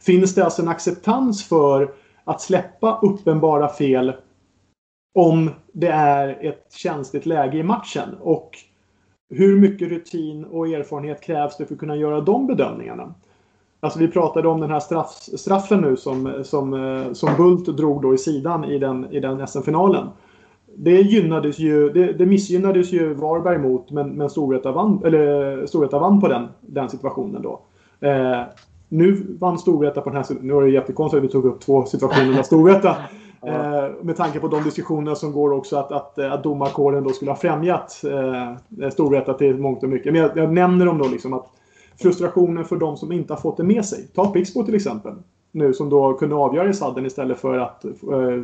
Finns det alltså en acceptans för att släppa uppenbara fel om det är ett känsligt läge i matchen. Och hur mycket rutin och erfarenhet krävs det för att kunna göra de bedömningarna? Alltså vi pratade om den här straff, straffen nu som, som, eh, som Bult drog då i sidan i den, i den SM-finalen. Det gynnades ju, det, det missgynnades ju Varberg mot men, men Storvreta vann, eller Storvreta vann på den, den situationen då. Eh, nu vann Storvreta på den här Nu var det jättekonstigt att vi tog upp två situationer där Storvreta [laughs] Eh, med tanke på de diskussioner som går också att, att, att domarkåren då skulle ha främjat eh, Storvreta till mångt och mycket. Men jag, jag nämner dem då liksom att frustrationen för de som inte har fått det med sig. Ta Pixbo till exempel. Nu som då kunde avgöra i sadden istället för att eh,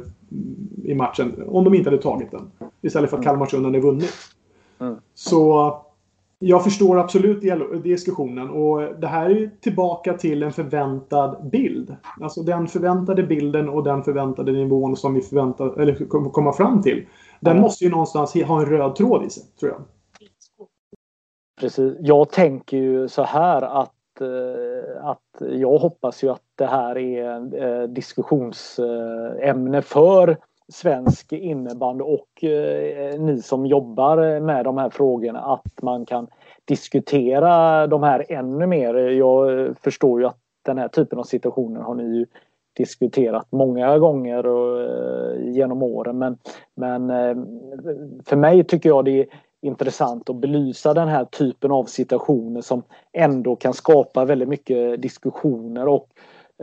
i matchen om de inte hade tagit den. istället för att Kalmarsund hade vunnit. Mm. Så jag förstår absolut diskussionen och det här är tillbaka till en förväntad bild. Alltså den förväntade bilden och den förväntade nivån som vi förväntar, eller komma fram till. Den måste ju någonstans ha en röd tråd i sig, tror jag. Precis. Jag tänker ju så här att, Eh, att jag hoppas ju att det här är eh, diskussionsämne för svensk innebandy och eh, ni som jobbar med de här frågorna att man kan diskutera de här ännu mer. Jag förstår ju att den här typen av situationer har ni ju diskuterat många gånger och, genom åren men, men för mig tycker jag det är intressant att belysa den här typen av situationer som ändå kan skapa väldigt mycket diskussioner och,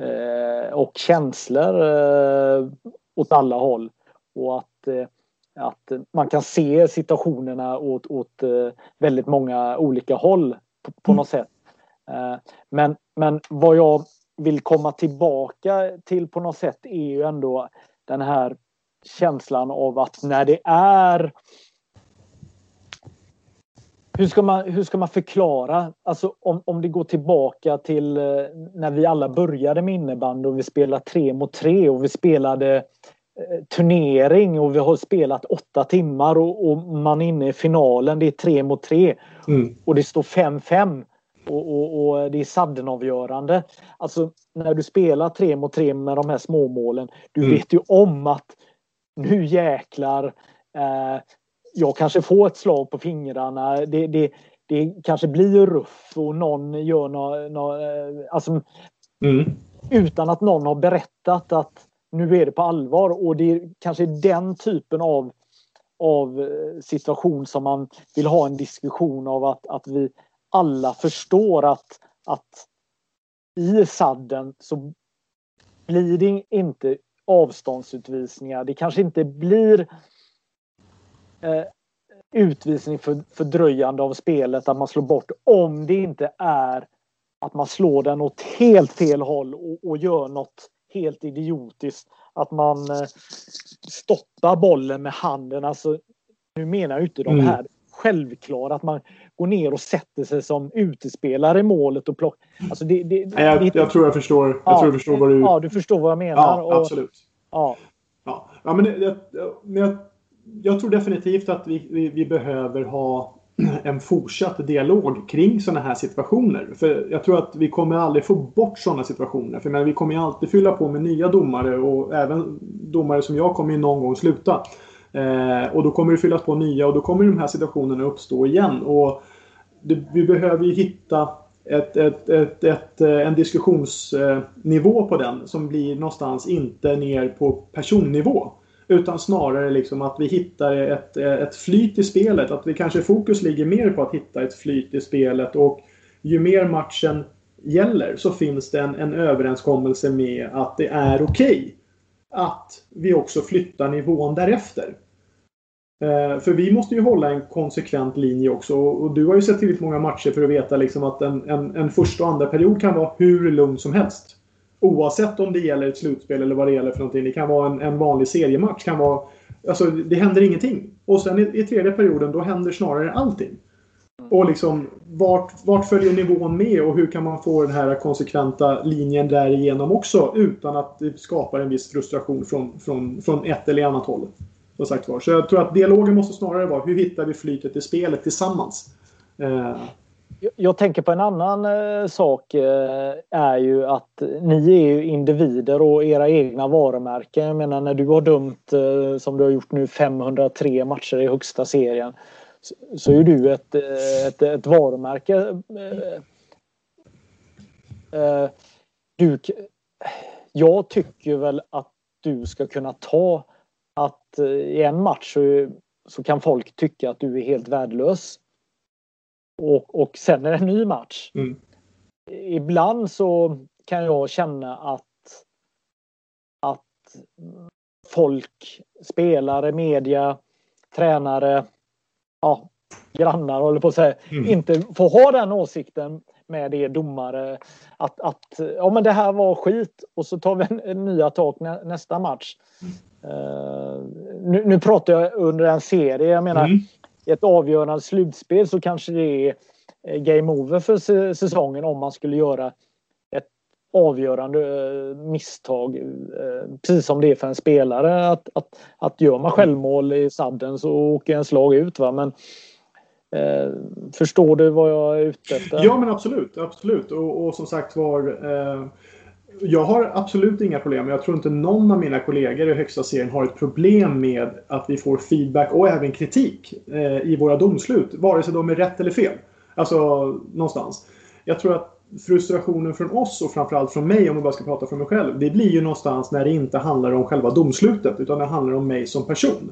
eh, och känslor eh, åt alla håll. Och att, eh, att man kan se situationerna åt, åt eh, väldigt många olika håll på, på något sätt. Men, men vad jag vill komma tillbaka till på något sätt är ju ändå den här känslan av att när det är hur ska, man, hur ska man förklara, alltså om, om det går tillbaka till eh, när vi alla började med innebandy och vi spelade tre mot tre och vi spelade eh, turnering och vi har spelat åtta timmar och, och, man är inne i finalen, det är tre mot tre mm. och det står 5-5 och, och, och, det är saddenavgörande. Alltså när du spelar tre mot tre med de här småmålen. Du mm. vet ju om att nu jäklar. Eh, jag kanske får ett slag på fingrarna. Det, det, det kanske blir ruff och någon gör något. Nå, eh, alltså, mm. Utan att någon har berättat att nu är det på allvar och det är kanske den typen av av eh, situation som man vill ha en diskussion av att, att vi alla förstår att, att i sadden så blir det inte avståndsutvisningar. Det kanske inte blir eh, utvisning för fördröjande av spelet att man slår bort om det inte är att man slår den åt helt fel håll och, och gör något helt idiotiskt. Att man eh, stoppar bollen med handen. Alltså, nu menar jag inte de mm. här mm. självklara att man går ner och sätter sig som utespelare i målet och plockar. Alltså det, det, Nej, jag, det, jag, tror jag förstår. Jag ja, tror jag förstår vad du... Ja, du förstår vad jag menar. Ja, och, absolut. Ja. Ja, ja men jag, jag, jag tror definitivt att vi, vi, vi, behöver ha [clears throat] en fortsatt dialog kring sådana här situationer. För jag tror att vi kommer aldrig få bort sådana situationer. För men vi kommer alltid fylla på med nya domare och även domare som jag kommer ju någon gång sluta. Eh, och då kommer det fyllas på nya och då kommer de här situationerna uppstå igen. Och det, vi behöver ju hitta ett, ett, ett, ett, eh, en diskussionsnivå på den som blir någonstans inte ner på personnivå. Utan snarare liksom att vi hittar ett, ett flyt i spelet. Att vi kanske fokus ligger mer på att hitta ett flyt i spelet. Och ju mer matchen gäller så finns det en, en överenskommelse med att det är okej. Okay att vi också flyttar nivån därefter. Eh, för vi måste ju hålla en konsekvent linje också. Och du har ju sett tillräckligt många matcher för att veta liksom att en, en, en första och andra period kan vara hur lugn som helst. Oavsett om det gäller ett slutspel eller vad det gäller för någonting. Det kan vara en, en vanlig seriematch. Kan vara, alltså, det händer ingenting. Och sen i, i tredje perioden då händer snarare allting. Och liksom vart, vart följer nivån med och hur kan man få den här konsekventa linjen därigenom också utan att det skapar en viss frustration från, från, från ett eller annat håll. Som sagt var. Så jag tror att dialogen måste snarare vara hur hittar vi flytet i spelet tillsammans? Eh. Jag tänker på en annan eh, sak eh, är ju att ni är ju individer och era egna varumärken. Jag menar när du har dömt eh, som du har gjort nu 503 matcher i högsta serien så, så är du ett, eh, ett, ett varumärke. Eh, eh, du, jag tycker väl att du ska kunna ta att eh, i en match så, så kan folk tycka att du är helt värdelös. Och, och sen är det en ny match. Mm. Ibland så kan jag känna att, att folk, spelare, media, tränare, ja, grannar håller på att säga, mm. inte får ha den åsikten. med det domare. Att, att ja, men det här var skit och så tar vi en, en nya tag nä, nästa match. Uh, nu, nu, pratar jag under en serie. Jag menar, mm i ett avgörande slutspel så kanske det är eh, game over för säsongen om man skulle göra ett avgörande eh, misstag. Eh, precis som det är för en spelare. Att, att, att gör man självmål i sadden så åker en slag ut. Va? Men Eh, förstår du vad jag är ute efter? Ja men absolut, absolut. Och, och som sagt var eh, jag har absolut inga problem. Jag tror inte någon av mina kollegor i högsta serien har ett problem med att vi får feedback och även kritik eh, i våra domslut. Vare sig de är rätt eller fel. Alltså någonstans. Jag tror att frustrationen från oss och framförallt från mig om jag bara ska prata för mig själv. Det blir ju någonstans när det inte handlar om själva domslutet utan det handlar om mig som person.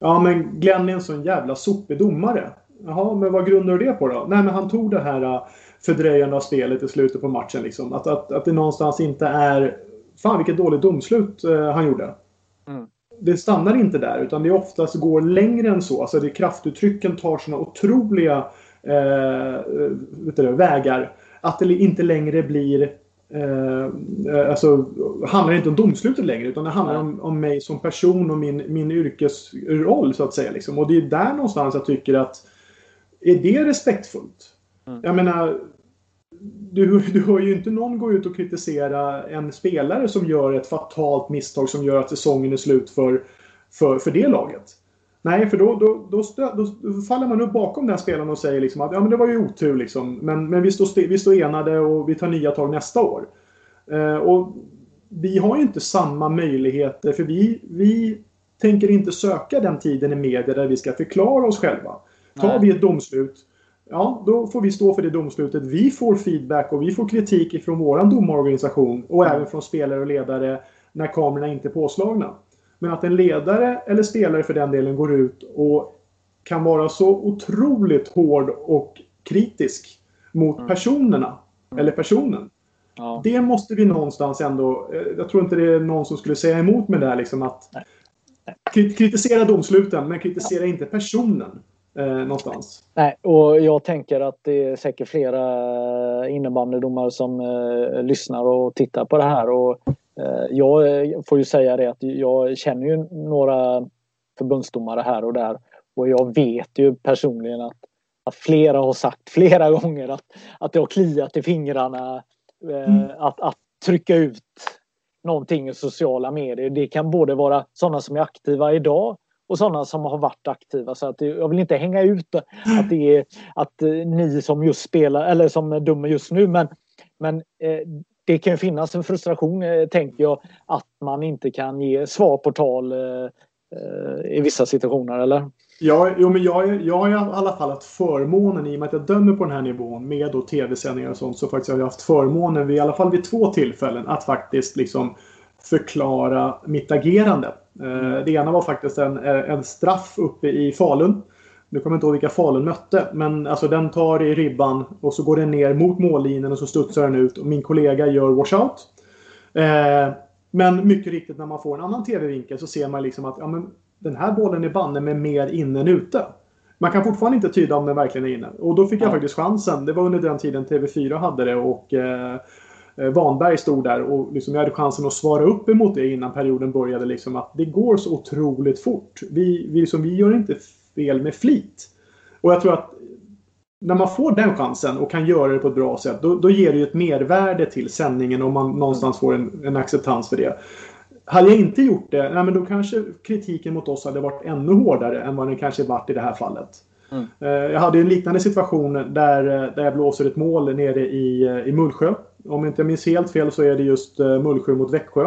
Ja men Glenn är en sån jävla sopig domare. Jaha, men vad grundar du det på då? Nej, men han tog det här fördröjande av spelet i slutet på matchen. Liksom. Att, att, att det någonstans inte är... Fan vilket dåligt domslut eh, han gjorde. Mm. Det stannar inte där utan det oftast går längre än så. Alltså det kraftuttrycken tar såna otroliga eh, du, vägar. Att det inte längre blir Eh, alltså, handlar inte om domslutet längre utan det handlar om, om mig som person och min, min yrkesroll så att säga. Liksom. Och det är där någonstans jag tycker att är det respektfullt? Mm. Jag menar, du, du hör ju inte någon gå ut och kritisera en spelare som gör ett fatalt misstag som gör att säsongen är slut för, för, för det laget. Nej, för då, då, då, då, faller man upp bakom den spelaren och säger liksom att ja, men det var ju otur liksom. Men, men vi, står, vi står enade och vi tar nya tag nästa år. Eh, och vi har ju inte samma möjligheter för vi, vi tänker inte söka den tiden i media där vi ska förklara oss själva. Tar vi ett domslut, ja då får vi stå för det domslutet. Vi får feedback och vi får kritik ifrån våran domarorganisation och mm. även från spelare och ledare när kamerorna inte är påslagna. Men att en ledare eller spelare för den delen går ut och kan vara så otroligt hård och kritisk mot mm. personerna mm. eller personen. Ja. Det måste vi någonstans ändå... Eh, jag tror inte det är någon som skulle säga emot mig där liksom att kritisera domsluten men kritisera inte personen eh, någonstans. Nej, och jag tänker att det är säkert flera innebandydomare som eh, lyssnar och tittar på det här. Och, eh, jag får ju säga det att jag känner ju några förbundsdomare här och där. Och jag vet ju personligen att, att flera har sagt [laughs] flera gånger att, att det har kliat i fingrarna eh, mm. att, att trycka ut någonting i sociala medier. Det kan både vara sådana som är aktiva idag och sådana som har varit aktiva. Så att jag vill inte hänga ut att det är att eh, ni som just spelar eller som dömer just nu men, men eh, det kan ju finnas en frustration eh, tänker jag att man inte kan ge svar på tal eh, eh i vissa situationer eller? Ja, jo, men jag, jag har i alla fall haft förmånen i och med att jag dömer på den här nivån med tv-sändningar och sånt så faktiskt har jag haft förmånen vid, i alla fall vid två tillfällen att faktiskt liksom förklara mitt agerande. Mm. Det ena var faktiskt en, eh, en straff uppe i Falun. Nu kommer jag inte ihåg vilka Falun mötte. Men alltså den tar i ribban och så går den ner mot mållinjen och så studsar den ut. Och min kollega gör washout. Eh, men mycket riktigt när man får en annan TV-vinkel så ser man liksom att ja, men, den här bollen är banne med mer inne än ute. Man kan fortfarande inte tyda om den verkligen är inne. Och då fick jag faktiskt chansen. Det var under den tiden TV4 hade det och eh, Eh, Vanberg stod där och liksom jag hade chansen att svara upp emot det innan perioden började. Liksom att det går så otroligt fort. Vi, vi, liksom, vi gör inte fel med flit. Och jag tror att när man får den chansen och kan göra det på ett bra sätt, då, då ger det ju ett mervärde till sändningen om man någonstans får en, en acceptans för det. Hade jag inte gjort det, nej, men då kanske kritiken mot oss hade varit ännu hårdare än vad den kanske varit i det här fallet. Mm. Eh, jag hade en liknande situation där, eh, där jag blåser ett mål nere i, i Mullsjö om inte jag minns helt fel så är det just eh, Mullsjö mot Växjö.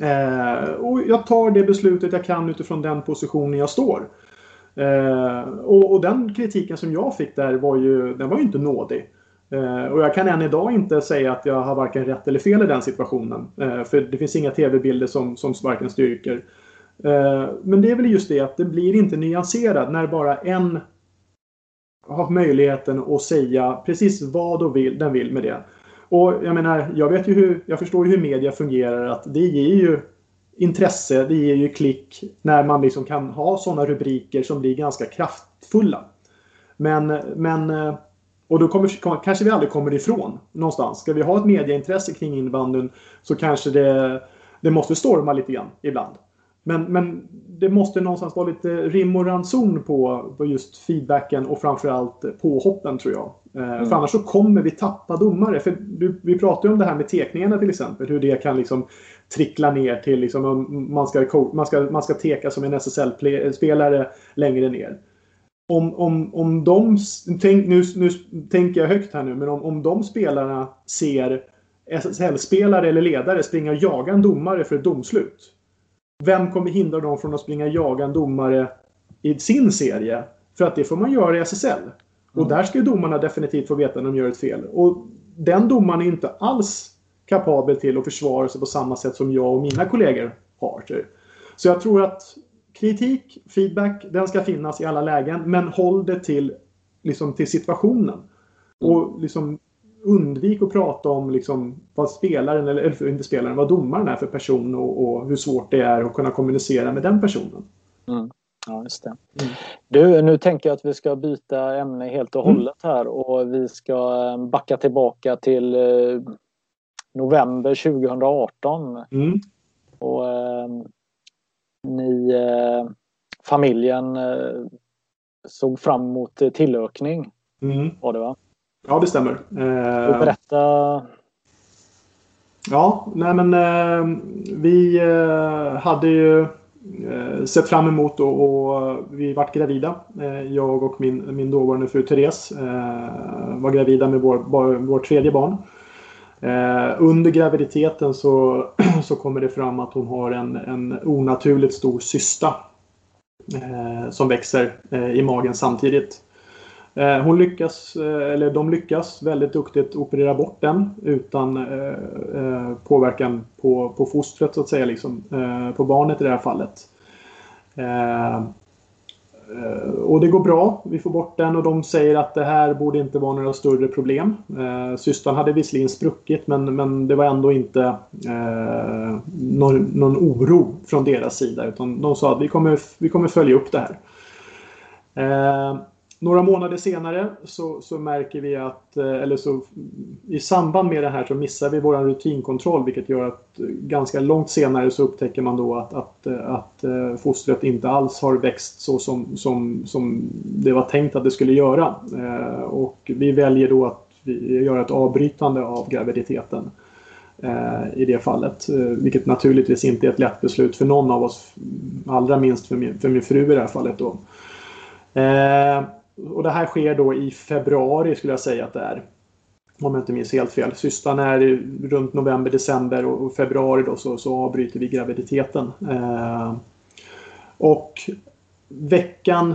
Eh, och jag tar det beslutet jag kan utifrån den positionen jag står. Eh, och, och, den kritiken som jag fick där var ju, den var ju inte nådig. Eh, och jag kan än idag inte säga att jag har varken rätt eller fel i den situationen. Eh, för det finns inga tv-bilder som, som varken styrker. Eh, men det är väl just det att det blir inte nyanserat när bara en har möjligheten att säga precis vad och vill, den vill med det. Och jag menar, jag vet ju hur, jag förstår ju hur media fungerar. Att det ger ju intresse, det ger ju klick när man liksom kan ha sådana rubriker som blir ganska kraftfulla. Men, men eh, Och då kommer, kanske vi aldrig kommer ifrån någonstans. Ska vi ha ett medieintresse kring innebandyn så kanske det, det måste storma lite grann ibland. Men, men det måste någonstans vara lite rim och ranson på, på just feedbacken och framförallt påhoppen tror jag. Eh, mm. För annars så kommer vi tappa domare. För du, vi pratade ju om det här med tekningarna till exempel. Hur det kan liksom trickla ner till liksom, man ska, man ska, man ska teka som en SSL-spelare längre ner. Om, om, om de, tänk, nu, nu tänker jag högt här nu, men om, om de spelarna ser SSL-spelare eller ledare springa och jaga en domare för ett domslut. Vem kommer hindra dem från att springa och jaga en domare i sin serie? För att det får man göra i SSL. Och mm. där ska domarna definitivt få veta när de gör ett fel. Och den domaren är inte alls kapabel till att försvara sig på samma sätt som jag och mina kollegor har. Så jag tror att kritik, feedback, den ska finnas i alla lägen. Men håll det till, liksom, till situationen. Och liksom undvik att prata om liksom, vad spelaren, eller inte spelaren, vad domaren är för person och, och hur svårt det är att kunna kommunicera med den personen. Mm. Ja, just det. Mm. Du, nu tänker jag att vi ska byta ämne helt och mm. hållet här och vi ska eh, backa tillbaka till eh, november 2018. Mm. Och eh, ni, eh, familjen eh, såg fram emot tillökning. Mm. Var det va? Ja, det stämmer. Eh, berätta. Ja, nej men eh, vi eh, hade ju eh, sett fram emot och, och vi vart gravida. Jag och min, min dåvarande fru Therese var gravida med vår, vår tredje barn. under graviditeten så, [clears throat] så kommer det fram att hon har en, en onaturligt stor cysta som växer i magen samtidigt. Eh, hon lyckas, eh, eller de lyckas väldigt duktigt operera bort den utan eh, påverkan på, på fostret så att säga, liksom, på barnet i det här fallet. Och det går bra. Vi får bort den och de säger att det här borde inte vara några större problem. Eh, systern hade visserligen spruckit men, men det var ändå inte eh, någon, någon, oro från deras sida. Utan de sa att vi kommer, vi kommer följa upp det här. Eh, några månader senare så, så, märker vi att, eh, eller så i samband med det här så missar vi vår rutinkontroll vilket gör att eh, ganska långt senare så upptäcker man då att, att, eh, att fostret inte alls har växt så som, som, som det var tänkt att det skulle göra. Och vi väljer då att göra ett avbrytande av graviditeten i det fallet. Vilket naturligtvis inte är ett lätt beslut för någon av oss. Allra minst för min, för min fru i det här fallet. Då. Och det här sker då i februari skulle jag säga att det är. Om jag inte minns helt fel. Systern är runt november, december och februari då så, så avbryter vi graviditeten. Eh, och veckan,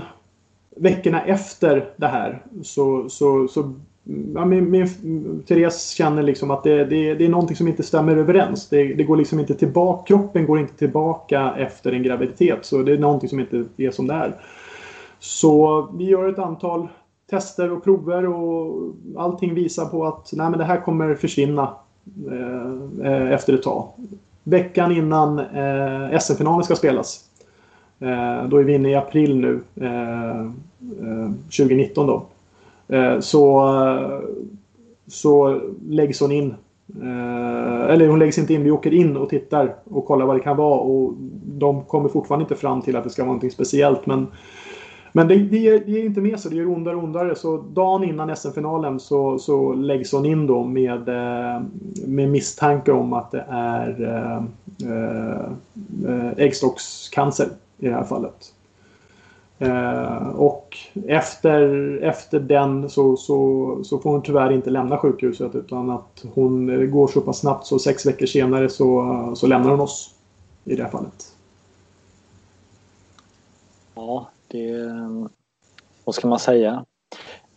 veckorna efter det här så, så, så ja, min, min, Therese känner liksom att det, det, det är någonting som inte stämmer överens. Det, det, går liksom inte tillbaka, kroppen går inte tillbaka efter en graviditet. Så det är någonting som inte är som det är. Så vi gör ett antal tester och prover och allting visar på att nej, men det här kommer försvinna eh, eh efter ett tag. Veckan innan eh, SM-finalen ska spelas. Eh, då är vi inne i april nu, eh, eh 2019 då. Eh, så, så läggs hon in. Eh, eller hon läggs inte in, vi åker in och tittar och kollar vad det kan vara. Och de kommer fortfarande inte fram till att det ska vara någonting speciellt. Men men det, det, ger, det ger inte med sig, det gör ondare och ondare. Så dagen innan SM-finalen så, så läggs hon in då med, eh, med misstanke om att det är eh, eh, äggstockscancer i det här fallet. Eh, och efter, efter den så, så, så får hon tyvärr inte lämna sjukhuset utan att hon går så pass snabbt så sex veckor senare så, så lämnar hon oss i det här fallet. Ja, det, vad ska man säga?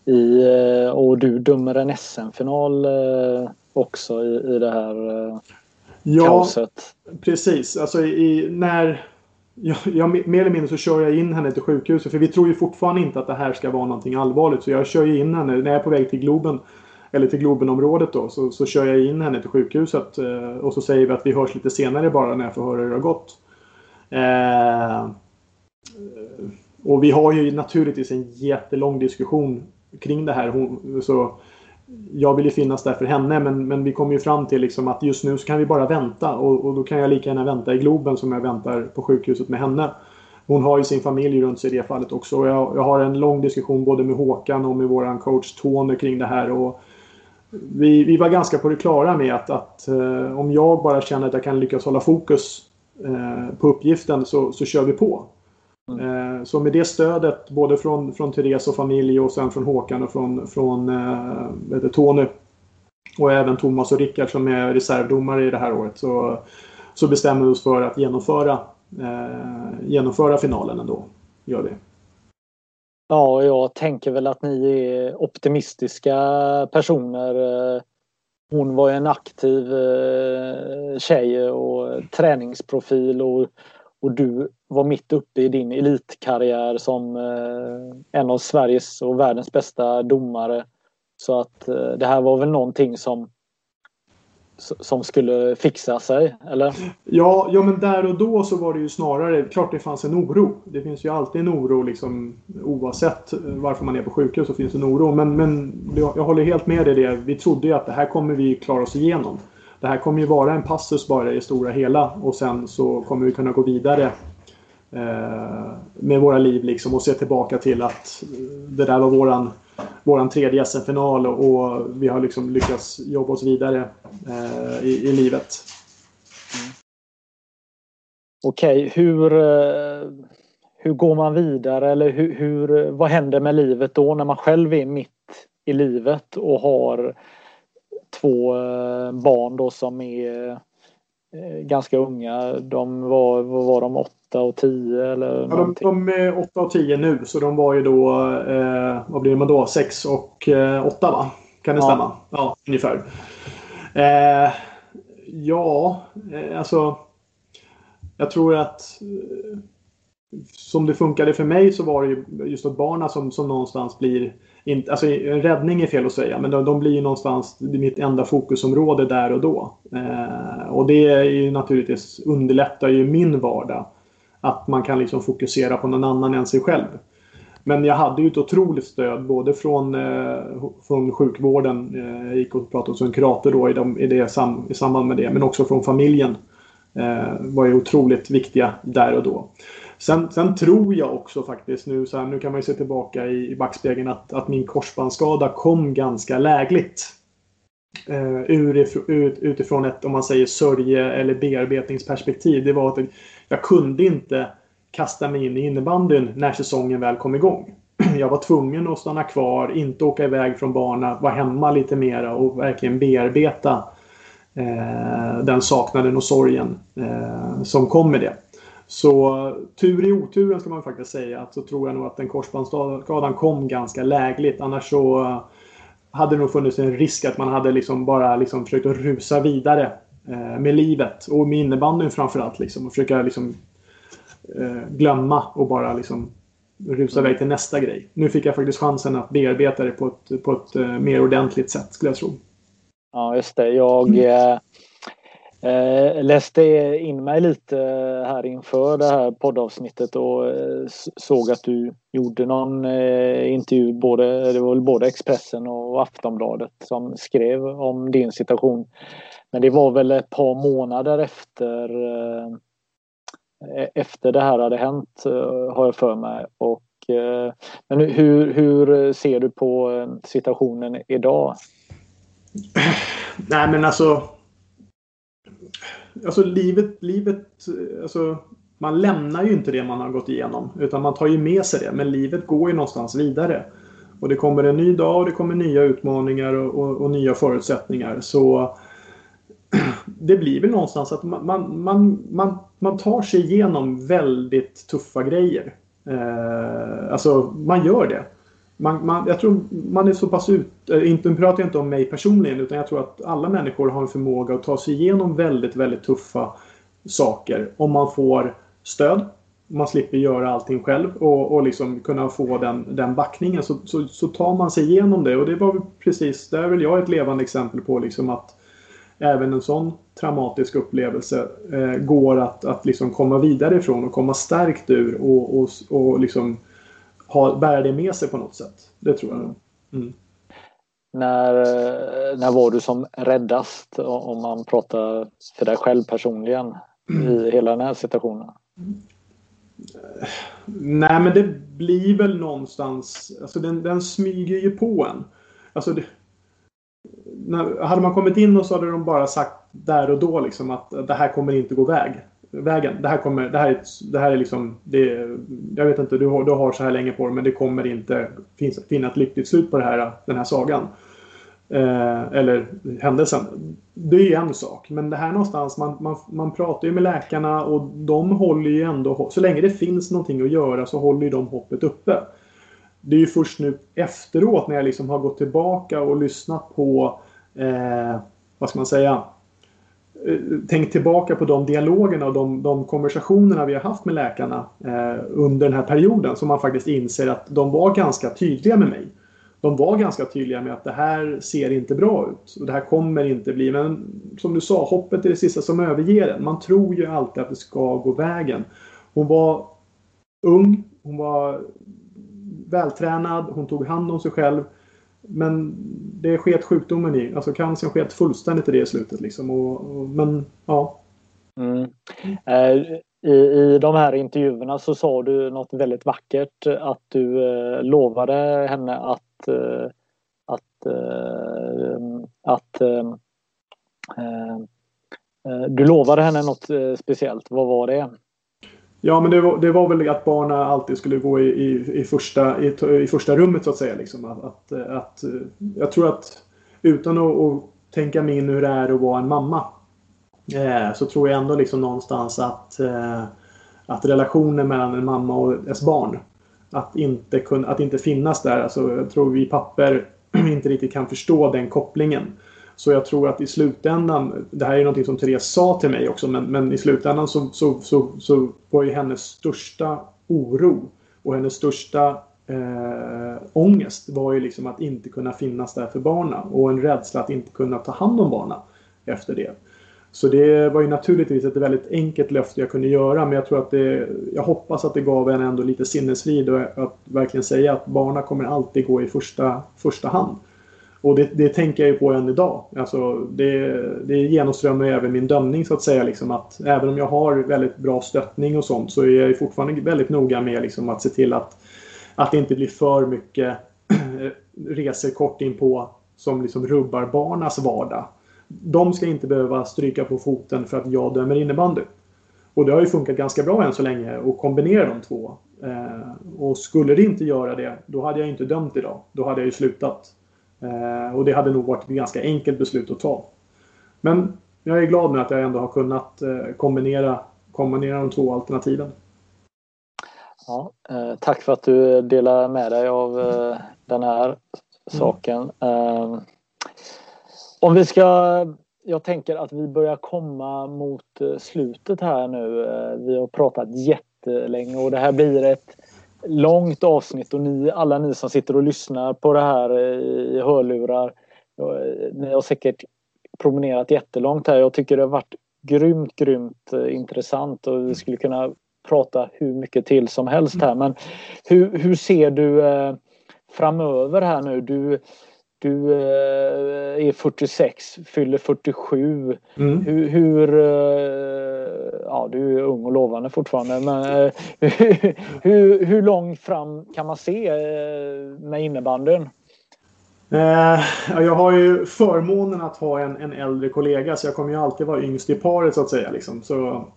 I, eh, och du dömer en SM-final eh, också i, i det här eh, ja, kaoset. precis. Alltså i, när jag, jag, mer eller mindre så kör jag in henne till sjukhuset. För vi tror ju fortfarande inte att det här ska vara någonting allvarligt. Så jag kör ju in henne när jag är på väg till Globen. Eller till Globenområdet då. Så, så kör jag in henne till sjukhuset. Och så säger vi att vi hörs lite senare bara när jag får höra hur det har gått. Eh, och vi har ju naturligtvis en jättelång diskussion kring det här. Hon, så jag vill ju finnas där för henne men, men vi kom ju fram till liksom att just nu så kan vi bara vänta och, och då kan jag lika gärna vänta i Globen som jag väntar på sjukhuset med henne. Hon har ju sin familj runt sig i det fallet också. Och jag, jag har en lång diskussion både med Håkan och med våran coach Tony kring det här. Och vi, vi var ganska på det klara med att, att eh, om jag bara känner att jag kan lyckas hålla fokus eh, på uppgiften så, så kör vi på. Mm. Eh, så med det stödet både från, från Therese och familj och sen från Håkan och från, från eh, Tony och även Thomas och Rickard som är reservdomare i det här året så, så bestämmer vi oss för att genomföra, eh, genomföra finalen ändå. Gör vi. Ja, jag tänker väl att ni är optimistiska personer. Hon var en aktiv tjej och träningsprofil och och du var mitt uppe i din elitkarriär som eh, en av Sveriges och världens bästa domare. Så att eh, det här var väl någonting som som skulle fixa sig, eller? Ja, ja, men där och då så var det ju snarare, klart det fanns en oro. Det finns ju alltid en oro liksom oavsett eh, varför man är på sjukhus så finns en oro. Men, men jag håller helt med dig det. Vi trodde ju att det här kommer vi klara oss igenom det här kommer ju vara en passus bara i det stora hela och sen så kommer vi kunna gå vidare Eh, med våra liv liksom och se tillbaka till att eh, det där var våran, våran tredje SM-final och vi har liksom lyckats jobba oss vidare eh, i, i livet. Mm. Okej, okay, hur, eh, hur går man vidare eller hur, hur, vad händer med livet då när man själv är mitt i livet och har två barn då som är ganska unga. De var, var de, 8 och 10 eller ja, de, de, är 8 och 10 nu så de var ju då, eh, vad blir man då, 6 och eh, 8 va? Kan det ja. stämma? Ja, ungefär. Eh, ja, eh, alltså. Jag tror att som det funkade för mig så var det ju just att barnen som, som någonstans blir inte, alltså en räddning är fel att säga, men de, de blir någonstans mitt enda fokusområde där och då. Eh, och det är ju naturligtvis underlättar ju min vardag. Att man kan liksom fokusera på någon annan än sig själv. Men jag hade ju ett otroligt stöd både från, eh, från sjukvården, eh, jag gick och pratade hos en kurator då i, de, i, det, sam, i samband med det, men också från familjen. Eh, var ju otroligt viktiga där och då. Sen, sen, tror jag också faktiskt nu, så här, nu kan man ju se tillbaka i, i backspegeln att, att min korsbandsskada kom ganska lägligt. Uh, ut, utifrån ett, om man säger sörje eller bearbetningsperspektiv. Det var att jag kunde inte kasta mig in i innebandyn när säsongen väl kom igång. [clears throat] Jag var tvungen att stanna kvar, inte åka iväg från banan, vara hemma lite mera och verkligen bearbeta eh, den saknaden och sorgen eh, som kom med det. Så tur i oturen ska man faktiskt säga. Att så tror jag nog att den korsbandsskadan kom ganska lägligt. Annars så hade det nog funnits en risk att man hade liksom bara liksom försökt att rusa vidare med livet. Och med innebandyn framförallt. Liksom, och försöka liksom, eh, glömma och bara liksom rusa iväg till nästa grej. Nu fick jag faktiskt chansen att bearbeta det på ett, på ett mer ordentligt sätt skulle jag tro. Ja, just det. Jag, mm. Eh, läste in mig lite här inför det här poddavsnittet och eh, såg att du gjorde någon eh, intervju, både, det var väl både Expressen och Aftonbladet som skrev om din situation. Men det var väl ett par månader efter eh, e-, efter det här hade hänt eh, har jag för mig. Och, eh, men hur, hur ser du på situationen idag? Nej men alltså alltså livet, livet, alltså man lämnar ju inte det man har gått igenom. Utan man tar ju med sig det. Men livet går ju någonstans vidare. Och det kommer en ny dag och det kommer nya utmaningar och, och, och nya förutsättningar. Så det blir väl någonstans att man, man, man, man, man tar sig igenom väldigt tuffa grejer. Eh, alltså man gör det man, man, jag tror man är så pass ut... Äh, inte, nu pratar jag inte om mig personligen utan jag tror att alla människor har en förmåga att ta sig igenom väldigt, väldigt tuffa saker om man får stöd. Man slipper göra allting själv och, och liksom kunna få den, den backningen så, så, så, tar man sig igenom det och det var precis, där är väl jag ett levande exempel på liksom att även en sån traumatisk upplevelse eh, går att, att liksom komma vidare ifrån och komma stärkt ur och, och, och liksom ha, bära det med sig på något sätt. Det tror jag. Mm. När, när var du som räddast om man pratar för dig själv personligen i hela den här situationen? Nej men det blir väl någonstans, alltså den, den smyger ju på en. Alltså det, när, hade man kommit in och så hade de bara sagt där och då liksom att det här kommer inte gå väg. Vägen. Det här kommer, det här är, det här är liksom, det, jag vet inte, du har, du har så här länge på dig men det kommer inte finns, finna ett lyckligt slut på det här, den här sagan. Eh, eller händelsen. Det är ju en sak. Men det här någonstans, man, man, man pratar ju med läkarna och de håller ju ändå, så länge det finns någonting att göra så håller ju de hoppet uppe. Det är ju först nu efteråt när jag liksom har gått tillbaka och lyssnat på, eh, vad ska man säga, eh, tänkt tillbaka på de dialogerna och de, de konversationerna vi har haft med läkarna eh, under den här perioden som man faktiskt inser att de var ganska tydliga med mig de var ganska tydliga med att det här ser inte bra ut. Och det här kommer inte bli. Men som du sa, hoppet är det sista som överger en. Man tror ju alltid att det ska gå vägen. Hon var ung. Hon var vältränad. Hon tog hand om sig själv. Men det sket sjukdomen i. Alltså cancern sket fullständigt i det i slutet. Liksom. Och, och, men ja. Mm. Eh, i, I de här intervjuerna så sa du något väldigt vackert. Att du eh, lovade henne att Eh, att, eh, att eh, eh, eh du lovade henne något eh, speciellt. Vad var det? Ja, men det var, det var väl att barnen alltid skulle gå i, i, i, första, i, i första rummet så att säga. Liksom. Att, att, eh, att, eh, jag tror att utan att, att tänka mig in hur det är att vara en mamma eh, så tror jag ändå liksom någonstans att, eh, att relationen mellan en mamma och ens barn att inte, kunna, att inte finnas där. Alltså, jag tror vi papper [clears throat] inte riktigt kan förstå den kopplingen. Så jag tror att i slutändan, det här är någonting som Therese sa till mig också, men, men i slutändan så, så, så, så var ju hennes största oro och hennes största eh, ångest var ju liksom att inte kunna finnas där för barna och en rädsla att inte kunna ta hand om barna efter det. Så det var ju naturligtvis ett väldigt enkelt löfte jag kunde göra men jag tror att det, jag hoppas att det gav en ändå lite sinnesfrid och att verkligen säga att barna kommer alltid gå i första, första hand. Och det, det tänker jag ju på än idag. Alltså det, det genomströmmar ju även min dömning så att säga. Liksom att även om jag har väldigt bra stöttning och sånt så är jag fortfarande väldigt noga med liksom att se till att, att det inte blir för mycket [clears throat] resor kort in på som liksom rubbar barnas vardag de ska inte behöva stryka på foten för att jag dömer innebandy. Och det har ju funkat ganska bra än så länge att kombinera de två. Eh, och skulle det inte göra det, då hade jag inte dömt idag. Då hade jag ju slutat. Eh, och det hade nog varit ett ganska enkelt beslut att ta. Men jag är glad med att jag ändå har kunnat eh, kombinera, kombinera de två alternativen. Ja, eh, tack för att du delar med dig av den här mm. saken. Mm. Om vi ska jag tänker att vi börjar komma mot slutet här nu. Vi har pratat jättelänge och det här blir ett långt avsnitt och ni, alla ni som sitter och lyssnar på det här i hörlurar. Ni har säkert promenerat jättelångt här. Jag tycker det har varit grymt, grymt eh, intressant och vi skulle kunna prata hur mycket till som helst här. Men hur, hur ser du framöver här nu? Du, du eh, är 46, fyller 47. Mm. Hur, hur eh, ja du är ung och lovande fortfarande men eh, [laughs] hur, hur långt fram kan man se med innebandyn? Eh, jag har ju förmånen att ha en, en äldre kollega så jag kommer ju alltid vara yngst i paret så att säga. Liksom. Så,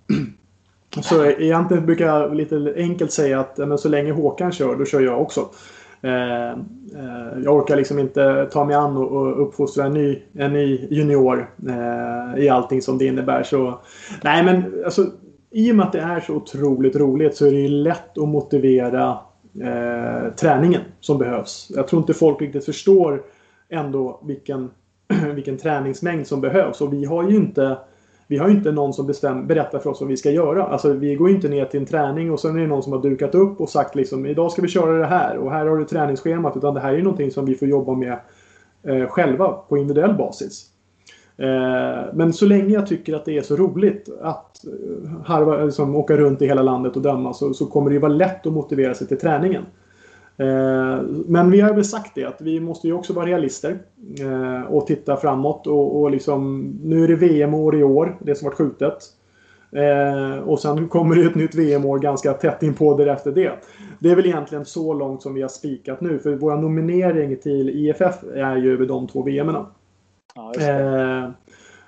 [clears throat] så egentligen brukar jag lite enkelt säga att men så länge Håkan kör, då kör jag också. Eh, eh, jag orkar liksom inte ta mig an och uppfostra en ny, en ny junior eh, i allting som det innebär. Så, nej men alltså, i och med att det är så otroligt roligt så är det ju lätt att motivera eh, träningen som behövs. Jag tror inte folk riktigt förstår ändå vilken, [clears throat] vilken träningsmängd som behövs. Och vi har ju inte vi har ju inte någon som bestäm, berättar för oss vad vi ska göra. Alltså, vi går ju inte ner till en träning och sen är det någon som har dukat upp och sagt liksom idag ska vi köra det här och här har du träningsschemat. Utan det här är ju någonting som vi får jobba med eh, själva på individuell basis. Eh, men så länge jag tycker att det är så roligt att eh, harva, liksom, åka runt i hela landet och döma så, så kommer det ju vara lätt att motivera sig till träningen. Eh, men vi har väl sagt det att vi måste ju också vara realister eh, och titta framåt. Och, och liksom, nu är det VM-år i år, det som varit skjutet. Eh, och sen kommer det ett nytt VM-år ganska tätt in på därefter det. Det är väl egentligen så långt som vi har spikat nu. För vår nominering till IFF är ju över de två VMerna. Ja,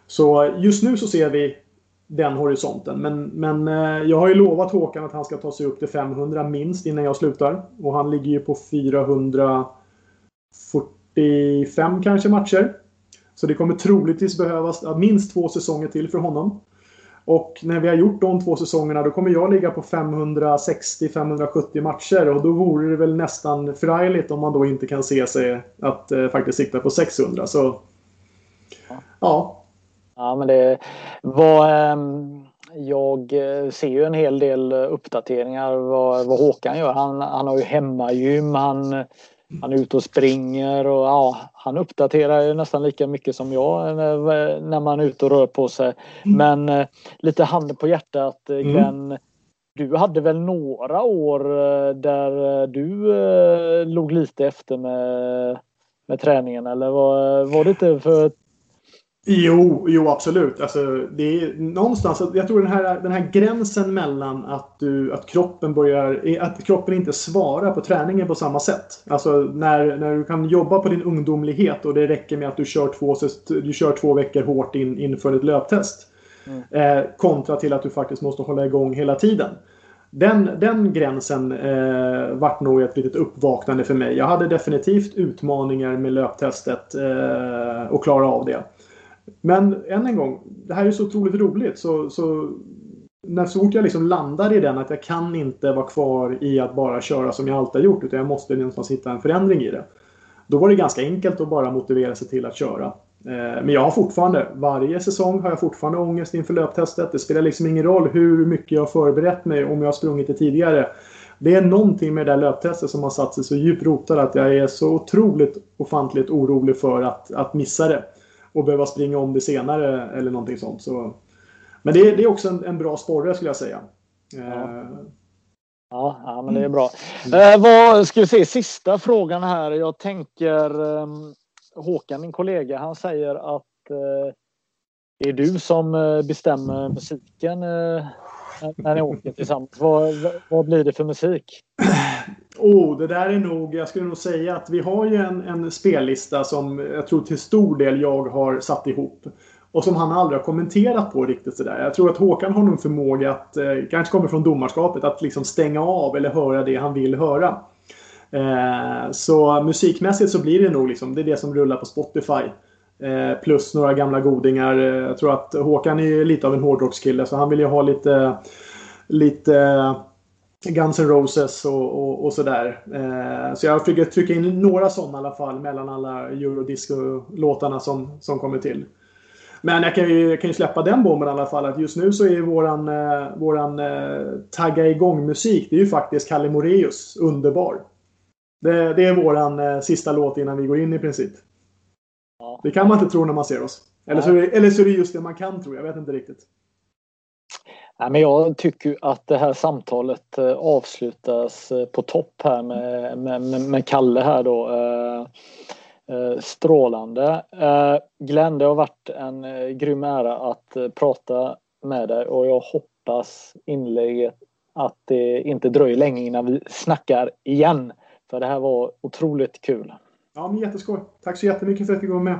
så just nu så ser vi den horisonten. Men, men eh, jag har ju lovat Håkan att han ska ta sig upp till 500 minst innan jag slutar. Och han ligger ju på 445 kanske matcher. Så det kommer troligtvis behövas minst två säsonger till för honom. Och när vi har gjort de två säsongerna då kommer jag ligga på 560-570 matcher och då vore det väl nästan förargligt om man då inte kan se sig att eh, faktiskt sikta på 600. Så ja. Ja, men det var... Ehm, jag eh, ser ju en hel del uppdateringar vad, vad Håkan gör. Han, han har ju hemmagym, han, han är ute och springer och ja, han uppdaterar ju nästan lika mycket som jag när, när man är ute och rör på sig. Mm. Men eh, lite handen på hjärtat eh, mm. Glenn. Mm. Du hade väl några år där du låg lite efter med, med träningen eller var, var det inte för Jo, jo absolut. Alltså, det är någonstans, jag tror den här, den här gränsen mellan att, du, att, kroppen börjar, att kroppen inte svarar på träningen på samma sätt. Alltså när, när du kan jobba på din ungdomlighet och det räcker med att du kör två, du kör två veckor hårt in, inför ett löptest. Mm. Eh, kontra till att du faktiskt måste hålla igång hela tiden. Den, den gränsen eh, vart nog ett litet uppvaknande för mig. Jag hade definitivt utmaningar med löptestet eh, och klara av det. Men än en gång, det här är så otroligt roligt. Så, så, när så fort jag liksom landar i den att jag kan inte vara kvar i att bara köra som jag alltid har gjort. Utan jag måste någonstans hitta en förändring i det. Då var det ganska enkelt att bara motivera sig till att köra. Eh, men jag har fortfarande, varje säsong har jag fortfarande ångest inför löptestet. Det spelar liksom ingen roll hur mycket jag har förberett mig om jag har sprungit det tidigare. Det är någonting med det där löptestet som har satt sig så djupt rotad att jag är så otroligt ofantligt orolig för att, att missa det och behöva springa om det senare eller någonting sånt. Så. Men det är, det är också en, en bra sporre skulle jag säga. Ja. Eh. Ja, ja, men det är bra. Eh, vad ska vi se, sista frågan här. Jag tänker eh, Håkan, min kollega, han säger att eh, det är du som eh, bestämmer musiken eh, när ni åker tillsammans. Vad, vad blir det för musik? Oh, det där är nog, jag skulle nog säga att vi har ju en, en spellista som jag tror till stor del jag har satt ihop. Och som han aldrig har kommenterat på riktigt sådär. Jag tror att Håkan har någon förmåga att, eh, kanske kommer från domarskapet, att liksom stänga av eller höra det han vill höra. Eh, så musikmässigt så blir det nog liksom, det är det som rullar på Spotify. Eh, plus några gamla godingar. Eh, jag tror att Håkan är lite av en hårdrockskille så han vill ju ha lite, lite Guns N' Roses och, och, och sådär. Eh, så jag försöker trycka in några sådana i alla fall mellan alla eurodisco-låtarna som, som kommer till. Men jag kan, ju, jag kan ju släppa den bomben i alla fall att just nu så är våran, eh, våran eh, tagga igång-musik det är ju faktiskt Kalle Moreus Underbar. Det, det, är våran eh, sista låt innan vi går in i princip. Det kan man inte tro när man ser oss. Eller så, det, eller så är det just det man kan tro, jag vet inte riktigt. Nej, men jag tycker att det här samtalet eh, avslutas eh, på topp här med, med, med Kalle här då. Eh, strålande. Glenn, det har varit en grym ära att prata med dig och jag hoppas inlägget att det inte dröjer länge innan vi snackar igen. För det här var otroligt kul. Ja, men jätteskoj. Tack så jättemycket för att du var med.